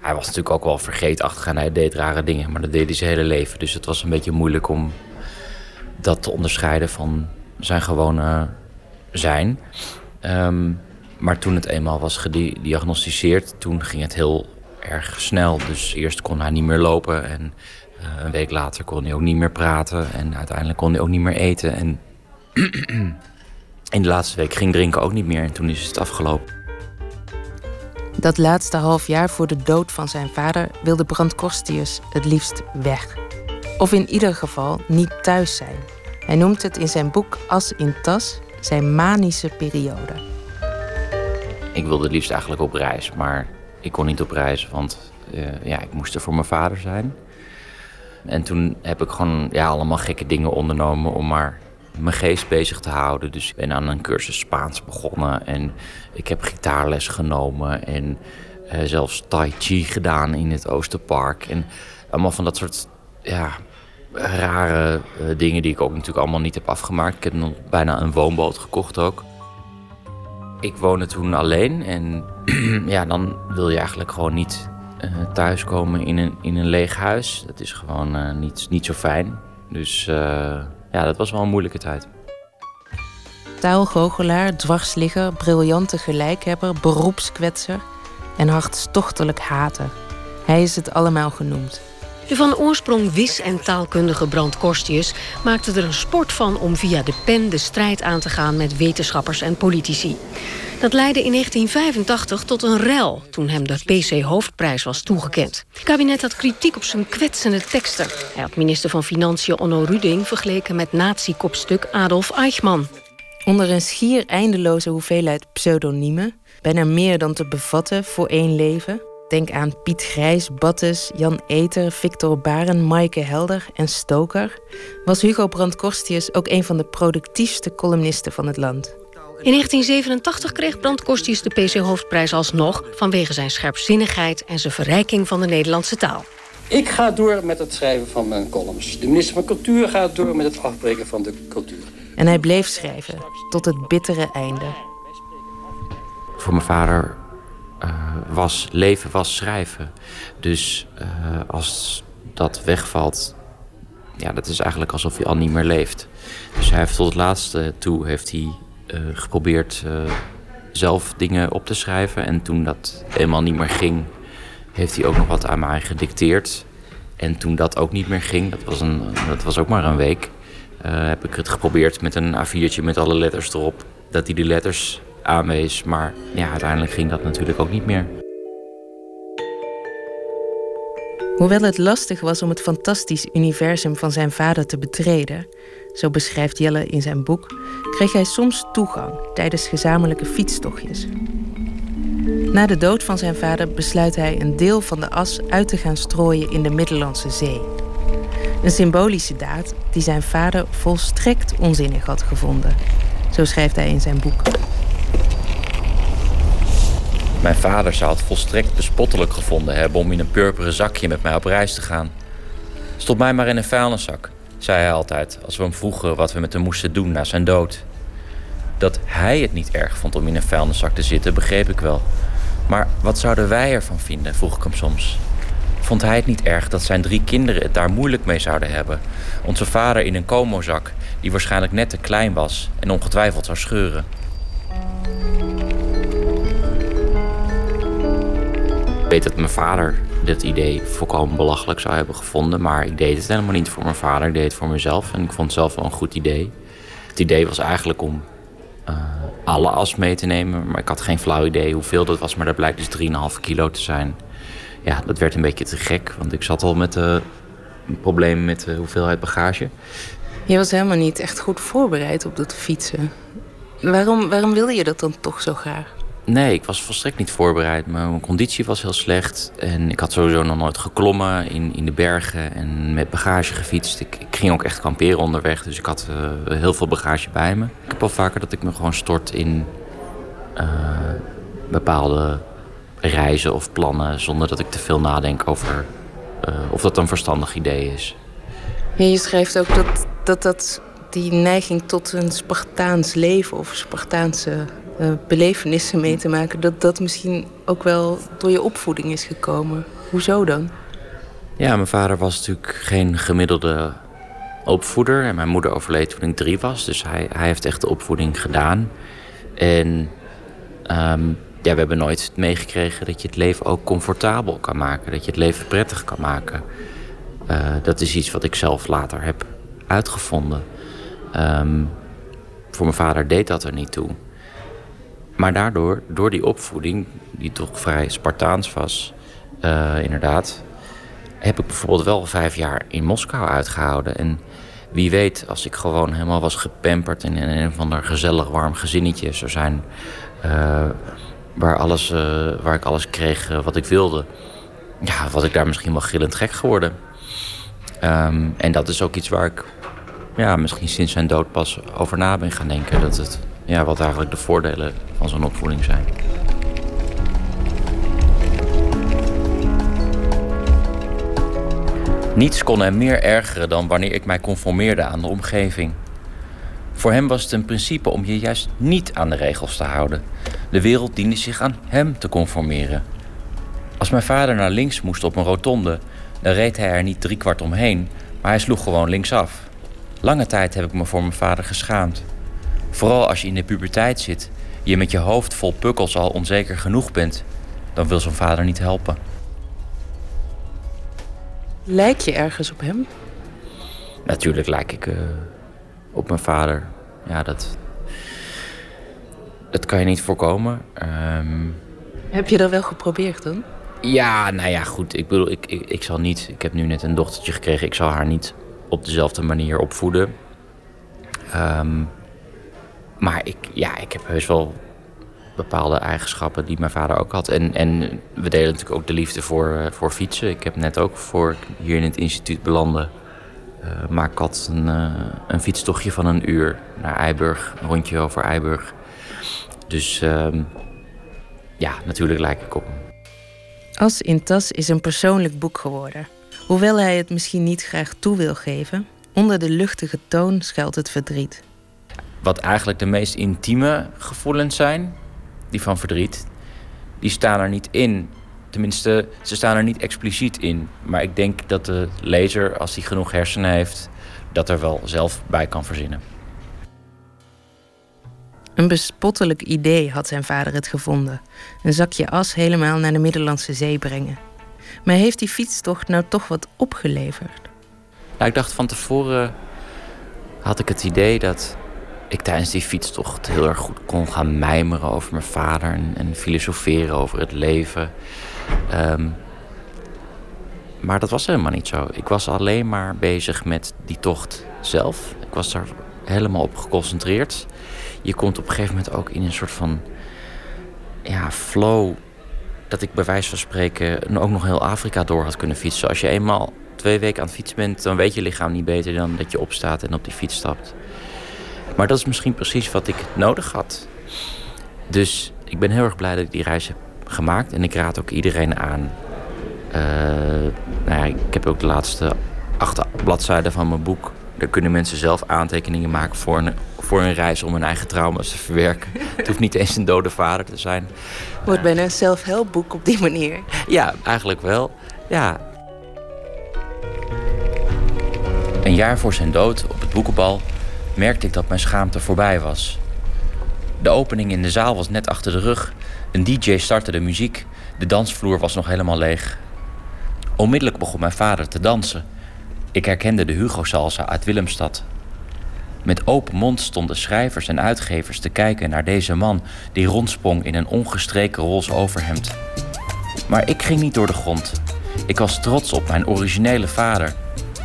Hij was natuurlijk ook wel vergeetachtig en hij deed rare dingen, maar dat deed hij zijn hele leven. Dus het was een beetje moeilijk om dat te onderscheiden van zijn gewone zijn. Um, maar toen het eenmaal was gediagnosticeerd, toen ging het heel erg snel. Dus eerst kon hij niet meer lopen en uh, een week later kon hij ook niet meer praten. En uiteindelijk kon hij ook niet meer eten. En in de laatste week ging drinken ook niet meer en toen is het afgelopen. Dat laatste half jaar voor de dood van zijn vader wilde Brand Korstius het liefst weg. Of in ieder geval niet thuis zijn. Hij noemt het in zijn boek As in Tas zijn manische periode. Ik wilde het liefst eigenlijk op reis, maar ik kon niet op reis, want uh, ja, ik moest er voor mijn vader zijn. En toen heb ik gewoon ja, allemaal gekke dingen ondernomen om maar mijn geest bezig te houden. Dus ik ben aan een cursus Spaans begonnen en ik heb gitaarles genomen en uh, zelfs Tai Chi gedaan in het Oosterpark. En allemaal van dat soort ja, rare uh, dingen die ik ook natuurlijk allemaal niet heb afgemaakt. Ik heb nog bijna een woonboot gekocht ook. Ik woonde toen alleen en ja, dan wil je eigenlijk gewoon niet uh, thuiskomen in een, in een leeg huis. Dat is gewoon niet, niet zo fijn. Dus ja, dat was wel een moeilijke tijd. Taalgoochelaar, dwarsligger, briljante gelijkhebber, beroepskwetser en hartstochtelijk hater. Hij is het allemaal genoemd. De van oorsprong wis- en taalkundige Brand Korstius maakte er een sport van om via de pen de strijd aan te gaan met wetenschappers en politici. Dat leidde in 1985 tot een rel toen hem de PC-hoofdprijs was toegekend. Het kabinet had kritiek op zijn kwetsende teksten. Hij had minister van Financiën Onno Ruding vergeleken met nazi-kopstuk Adolf Eichmann. Onder een schier eindeloze hoeveelheid pseudoniemen, bijna meer dan te bevatten voor één leven. Denk aan Piet Grijs, Battes, Jan Eter, Victor Baren, Maaike Helder en Stoker. Was Hugo Brandt Korstius ook een van de productiefste columnisten van het land. In 1987 kreeg Brand Korstius de PC-hoofdprijs alsnog... vanwege zijn scherpzinnigheid en zijn verrijking van de Nederlandse taal. Ik ga door met het schrijven van mijn columns. De minister van Cultuur gaat door met het afbreken van de cultuur. En hij bleef schrijven, tot het bittere einde. Voor mijn vader uh, was leven was schrijven. Dus uh, als dat wegvalt, ja, dat is eigenlijk alsof hij al niet meer leeft. Dus hij heeft tot het laatste toe heeft hij uh, geprobeerd zelf dingen op te schrijven. En toen dat eenmaal niet meer ging, heeft hij ook nog wat aan mij gedicteerd. En toen dat ook niet meer ging, dat was, een, dat was ook maar een week, eh, heb ik het geprobeerd met een A4'tje met alle letters erop. Dat hij die letters aanwees. Maar ja, uiteindelijk ging dat natuurlijk ook niet meer. Hoewel het lastig was om het fantastisch universum van zijn vader te betreden, zo beschrijft Jelle in zijn boek, kreeg hij soms toegang tijdens gezamenlijke fietstochtjes. Na de dood van zijn vader besluit hij een deel van de as uit te gaan strooien in de Middellandse Zee. Een symbolische daad die zijn vader volstrekt onzinnig had gevonden. Zo schrijft hij in zijn boek. Mijn vader zou het volstrekt bespottelijk gevonden hebben om in een purperen zakje met mij op reis te gaan. Stop mij maar in een vuilniszak, zei hij altijd als we hem vroegen wat we met hem moesten doen na zijn dood. Dat hij het niet erg vond om in een vuilniszak te zitten, begreep ik wel. Maar wat zouden wij ervan vinden, vroeg ik hem soms. Vond hij het niet erg dat zijn drie kinderen het daar moeilijk mee zouden hebben? Onze vader in een komozak, die waarschijnlijk net te klein was en ongetwijfeld zou scheuren. Weet dat mijn vader dit idee volkomen belachelijk zou hebben gevonden. Maar ik deed het helemaal niet voor mijn vader. Ik deed het voor mezelf. En ik vond het zelf wel een goed idee. Het idee was eigenlijk om uh, alle as mee te nemen. Maar ik had geen flauw idee hoeveel dat was. Maar dat blijkt dus 3,5 kilo te zijn. Ja, dat werd een beetje te gek. Want ik zat al met uh, een probleem met de hoeveelheid bagage. Je was helemaal niet echt goed voorbereid op dat fietsen. Waarom, waarom wilde je dat dan toch zo graag? Nee, ik was volstrekt niet voorbereid. Mijn conditie was heel slecht. En ik had sowieso nog nooit geklommen in, in de bergen en met bagage gefietst. Ik, ging ook echt kamperen onderweg, dus ik had uh, heel veel bagage bij me. Ik heb al vaker dat ik me gewoon stort in uh, bepaalde reizen of plannen... zonder dat ik te veel nadenk over uh, of dat een verstandig idee is. Je schrijft ook dat, dat, dat die neiging tot een Spartaans leven of Spartaanse uh, belevenissen mee te maken, dat dat misschien ook wel door je opvoeding is gekomen. Hoezo dan? Ja, mijn vader was natuurlijk geen gemiddelde opvoeder. En mijn moeder overleed toen ik drie was. Dus hij, hij heeft echt de opvoeding gedaan. En um, ja, we hebben nooit meegekregen dat je het leven ook comfortabel kan maken. Dat je het leven prettig kan maken. Uh, dat is iets wat ik zelf later heb uitgevonden. Um, voor mijn vader deed dat er niet toe. Maar daardoor, door die opvoeding, die toch vrij Spartaans was, uh, inderdaad, heb ik bijvoorbeeld wel vijf jaar in Moskou uitgehouden. En wie weet, als ik gewoon helemaal was gepamperd in een of ander gezellig warm gezinnetje zou zijn, uh, waar, alles, uh, waar ik alles kreeg wat ik wilde, ja, was ik daar misschien wel gillend gek geworden. Um, en dat is ook iets waar ik ja, misschien sinds zijn dood pas over na ben gaan denken. Dat het ja, wat eigenlijk de voordelen van zo'n opvoeding zijn. Niets kon hem meer ergeren dan wanneer ik mij conformeerde aan de omgeving. Voor hem was het een principe om je juist niet aan de regels te houden. De wereld diende zich aan hem te conformeren. Als mijn vader naar links moest op een rotonde, dan reed hij er niet driekwart omheen, maar hij sloeg gewoon linksaf. Lange tijd heb ik me voor mijn vader geschaamd. Vooral als je in de puberteit zit, je met je hoofd vol pukkels al onzeker genoeg bent, dan wil zo'n vader niet helpen. Lijk je ergens op hem? Natuurlijk lijk ik uh, op mijn vader. Ja, dat, dat kan je niet voorkomen. Um... Heb je dat wel geprobeerd dan? Ja, nou ja, goed. Ik bedoel, ik, ik, ik zal niet. Ik heb nu net een dochtertje gekregen. Ik zal haar niet op dezelfde manier opvoeden. Um, maar ik, ja, ik heb heus wel bepaalde eigenschappen die mijn vader ook had. En, en we delen natuurlijk ook de liefde voor, uh, voor fietsen. Ik heb net ook voor ik hier in het instituut belandde... Uh, maak ik had een, uh, een fietstochtje van een uur naar Eiburg. Een rondje over Eiburg. Dus uh, ja, natuurlijk lijk ik op hem. As in Tas is een persoonlijk boek geworden. Hoewel hij het misschien niet graag toe wil geven... onder de luchtige toon schuilt het verdriet wat eigenlijk de meest intieme gevoelens zijn, die van verdriet, die staan er niet in. Tenminste, ze staan er niet expliciet in. Maar ik denk dat de lezer, als hij genoeg hersenen heeft, dat er wel zelf bij kan verzinnen. Een bespottelijk idee had zijn vader het gevonden. Een zakje as helemaal naar de Middellandse Zee brengen. Maar heeft die fietstocht nou toch wat opgeleverd? Nou, ik dacht van tevoren had ik het idee dat ik tijdens die fietstocht heel erg goed kon gaan mijmeren over mijn vader en, en filosoferen over het leven. Ehm, maar dat was helemaal niet zo. Ik was alleen maar bezig met die tocht zelf. Ik was daar helemaal op geconcentreerd. Je komt op een gegeven moment ook in een soort van ja, flow. Dat ik bij wijze van spreken ook nog heel Afrika door had kunnen fietsen. Als je eenmaal twee weken aan het fietsen bent, dan weet je lichaam niet beter dan dat je opstaat en op die fiets stapt. Maar dat is misschien precies wat ik nodig had. Dus ik ben heel erg blij dat ik die reis heb gemaakt. En ik raad ook iedereen aan. Uh, nou ja, ik heb ook de laatste acht bladzijden van mijn boek. Daar kunnen mensen zelf aantekeningen maken voor een, voor een reis om hun eigen trauma's te verwerken. Het hoeft niet eens een dode vader te zijn. Wordt bijna een self-help op die manier. Ja, eigenlijk wel. Ja. Een jaar voor zijn dood op het boekenbal merkte ik dat mijn schaamte voorbij was. De opening in de zaal was net achter de rug. Een DJ startte de muziek. De dansvloer was nog helemaal leeg. Onmiddellijk begon mijn vader te dansen. Ik herkende de Hugo-salsa uit Willemstad. Met open mond stonden schrijvers en uitgevers te kijken naar deze man die rondsprong in een ongestreken roze overhemd. Maar ik ging niet door de grond. Ik was trots op mijn originele vader.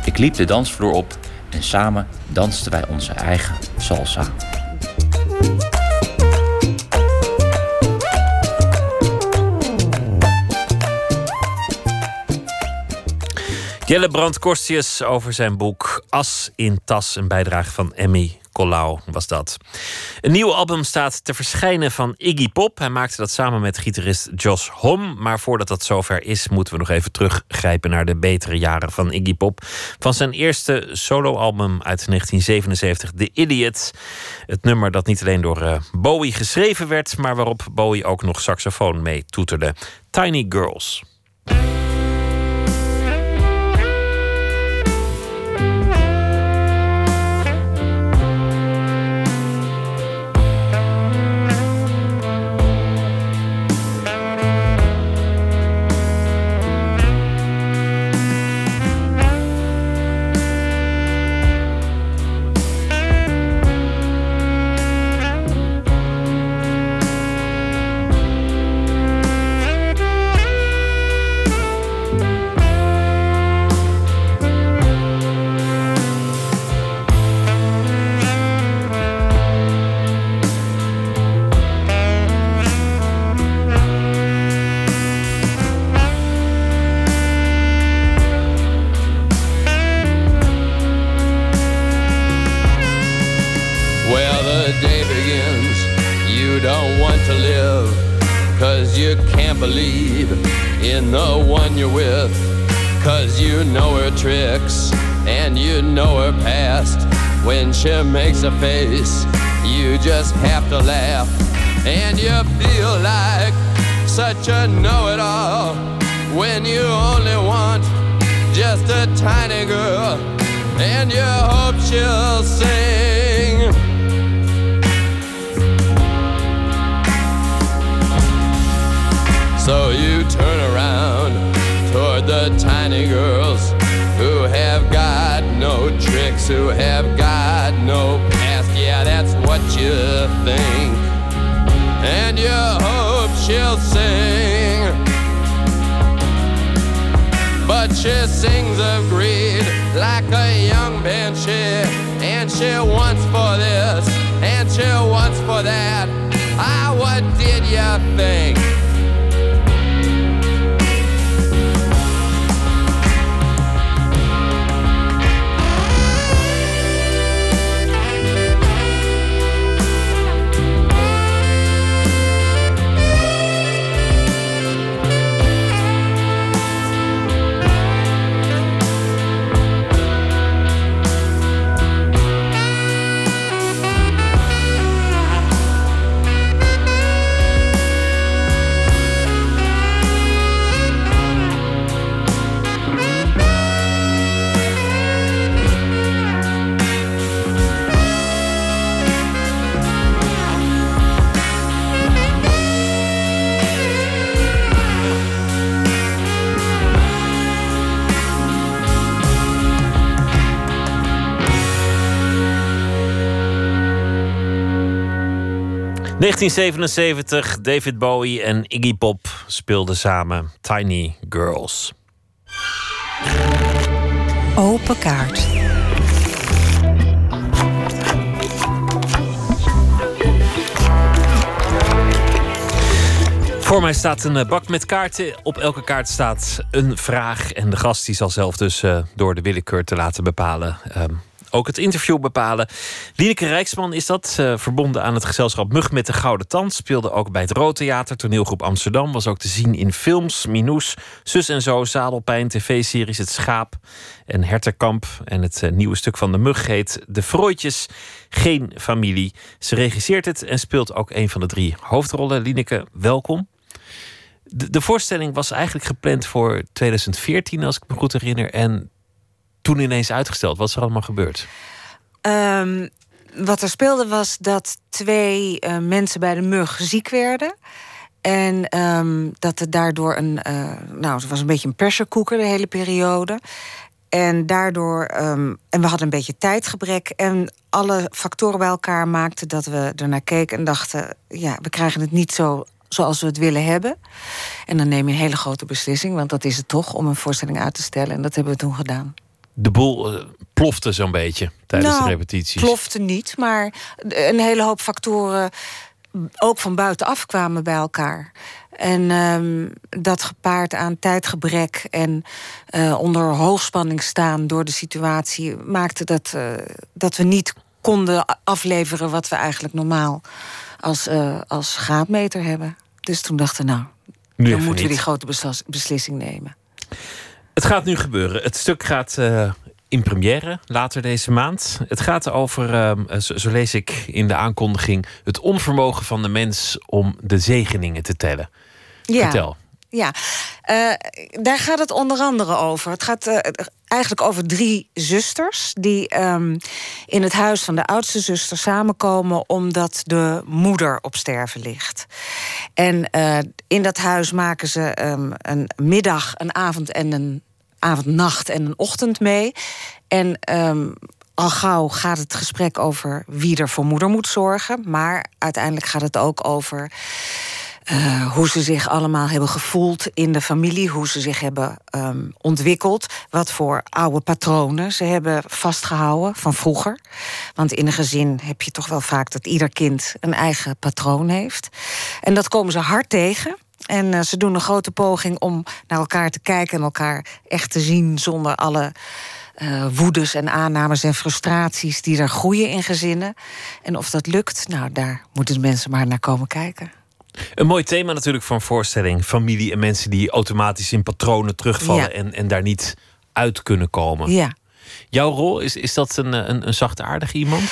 Ik liep de dansvloer op en samen dansten wij onze eigen salsa. Jelle Brand Korstius over zijn boek As in Tas, een bijdrage van Emmy Colau was dat. Een nieuw album staat te verschijnen van Iggy Pop. Hij maakte dat samen met gitarist Josh Hom. Maar voordat dat zover is, moeten we nog even teruggrijpen naar de betere jaren van Iggy Pop. Van zijn eerste soloalbum uit 1977, The Idiot. Het nummer dat niet alleen door uh, Bowie geschreven werd, maar waarop Bowie ook nog saxofoon mee toeterde. Tiny Girls. Cause you can't believe in the one you're with. Cause you know her tricks and you know her past. When she makes a face, you just have to laugh. And you feel like such a know it all when you only want just a tiny girl. And you hope she'll say, So you turn around toward the tiny girls who have got no tricks, who have got no past. Yeah, that's what you think. And you hope she'll sing. But she sings of greed like a young banshee. And she wants for this, and she wants for that. Ah, what did you think? 1977, David Bowie en Iggy Pop speelden samen Tiny Girls. Open kaart. Voor mij staat een eh, bak met kaarten. Op elke kaart staat een vraag. En de gast die zal zelf dus uh, door de willekeur te laten bepalen. Um, ook het interview bepalen. Lieneke Rijksman is dat, uh, verbonden aan het gezelschap Mug met de Gouden Tand. Speelde ook bij het Roodtheater, toneelgroep Amsterdam. Was ook te zien in films, Minoes, Zus en Zo, Zadelpijn, tv-series Het Schaap en Herterkamp. En het uh, nieuwe stuk van de Mug heet De Frooitjes, Geen Familie. Ze regisseert het en speelt ook een van de drie hoofdrollen. Lieneke, welkom. De, de voorstelling was eigenlijk gepland voor 2014, als ik me goed herinner. En toen ineens uitgesteld. Wat is er allemaal gebeurd? Um, wat er speelde was dat twee uh, mensen bij de mug ziek werden. En um, dat er daardoor een. Uh, nou, het was een beetje een pressure cooker de hele periode. En daardoor. Um, en we hadden een beetje tijdgebrek. En alle factoren bij elkaar maakten dat we ernaar keken en dachten: ja, we krijgen het niet zo zoals we het willen hebben. En dan neem je een hele grote beslissing, want dat is het toch om een voorstelling uit te stellen. En dat hebben we toen gedaan de boel uh, plofte zo'n beetje tijdens nou, de repetities. Plofte niet, maar een hele hoop factoren ook van buitenaf kwamen bij elkaar. En um, dat gepaard aan tijdgebrek en uh, onder hoogspanning staan door de situatie, maakte dat, uh, dat we niet konden afleveren wat we eigenlijk normaal als, als graadmeter hebben. Dus toen dachten we, nou, nu dan moeten we die grote beslissing nemen. Het gaat nu gebeuren. Het stuk gaat uh, in première later deze maand. Het gaat over, uh, zo, zo, lees ik in de aankondiging, het onvermogen van de mens om de zegeningen te tellen. Ja. Vertel. Ja, uh, daar gaat het onder andere over. Het gaat uh, eigenlijk over drie zusters die um, in het huis van de oudste zuster samenkomen omdat de moeder op sterven ligt. En uh, in dat huis maken ze um, een middag, een avond en een avond, nacht en een ochtend mee. En um, al gauw gaat het gesprek over wie er voor moeder moet zorgen. Maar uiteindelijk gaat het ook over uh, hoe ze zich allemaal hebben gevoeld in de familie, hoe ze zich hebben um, ontwikkeld, wat voor oude patronen ze hebben vastgehouden van vroeger. Want in een gezin heb je toch wel vaak dat ieder kind een eigen patroon heeft. En dat komen ze hard tegen. En uh, ze doen een grote poging om naar elkaar te kijken en elkaar echt te zien zonder alle uh, woedes en aannames en frustraties die er groeien in gezinnen. En of dat lukt, nou, daar moeten de mensen maar naar komen kijken. Een mooi thema natuurlijk van voorstelling. Familie en mensen die automatisch in patronen terugvallen en, en daar niet uit kunnen komen. Ja. Jouw rol, is, is dat een, een, een zachtaardig iemand?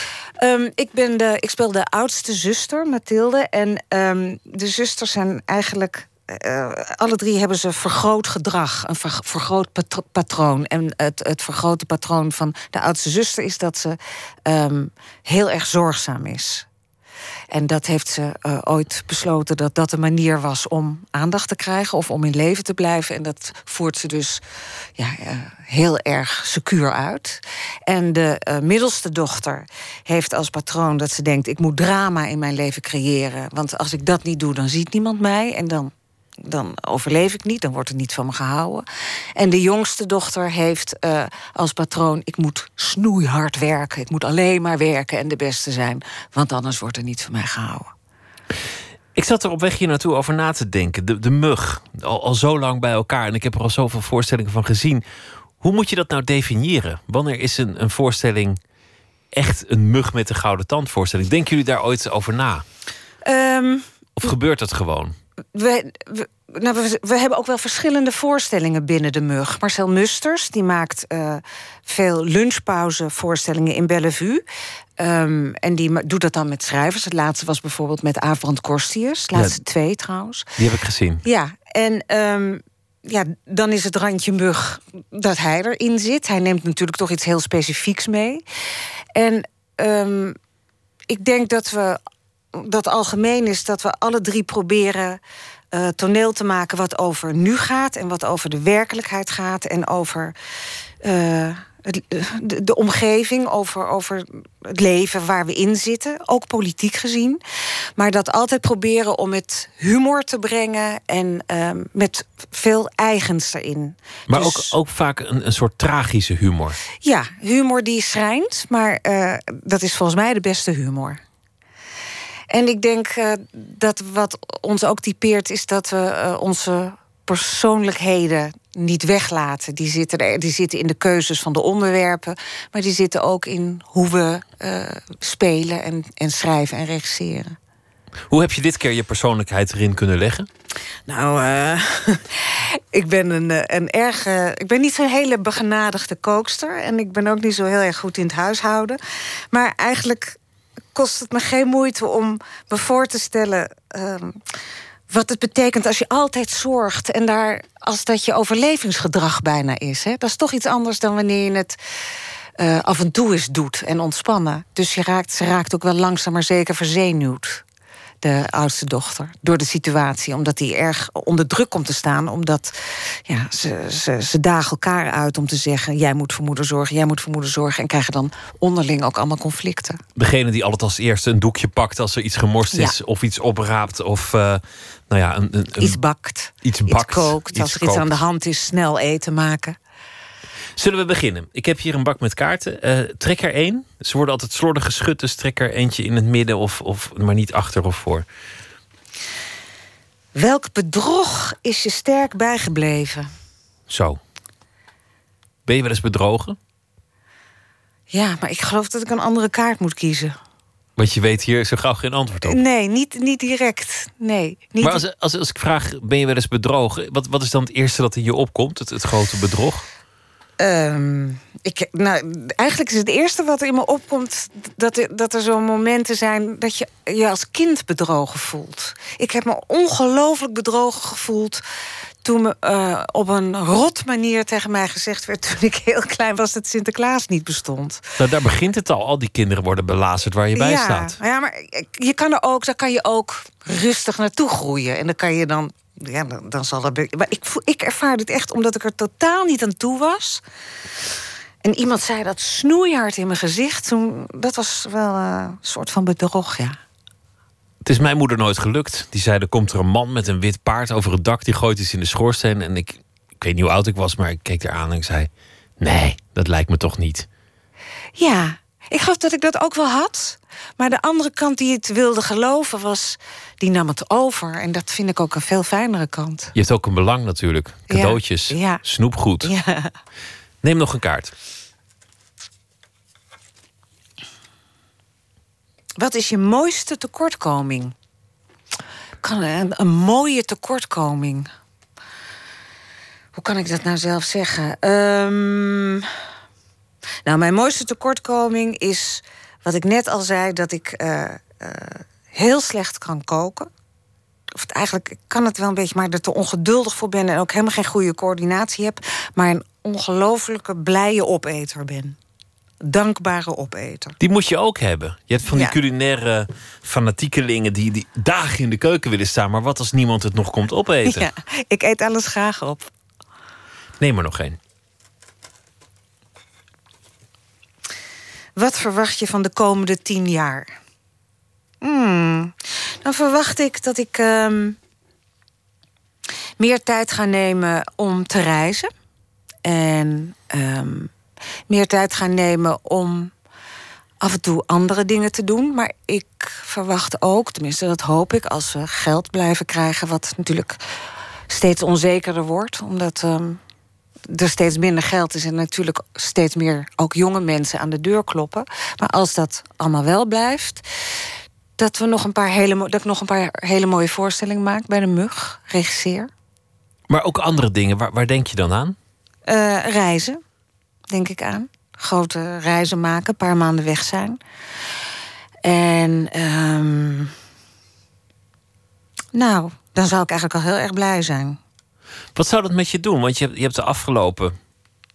Um, ik, ben de, ik speel de oudste zuster, Mathilde. En um, de zusters zijn eigenlijk uh, alle drie hebben ze vergroot gedrag, een ver, vergroot patroon. En het, het vergrote patroon van de oudste zuster is dat ze um, heel erg zorgzaam is. En dat heeft ze uh, ooit besloten dat dat een manier was om aandacht te krijgen of om in leven te blijven. En dat voert ze dus ja, uh, heel erg secuur uit. En de uh, middelste dochter heeft als patroon dat ze denkt: ik moet drama in mijn leven creëren. Want als ik dat niet doe, dan ziet niemand mij. En dan dan overleef ik niet, dan wordt er niet van me gehouden. En de jongste dochter heeft uh, als patroon: ik moet snoeihard werken. Ik moet alleen maar werken en de beste zijn, want anders wordt er niet van mij gehouden. Ik zat er op weg hier naartoe over na te denken. De, de mug, al, al zo lang bij elkaar. En ik heb er al zoveel voorstellingen van gezien. Hoe moet je dat nou definiëren? Wanneer is een, een voorstelling echt een mug met een gouden tand voorstelling? Denken jullie daar ooit over na? Um, of gebeurt dat gewoon? We, we, nou, we, we, hebben ook wel verschillende voorstellingen binnen de mug. Marcel Musters die maakt uh, veel lunchpauzevoorstellingen in Bellevue. Um, en die doet dat dan met schrijvers. Het laatste was bijvoorbeeld met Avrand Korstius. De laatste ja, twee trouwens. Die heb ik gezien. Ja, en um, ja, dan is het randje mug dat hij erin zit. Hij neemt natuurlijk toch iets heel specifieks mee. En um, ik denk dat we dat algemeen is dat we alle drie proberen uh, toneel te maken wat over nu gaat en wat over de werkelijkheid gaat en over uh, het, de, de, omgeving, over, over het leven waar we in zitten, ook politiek gezien. Maar dat altijd proberen om het humor te brengen en ehm, met veel eigens erin. Maar dus, ook, ook vaak een, een soort tragische humor. Ja, humor die schrijnt, maar dat is volgens mij de beste humor. En ik denk uh, dat wat ons ook typeert, is dat we uh, onze persoonlijkheden niet weglaten. Die zitten, er, die zitten in de keuzes van de onderwerpen, maar die zitten ook in hoe we uh, spelen en, en schrijven en regisseren. Hoe heb je dit keer je persoonlijkheid erin kunnen leggen? Nou, uh, ik ben een, een erg. Uh, ik ben niet zo'n hele begenadigde kookster. En ik ben ook niet zo heel erg goed in het huishouden. Maar eigenlijk kost het me geen moeite om me voor te stellen. Uh, wat het betekent als je altijd zorgt en daar als dat je overlevingsgedrag bijna is. Hè? Dat is toch iets anders dan wanneer je het uh, af en toe eens doet en ontspannen. Dus je raakt, ze raakt ook wel langzaam maar zeker verzenuwd. De oudste dochter. Door de situatie. Omdat die erg onder druk komt te staan. Omdat ja, ze, ze, ze dagen elkaar uit om te zeggen: jij moet voor moeder zorgen, jij moet voor moeder zorgen. En krijgen dan onderling ook allemaal conflicten. Degene die altijd als eerste een doekje pakt als er iets gemorst is, ja. of iets opraapt, of uh, nou ja, een, een, iets bakt. Iets, bakt, iets kookt. Iets als er kookt. iets aan de hand is, snel eten maken. Zullen we beginnen? Ik heb hier een bak met kaarten. Uh, trek er één. Ze worden altijd slordig geschud, dus trek er eentje in het midden of, of maar niet achter of voor. Welk bedrog is je sterk bijgebleven? Zo. Ben je wel eens bedrogen? Ja, maar ik geloof dat ik een andere kaart moet kiezen. Want je weet hier zo gauw geen antwoord op. Nee, niet, niet direct. Nee, niet maar als, als, als ik vraag, ben je wel eens bedrogen? Wat, wat is dan het eerste dat in je opkomt, het, het grote bedrog? Um, ik, nou, eigenlijk is het eerste wat er in me opkomt... dat er, dat er zo'n momenten zijn dat je je als kind bedrogen voelt. Ik heb me ongelooflijk bedrogen gevoeld... toen me, uh, op een rot manier tegen mij gezegd werd... toen ik heel klein was dat Sinterklaas niet bestond. Nou, daar begint het al. Al die kinderen worden belazerd waar je bij ja, staat. Ja, maar je kan er ook, daar kan je ook rustig naartoe groeien. En dan kan je dan ja, dan, dan zal dat. Maar ik, ik ervaar dit echt omdat ik er totaal niet aan toe was. En iemand zei dat snoeihard in mijn gezicht. Toen, dat was wel een soort van bedrog, ja. Het is mijn moeder nooit gelukt. Die zei: er komt er een man met een wit paard over het dak. Die gooit iets in de schoorsteen. En ik, ik weet niet hoe oud ik was, maar ik keek eraan en ik zei: Nee, dat lijkt me toch niet. Ja, ik geloof dat ik dat ook wel had. Maar de andere kant die het wilde geloven was, die nam het over. En dat vind ik ook een veel fijnere kant. Je hebt ook een belang natuurlijk. Cadeautjes, ja, ja. snoepgoed. Ja. Neem nog een kaart. Wat is je mooiste tekortkoming? Kan een, een mooie tekortkoming. Hoe kan ik dat nou zelf zeggen? Um, nou, mijn mooiste tekortkoming is wat ik net al zei, dat ik uh, uh, heel slecht kan koken. Of eigenlijk ik kan het wel een beetje, maar er te ongeduldig voor ben en ook helemaal geen goede coördinatie heb, maar een ongelofelijke blije opeter ben. Dankbare opeter. Die moet je ook hebben. Je hebt van die ja. culinaire fanatiekelingen die, die dagen in de keuken willen staan, maar wat als niemand het nog komt opeten? Ja, ik eet alles graag op. Neem er nog één. Wat verwacht je van de komende tien jaar? Hmm, dan verwacht ik dat ik um, meer tijd ga nemen om te reizen. En um, meer tijd ga nemen om af en toe andere dingen te doen. Maar ik verwacht ook, tenminste dat hoop ik, als we geld blijven krijgen, wat natuurlijk steeds onzekerder wordt, omdat um, er steeds minder geld is en natuurlijk steeds meer ook jonge mensen aan de deur kloppen. Maar als dat allemaal wel blijft, dat, we nog een paar hele, dat ik nog een paar hele mooie voorstellingen maak bij de Mug, regisseer. Maar ook andere dingen, waar, waar denk je dan aan? Uh, reizen, denk ik aan. Grote reizen maken, een paar maanden weg zijn. En um, nou, dan zou ik eigenlijk al heel erg blij zijn. Wat zou dat met je doen? Want je hebt, je hebt de afgelopen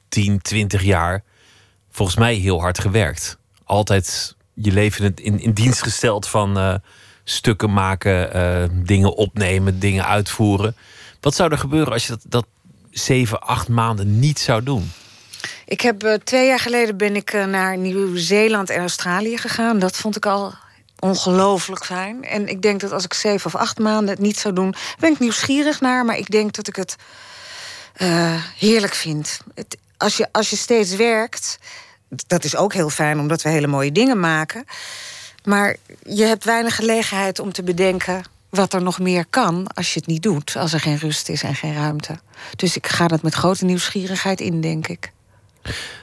10, 20 jaar volgens mij heel hard gewerkt. Altijd je leven in, in dienst gesteld van uh, stukken maken, uh, dingen opnemen, dingen uitvoeren. Wat zou er gebeuren als je dat, dat 7, 8 maanden niet zou doen? Ik heb uh, twee jaar geleden ben ik naar Nieuw-Zeeland en Australië gegaan. Dat vond ik al ongelooflijk fijn. En ik denk dat als ik zeven of acht maanden het niet zou doen, ben ik nieuwsgierig naar. Maar ik denk dat ik het uh, heerlijk vind. Het, als, je, als je steeds werkt, dat is ook heel fijn omdat we hele mooie dingen maken. Maar je hebt weinig gelegenheid om te bedenken wat er nog meer kan als je het niet doet, als er geen rust is en geen ruimte. Dus ik ga dat met grote nieuwsgierigheid in, denk ik.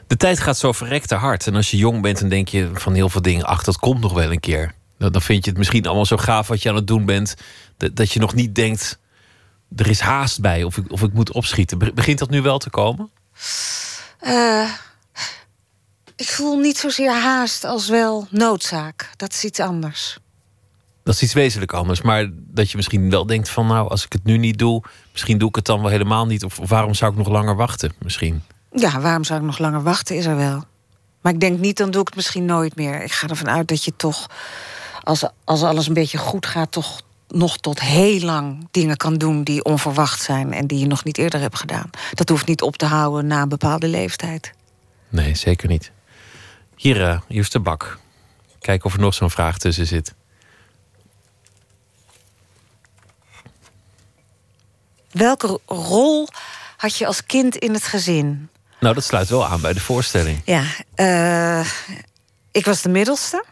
De tijd gaat zo verrekte hard. En als je jong bent, dan denk je van heel veel dingen: ach, dat komt nog wel een keer. Dan vind je het misschien allemaal zo gaaf wat je aan het doen bent, dat je nog niet denkt: er is haast bij of ik, of ik moet opschieten. Begint dat nu wel te komen? Uh, ik voel niet zozeer haast als wel noodzaak. Dat is iets anders. Dat is iets wezenlijk anders. Maar dat je misschien wel denkt van nou, als ik het nu niet doe, misschien doe ik het dan wel helemaal niet. Of, waarom zou ik nog langer wachten? Misschien. Ja, waarom zou ik nog langer wachten, is er wel. Maar ik denk niet, dan doe ik het misschien nooit meer. Ik ga ervan uit dat je toch, als, als alles een beetje goed gaat, toch nog tot heel lang dingen kan doen die onverwacht zijn en die je nog niet eerder hebt gedaan. Dat hoeft niet op te houden na een bepaalde leeftijd. Nee, zeker niet. Hier, uh, hier is de bak. Kijken of er nog zo'n vraag tussen zit. Welke rol had je als kind in het gezin? Nou, dat sluit wel aan bij de voorstelling. Ja, uh, ik was de middelste.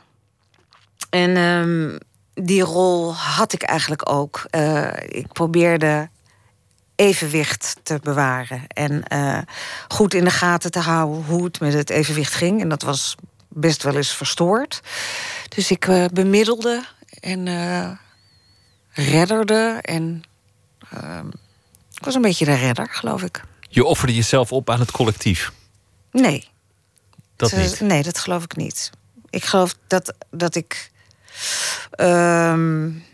En um, die rol had ik eigenlijk ook. Uh, ik probeerde evenwicht te bewaren. En uh, goed in de gaten te houden hoe het met het evenwicht ging. En dat was best wel eens verstoord. Dus ik uh, bemiddelde en redderde. En ehm, ik was een beetje de redder, geloof ik. Je offerde jezelf op aan het collectief? Nee. Dat niet? Nee, dat geloof ik niet. Ik geloof dat, dat ik um,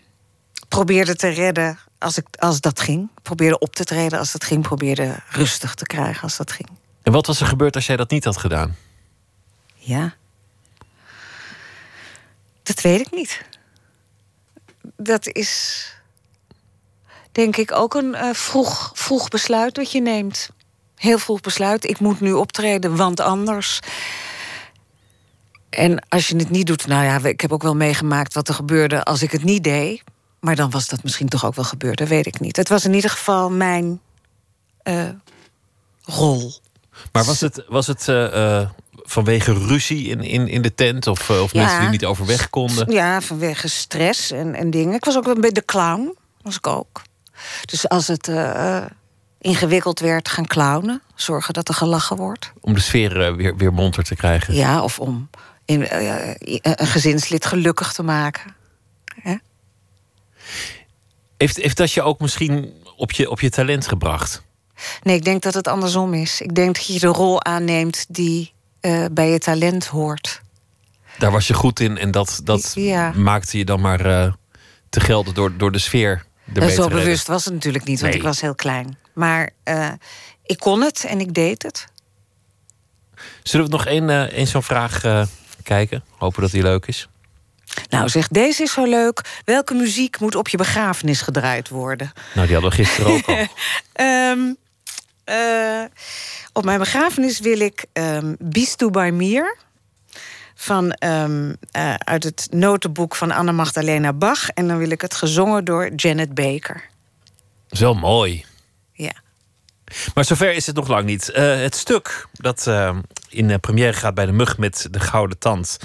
probeerde te redden als, ik, als dat ging. Probeerde op te treden als dat ging. Probeerde rustig te krijgen als dat ging. En wat was er gebeurd als jij dat niet had gedaan? Ja. Dat weet ik niet. Dat is, denk ik, ook een uh, vroeg, vroeg besluit dat je neemt. Heel vroeg besluit. Ik moet nu optreden, want anders. En als je het niet doet, nou ja, ik heb ook wel meegemaakt wat er gebeurde als ik het niet deed. Maar dan was dat misschien toch ook wel gebeurd, dat weet ik niet. Het was in ieder geval mijn uh, rol. Maar was het, was het uh, vanwege ruzie in, in, in de tent? Of, of ja, mensen die niet overweg konden? Ja, vanwege stress en, en dingen. Ik was ook een beetje de clown, was ik ook. Dus als het uh, ingewikkeld werd, gaan clownen. Zorgen dat er gelachen wordt. Om de sfeer weer, weer monter te krijgen? Ja, of om in, uh, een gezinslid gelukkig te maken. Hè? Heeft, heeft dat je ook misschien op je, op je talent gebracht? Nee, ik denk dat het andersom is. Ik denk dat je de rol aanneemt die uh, bij je talent hoort. Daar was je goed in en dat, dat ja. maakte je dan maar uh, te gelden door, door de sfeer. En zo bewust was het natuurlijk niet, want nee. ik was heel klein. Maar ik kon het en ik deed het. Zullen we nog één, één zo'n vraag kijken? Hopen dat die leuk is. Nou, zeg, deze is zo leuk. Welke muziek moet op je begrafenis gedraaid worden? Nou, die hadden we gisteren ook al. um, uh, op mijn begrafenis wil ik um, Bistu by Mir... Van, um, uh, uit het notenboek van Anna Magdalena Bach. En dan wil ik het gezongen door Janet Baker. Zo mooi. Ja. Maar zover is het nog lang niet. Uh, het stuk dat in première gaat bij de Mug met de Gouden Tand...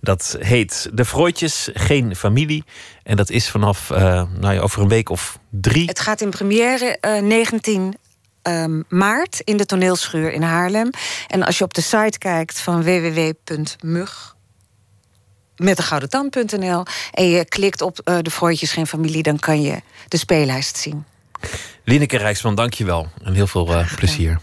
dat heet De Vrooitjes, geen familie. En dat is vanaf uh, nou ja, over een week of drie. Het gaat in première 19 um, maart in de toneelschuur in Haarlem. En als je op de site kijkt van www.mug met de gouden tand.nl en je klikt op uh, de Vrooitjes Geen Familie, dan kan je de speellijst zien. Lineke Rijksman, dank je wel. En heel veel uh, plezier.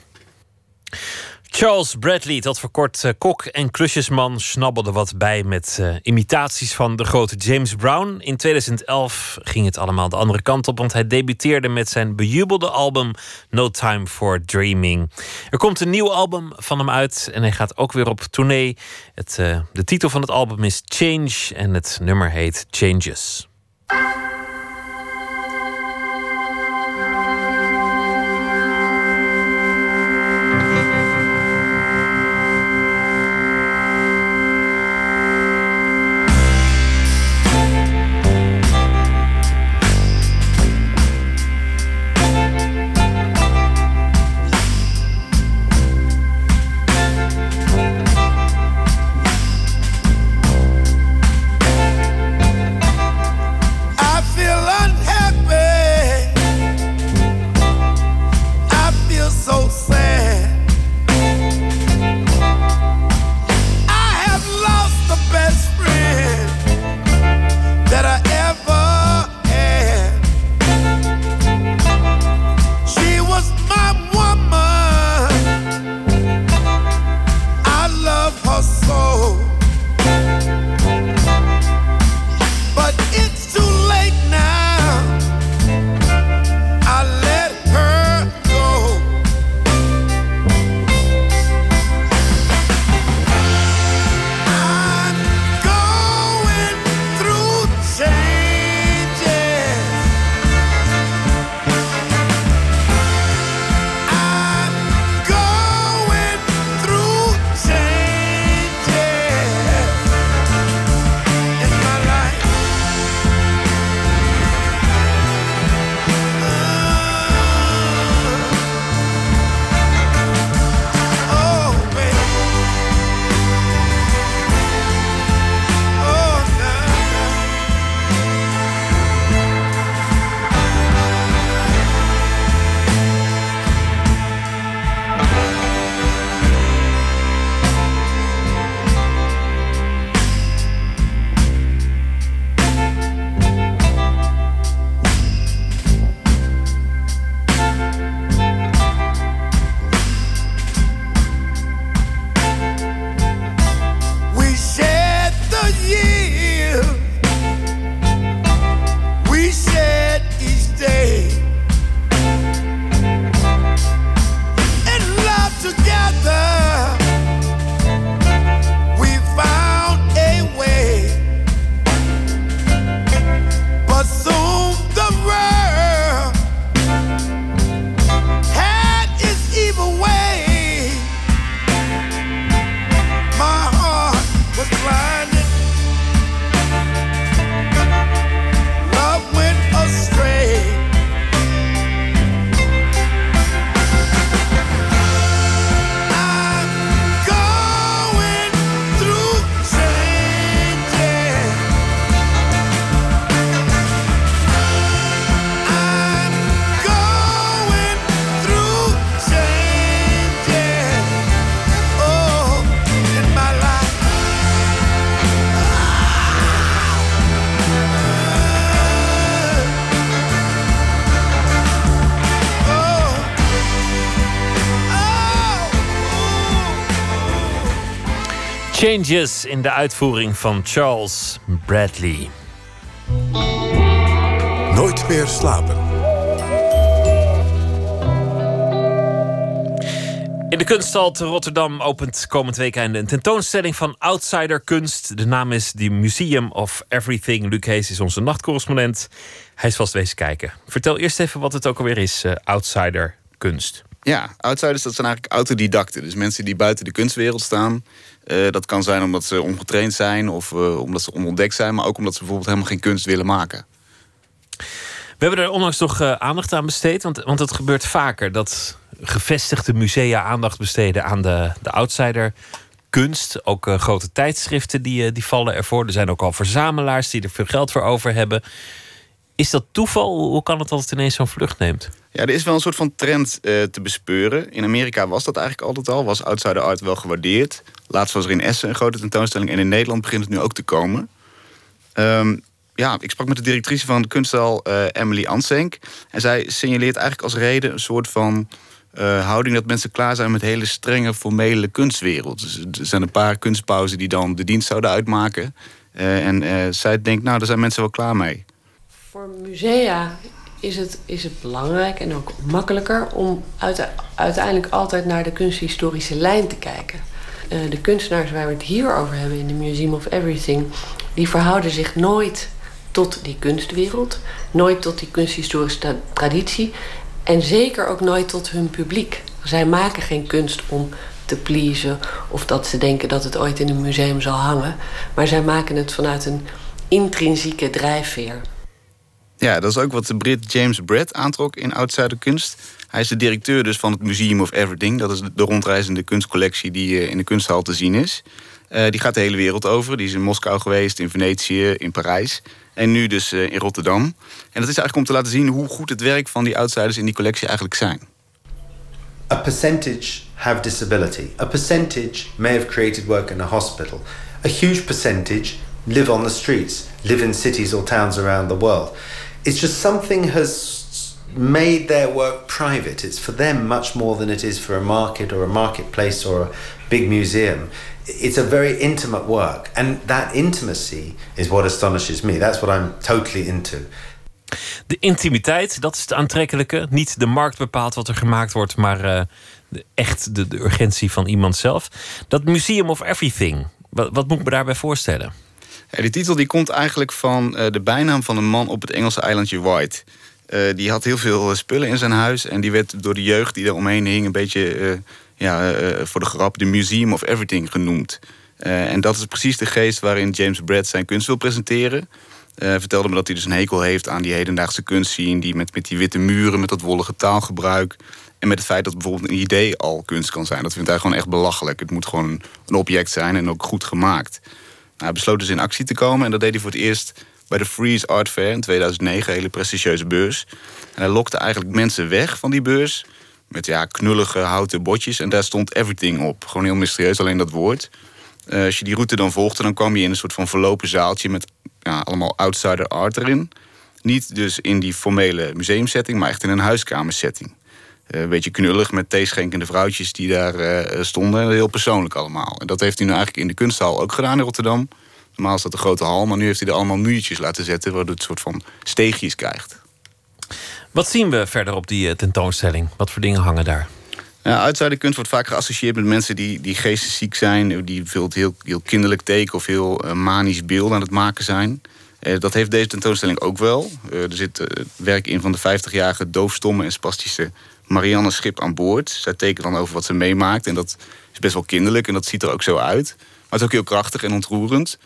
Charles Bradley, tot voor kort uh, kok en klusjesman, snabbelde wat bij met uh, imitaties van de grote James Brown. In 2011 ging het allemaal de andere kant op, want hij debuteerde met zijn bejubelde album No Time for Dreaming. Er komt een nieuw album van hem uit en hij gaat ook weer op tournee. Het, uh, de titel van het album is Change en het nummer heet Changes. Changes in de uitvoering van Charles Bradley. Nooit meer slapen. In de kunsthal te Rotterdam opent komend weekend een tentoonstelling van outsider kunst. De naam is The Museum of Everything. Luc Hees is onze nachtcorrespondent. Hij is vast wezen kijken. Vertel eerst even wat het ook alweer is, uh, outsider kunst. Ja, outsiders dat zijn eigenlijk autodidacten. Dus mensen die buiten de kunstwereld staan. Uh, dat kan zijn omdat ze ongetraind zijn of uh, omdat ze onontdekt zijn, maar ook omdat ze bijvoorbeeld helemaal geen kunst willen maken. We hebben er onlangs nog uh, aandacht aan besteed, want, want het gebeurt vaker dat gevestigde musea aandacht besteden aan de, de outsider kunst. Ook grote tijdschriften die, die vallen ervoor. Er zijn ook al verzamelaars die er veel geld voor over hebben. Is dat toeval? Hoe kan het dat het ineens zo'n vlucht neemt? Ja, er is wel een soort van trend uh, te bespeuren. In Amerika was dat eigenlijk altijd al. Was outsider art wel gewaardeerd. Laatst was er in Essen een grote tentoonstelling. En in Nederland begint het nu ook te komen. Um, ja, ik sprak met de directrice van de kunsthal Emily Ansenk. En zij signaleert eigenlijk als reden een soort van uh, houding dat mensen klaar zijn met hele strenge formele kunstwereld. Dus er zijn een paar kunstpauzen die dan de dienst zouden uitmaken. En zij denkt, nou, daar zijn mensen wel klaar mee. Voor musea is het, is het belangrijk en ook makkelijker om uiteindelijk altijd naar de kunsthistorische lijn te kijken. de kunstenaars waar we het hier over hebben in de Museum of Everything, die verhouden zich nooit tot die kunstwereld, nooit tot die kunsthistorische traditie. En zeker ook nooit tot hun publiek. Zij maken geen kunst om te pleasen of dat ze denken dat het ooit in een museum zal hangen. Maar zij maken het vanuit een intrinsieke drijfveer. Ja, dat is ook wat de Brit James Brett aantrok in kunst. Hij is de directeur dus van het Museum of Everything. Dat is de rondreizende kunstcollectie die eh, in de kunsthal te zien is. Uh, die gaat de hele wereld over. Die is in Moskou geweest, in Venetië, in Parijs. En nu dus uh, in Rotterdam. En dat is eigenlijk om te laten zien hoe goed het werk van die outsiders in die collectie eigenlijk zijn. A percentage have disability. A percentage may have created work in a hospital. A huge percentage live on the streets, live in cities or towns around the world. It's just something has made their work private. It's for them much more than it is for a market or a marketplace or a big museum. It's a very intimate work, and that intimacy is what astonishes me. That's what I'm totally into. De intimiteit, dat is het aantrekkelijke. Niet de markt bepaalt wat er gemaakt wordt, maar de, echt de, de, urgentie van iemand zelf. Dat Museum of Everything, wat, wat moet ik me daarbij voorstellen? Die titel die komt eigenlijk van uh, de bijnaam van een man op het Engelse eilandje White. Uh, die had heel veel spullen in zijn huis en die werd door de jeugd die er omheen hing een beetje ja, voor de grap de Museum of Everything genoemd. En dat is precies de geest waarin James Brad zijn kunst wil presenteren. Uh, vertelde me dat hij dus een hekel heeft aan die hedendaagse kunstzien... die met, met die witte muren, met dat wollige taalgebruik... en met het feit dat bijvoorbeeld een idee al kunst kan zijn. Dat vindt hij gewoon echt belachelijk. Het moet gewoon een object zijn en ook goed gemaakt. Hij besloot dus in actie te komen en dat deed hij voor het eerst... bij de Freeze Art Fair in 2009, een hele prestigieuze beurs. En hij lokte eigenlijk mensen weg van die beurs met ja, knullige houten botjes. En daar stond everything op. Gewoon heel mysterieus, alleen dat woord. Uh, als je die route dan volgde, dan kwam je in een soort van verlopen zaaltje met ja, allemaal outsider art erin. Niet dus in die formele museumsetting, maar echt in een huiskamersetting. Uh, een beetje knullig met theeschenkende vrouwtjes die daar uh, stonden. Heel persoonlijk allemaal. En dat heeft hij nu eigenlijk in de kunsthal ook gedaan in Rotterdam. Normaal is dat een grote hal, maar nu heeft hij er allemaal muurtjes laten zetten... waardoor het een soort van steegjes krijgt. Wat zien we verder op die eh, tentoonstelling? Wat voor dingen hangen daar? Ja, kunst wordt vaak geassocieerd met mensen die, die geestesziek zijn, die veel heel, heel kinderlijk teken of heel uh, manisch beeld aan het maken zijn. Uh, dat heeft deze tentoonstelling ook wel. Uh, er zit werk in van de 50-jarige doofstomme en spastische Marianne Schip aan boord. Zij tekent dan over wat ze meemaakt en dat is best wel kinderlijk en dat ziet er ook zo uit. Maar het is ook heel krachtig en ontroerend.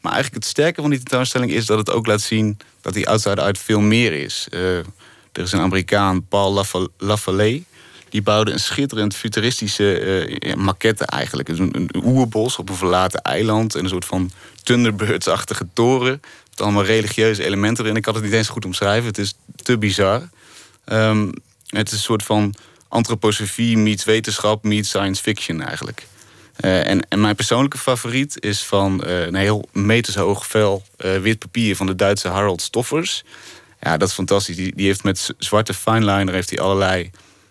Maar eigenlijk het sterke van die tentoonstelling is dat het ook laat zien dat die outsider uit veel meer is. Er is een Amerikaan, Paul Lafayette. Die bouwde een schitterend futuristische uh, maquette eigenlijk. een, een oerbos op een verlaten eiland. En een soort van Thunderbirds-achtige toren. Met allemaal religieuze elementen erin. Ik kan het niet eens goed omschrijven. Het is te bizar. Um, het is een soort van antroposofie meets wetenschap meets science fiction eigenlijk. Uh, en, en, mijn persoonlijke favoriet is van uh, een heel metershoog vel wit papier van de Duitse Harold Stoffers. Ja, dat is fantastisch. Die, die heeft met zwarte fineliner heeft hij allerlei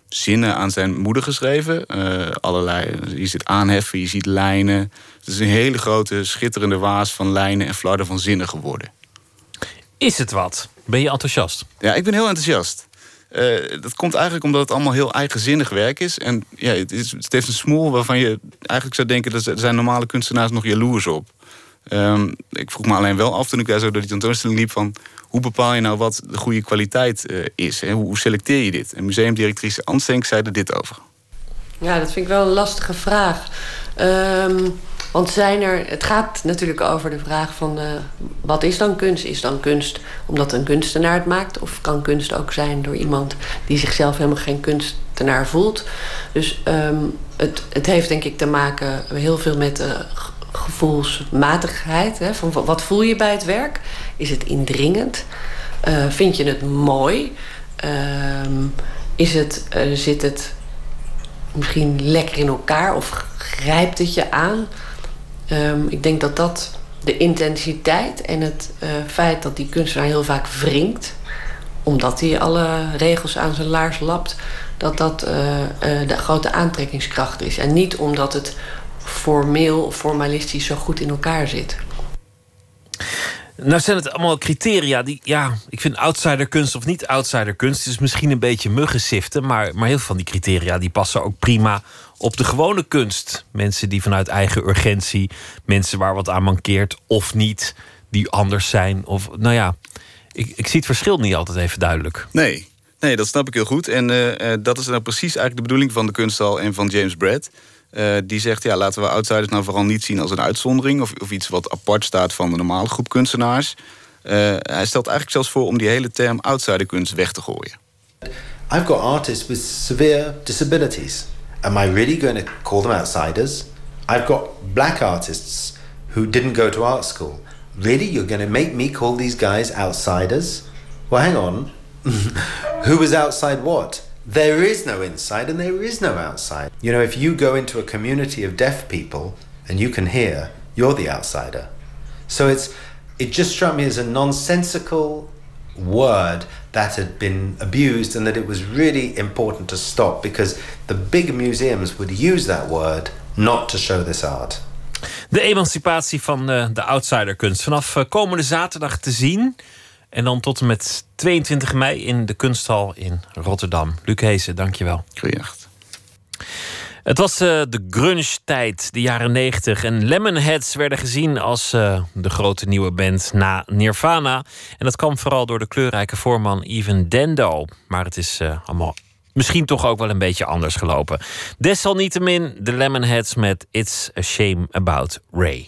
zinnen aan zijn moeder geschreven. Allerlei, je ziet aanheffen, je ziet lijnen. Het is een hele grote, schitterende waas van lijnen en flarden van zinnen geworden. Is het wat? Ben je enthousiast? Ja, ik ben heel enthousiast. Uh, dat komt eigenlijk omdat het allemaal heel eigenzinnig werk is. En ja, het, is, het heeft een smoel waarvan je eigenlijk zou denken... dat zijn normale kunstenaars nog jaloers op. Um, ik vroeg me alleen wel af toen ik daar zo door die tentoonstelling liep... van hoe bepaal je nou wat de goede kwaliteit uh, is? Hè? Hoe selecteer je dit? En museumdirectrice Anstenk zei er dit over. Ja, dat vind ik wel een lastige vraag. Um, want zijn er, het gaat natuurlijk over de vraag van... Uh, wat is dan kunst? Is dan kunst omdat een kunstenaar het maakt? Of kan kunst ook zijn door iemand die zichzelf helemaal geen kunstenaar voelt? Dus um, het, het heeft denk ik te maken heel veel met... Uh, gevoelsmatigheid. Hè? Van wat voel je bij het werk? Is het indringend? Uh, vind je het mooi? Uh, is het, zit het misschien lekker in elkaar of grijpt het je aan? Um, ik denk dat dat de intensiteit en het feit dat die kunstenaar heel vaak wringt, omdat hij alle regels aan zijn laars lapt, dat dat de grote aantrekkingskracht is. En niet omdat het formeel of formalistisch zo goed in elkaar zit. Nou zijn het allemaal criteria die, ja, ik vind outsiderkunst of niet outsiderkunst is misschien een beetje muggensiften, maar, maar heel veel van die criteria die passen ook prima op de gewone kunst. Mensen die vanuit eigen urgentie, mensen waar wat aan mankeert of niet, die anders zijn. Of nou ja, ik, ik zie het verschil niet altijd even duidelijk. Nee, nee dat snap ik heel goed. En uh, dat is nou precies eigenlijk de bedoeling van de kunsthal en van James Brad. Uh, die zegt, ja, laten we outsiders nou vooral niet zien als een uitzondering... of, of iets wat apart staat van de normale groep kunstenaars. Uh, hij stelt eigenlijk zelfs voor om die hele term outsiderkunst weg te gooien. I've got artists with severe disabilities. Am I really going to call them outsiders? I've got black artists who didn't go to art school. Really? You're going to make me call these guys outsiders? Well, hang on. who was outside what? there is no inside and there is no outside. You know, if you go into a community of deaf people and you can hear, you're the outsider. So it's it just struck me as a nonsensical word that had been abused and that it was really important to stop because the big museums would use that word not to show this art. De emancipatie van uh, de outsiderkunst. Vanaf uh, komende zaterdag te zien. En dan tot en met 22 mei in de kunsthal in Rotterdam. Luc Heesen, dankjewel. Goeienacht. Het was uh, de grunge-tijd, de jaren 90. En Lemonheads werden gezien als uh, de grote nieuwe band na Nirvana. En dat kwam vooral door de kleurrijke voorman Even Dendo. Maar het is uh, allemaal misschien toch ook wel een beetje anders gelopen. Desalniettemin de Lemonheads met It's a Shame About Ray.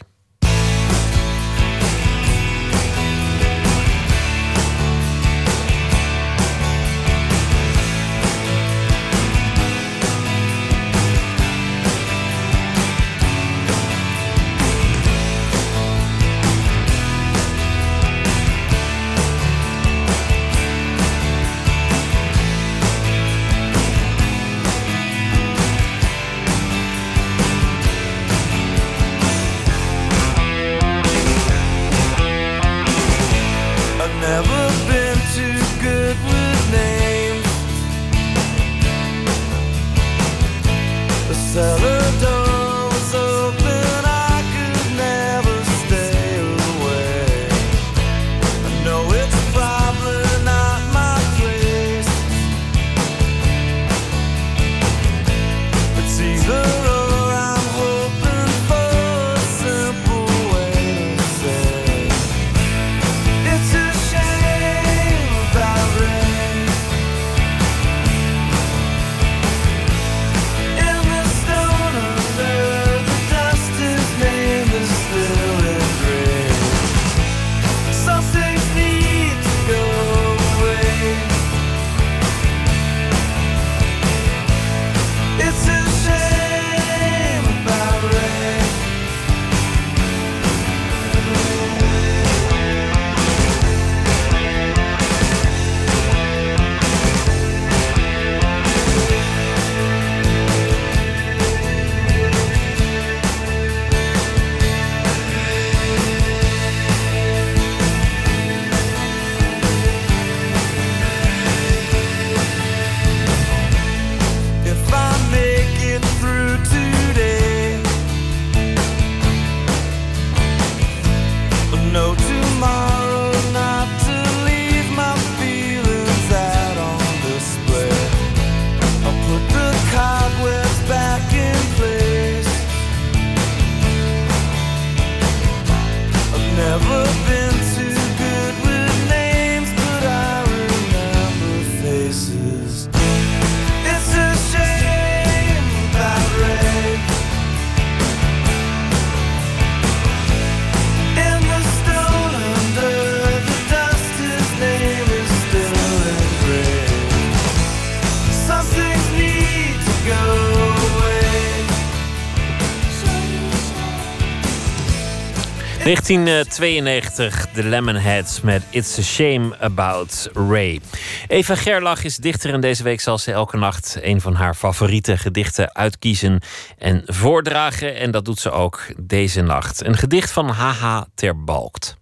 1992, de Lemonheads met It's a Shame About Ray. Eva Gerlach is dichter en deze week zal ze elke nacht een van haar favoriete gedichten uitkiezen en voordragen. En dat doet ze ook deze nacht. Een gedicht van H.H. Terbalkt.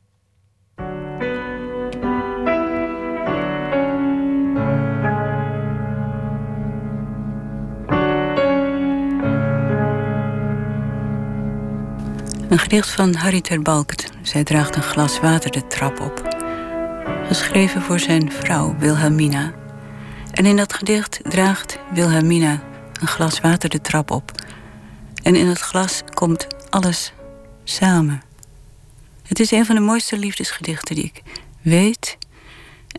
Een gedicht van Harry Terbalkt. Zij draagt een glas water de trap op. Geschreven voor zijn vrouw Wilhelmina. En in dat gedicht draagt Wilhelmina een glas water de trap op. En in het glas komt alles samen. Het is een van de mooiste liefdesgedichten die ik weet.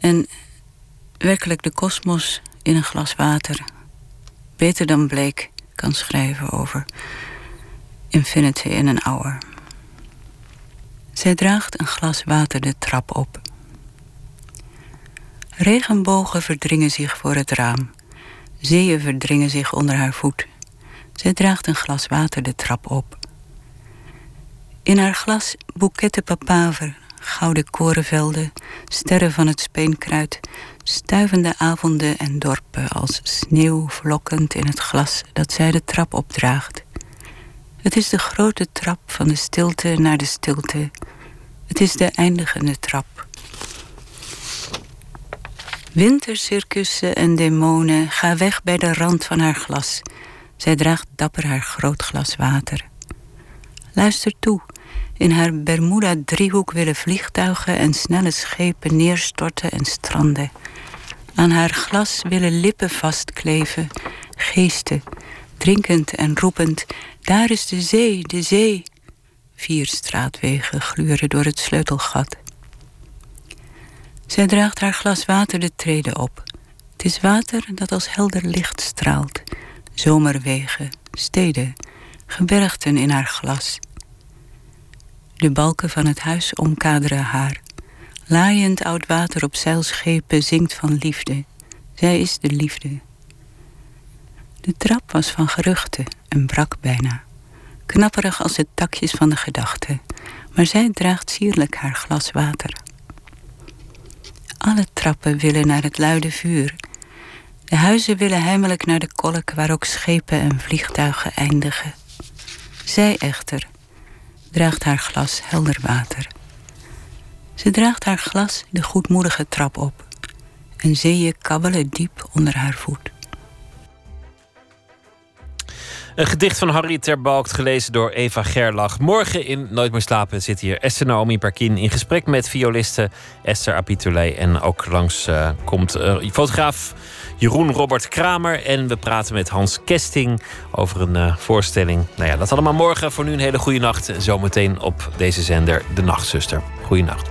En werkelijk de kosmos in een glas water. Beter dan Blake kan schrijven over infinity in een hour. Zij draagt een glas water de trap op. Regenbogen verdringen zich voor het raam. Zeeën verdringen zich onder haar voet. Zij draagt een glas water de trap op. In haar glas boeketten papaver, gouden korenvelden, sterren van het speenkruid, stuivende avonden en dorpen als sneeuw vlokkend in het glas dat zij de trap opdraagt. Het is de grote trap van de stilte naar de stilte. Het is de eindigende trap. Wintercircussen en demonen, ga weg bij de rand van haar glas. Zij draagt dapper haar groot glas water. Luister toe. In haar Bermuda-driehoek willen vliegtuigen en snelle schepen neerstorten en stranden. Aan haar glas willen lippen vastkleven, geesten, drinkend en roepend: Daar is de zee, de zee. Vier straatwegen gluren door het sleutelgat. Zij draagt haar glas water de treden op. Het is water dat als helder licht straalt. Zomerwegen, steden, gebergten in haar glas. De balken van het huis omkaderen haar. Laaiend oud water op zeilschepen zingt van liefde. Zij is de liefde. De trap was van geruchten en brak bijna. Knapperig als de takjes van de gedachte. Maar zij draagt sierlijk haar glas water. Alle trappen willen naar het luide vuur. De huizen willen heimelijk naar de kolk waar ook schepen en vliegtuigen eindigen. Zij echter draagt haar glas helder water. Ze draagt haar glas de goedmoedige trap op. En zeeën kabbelen diep onder haar voet. Een gedicht van Harry Terbalkt, gelezen door Eva Gerlach. Morgen in Nooit meer slapen zit hier Esther Naomi Parkin in gesprek met violiste Esther Apitoulay. En ook langs uh, komt uh, fotograaf Jeroen Robert Kramer. En we praten met Hans Kesting over een uh, voorstelling. Nou ja, dat allemaal morgen. Voor nu een hele goede nacht. Zometeen op deze zender De Nachtzuster. Goeienacht.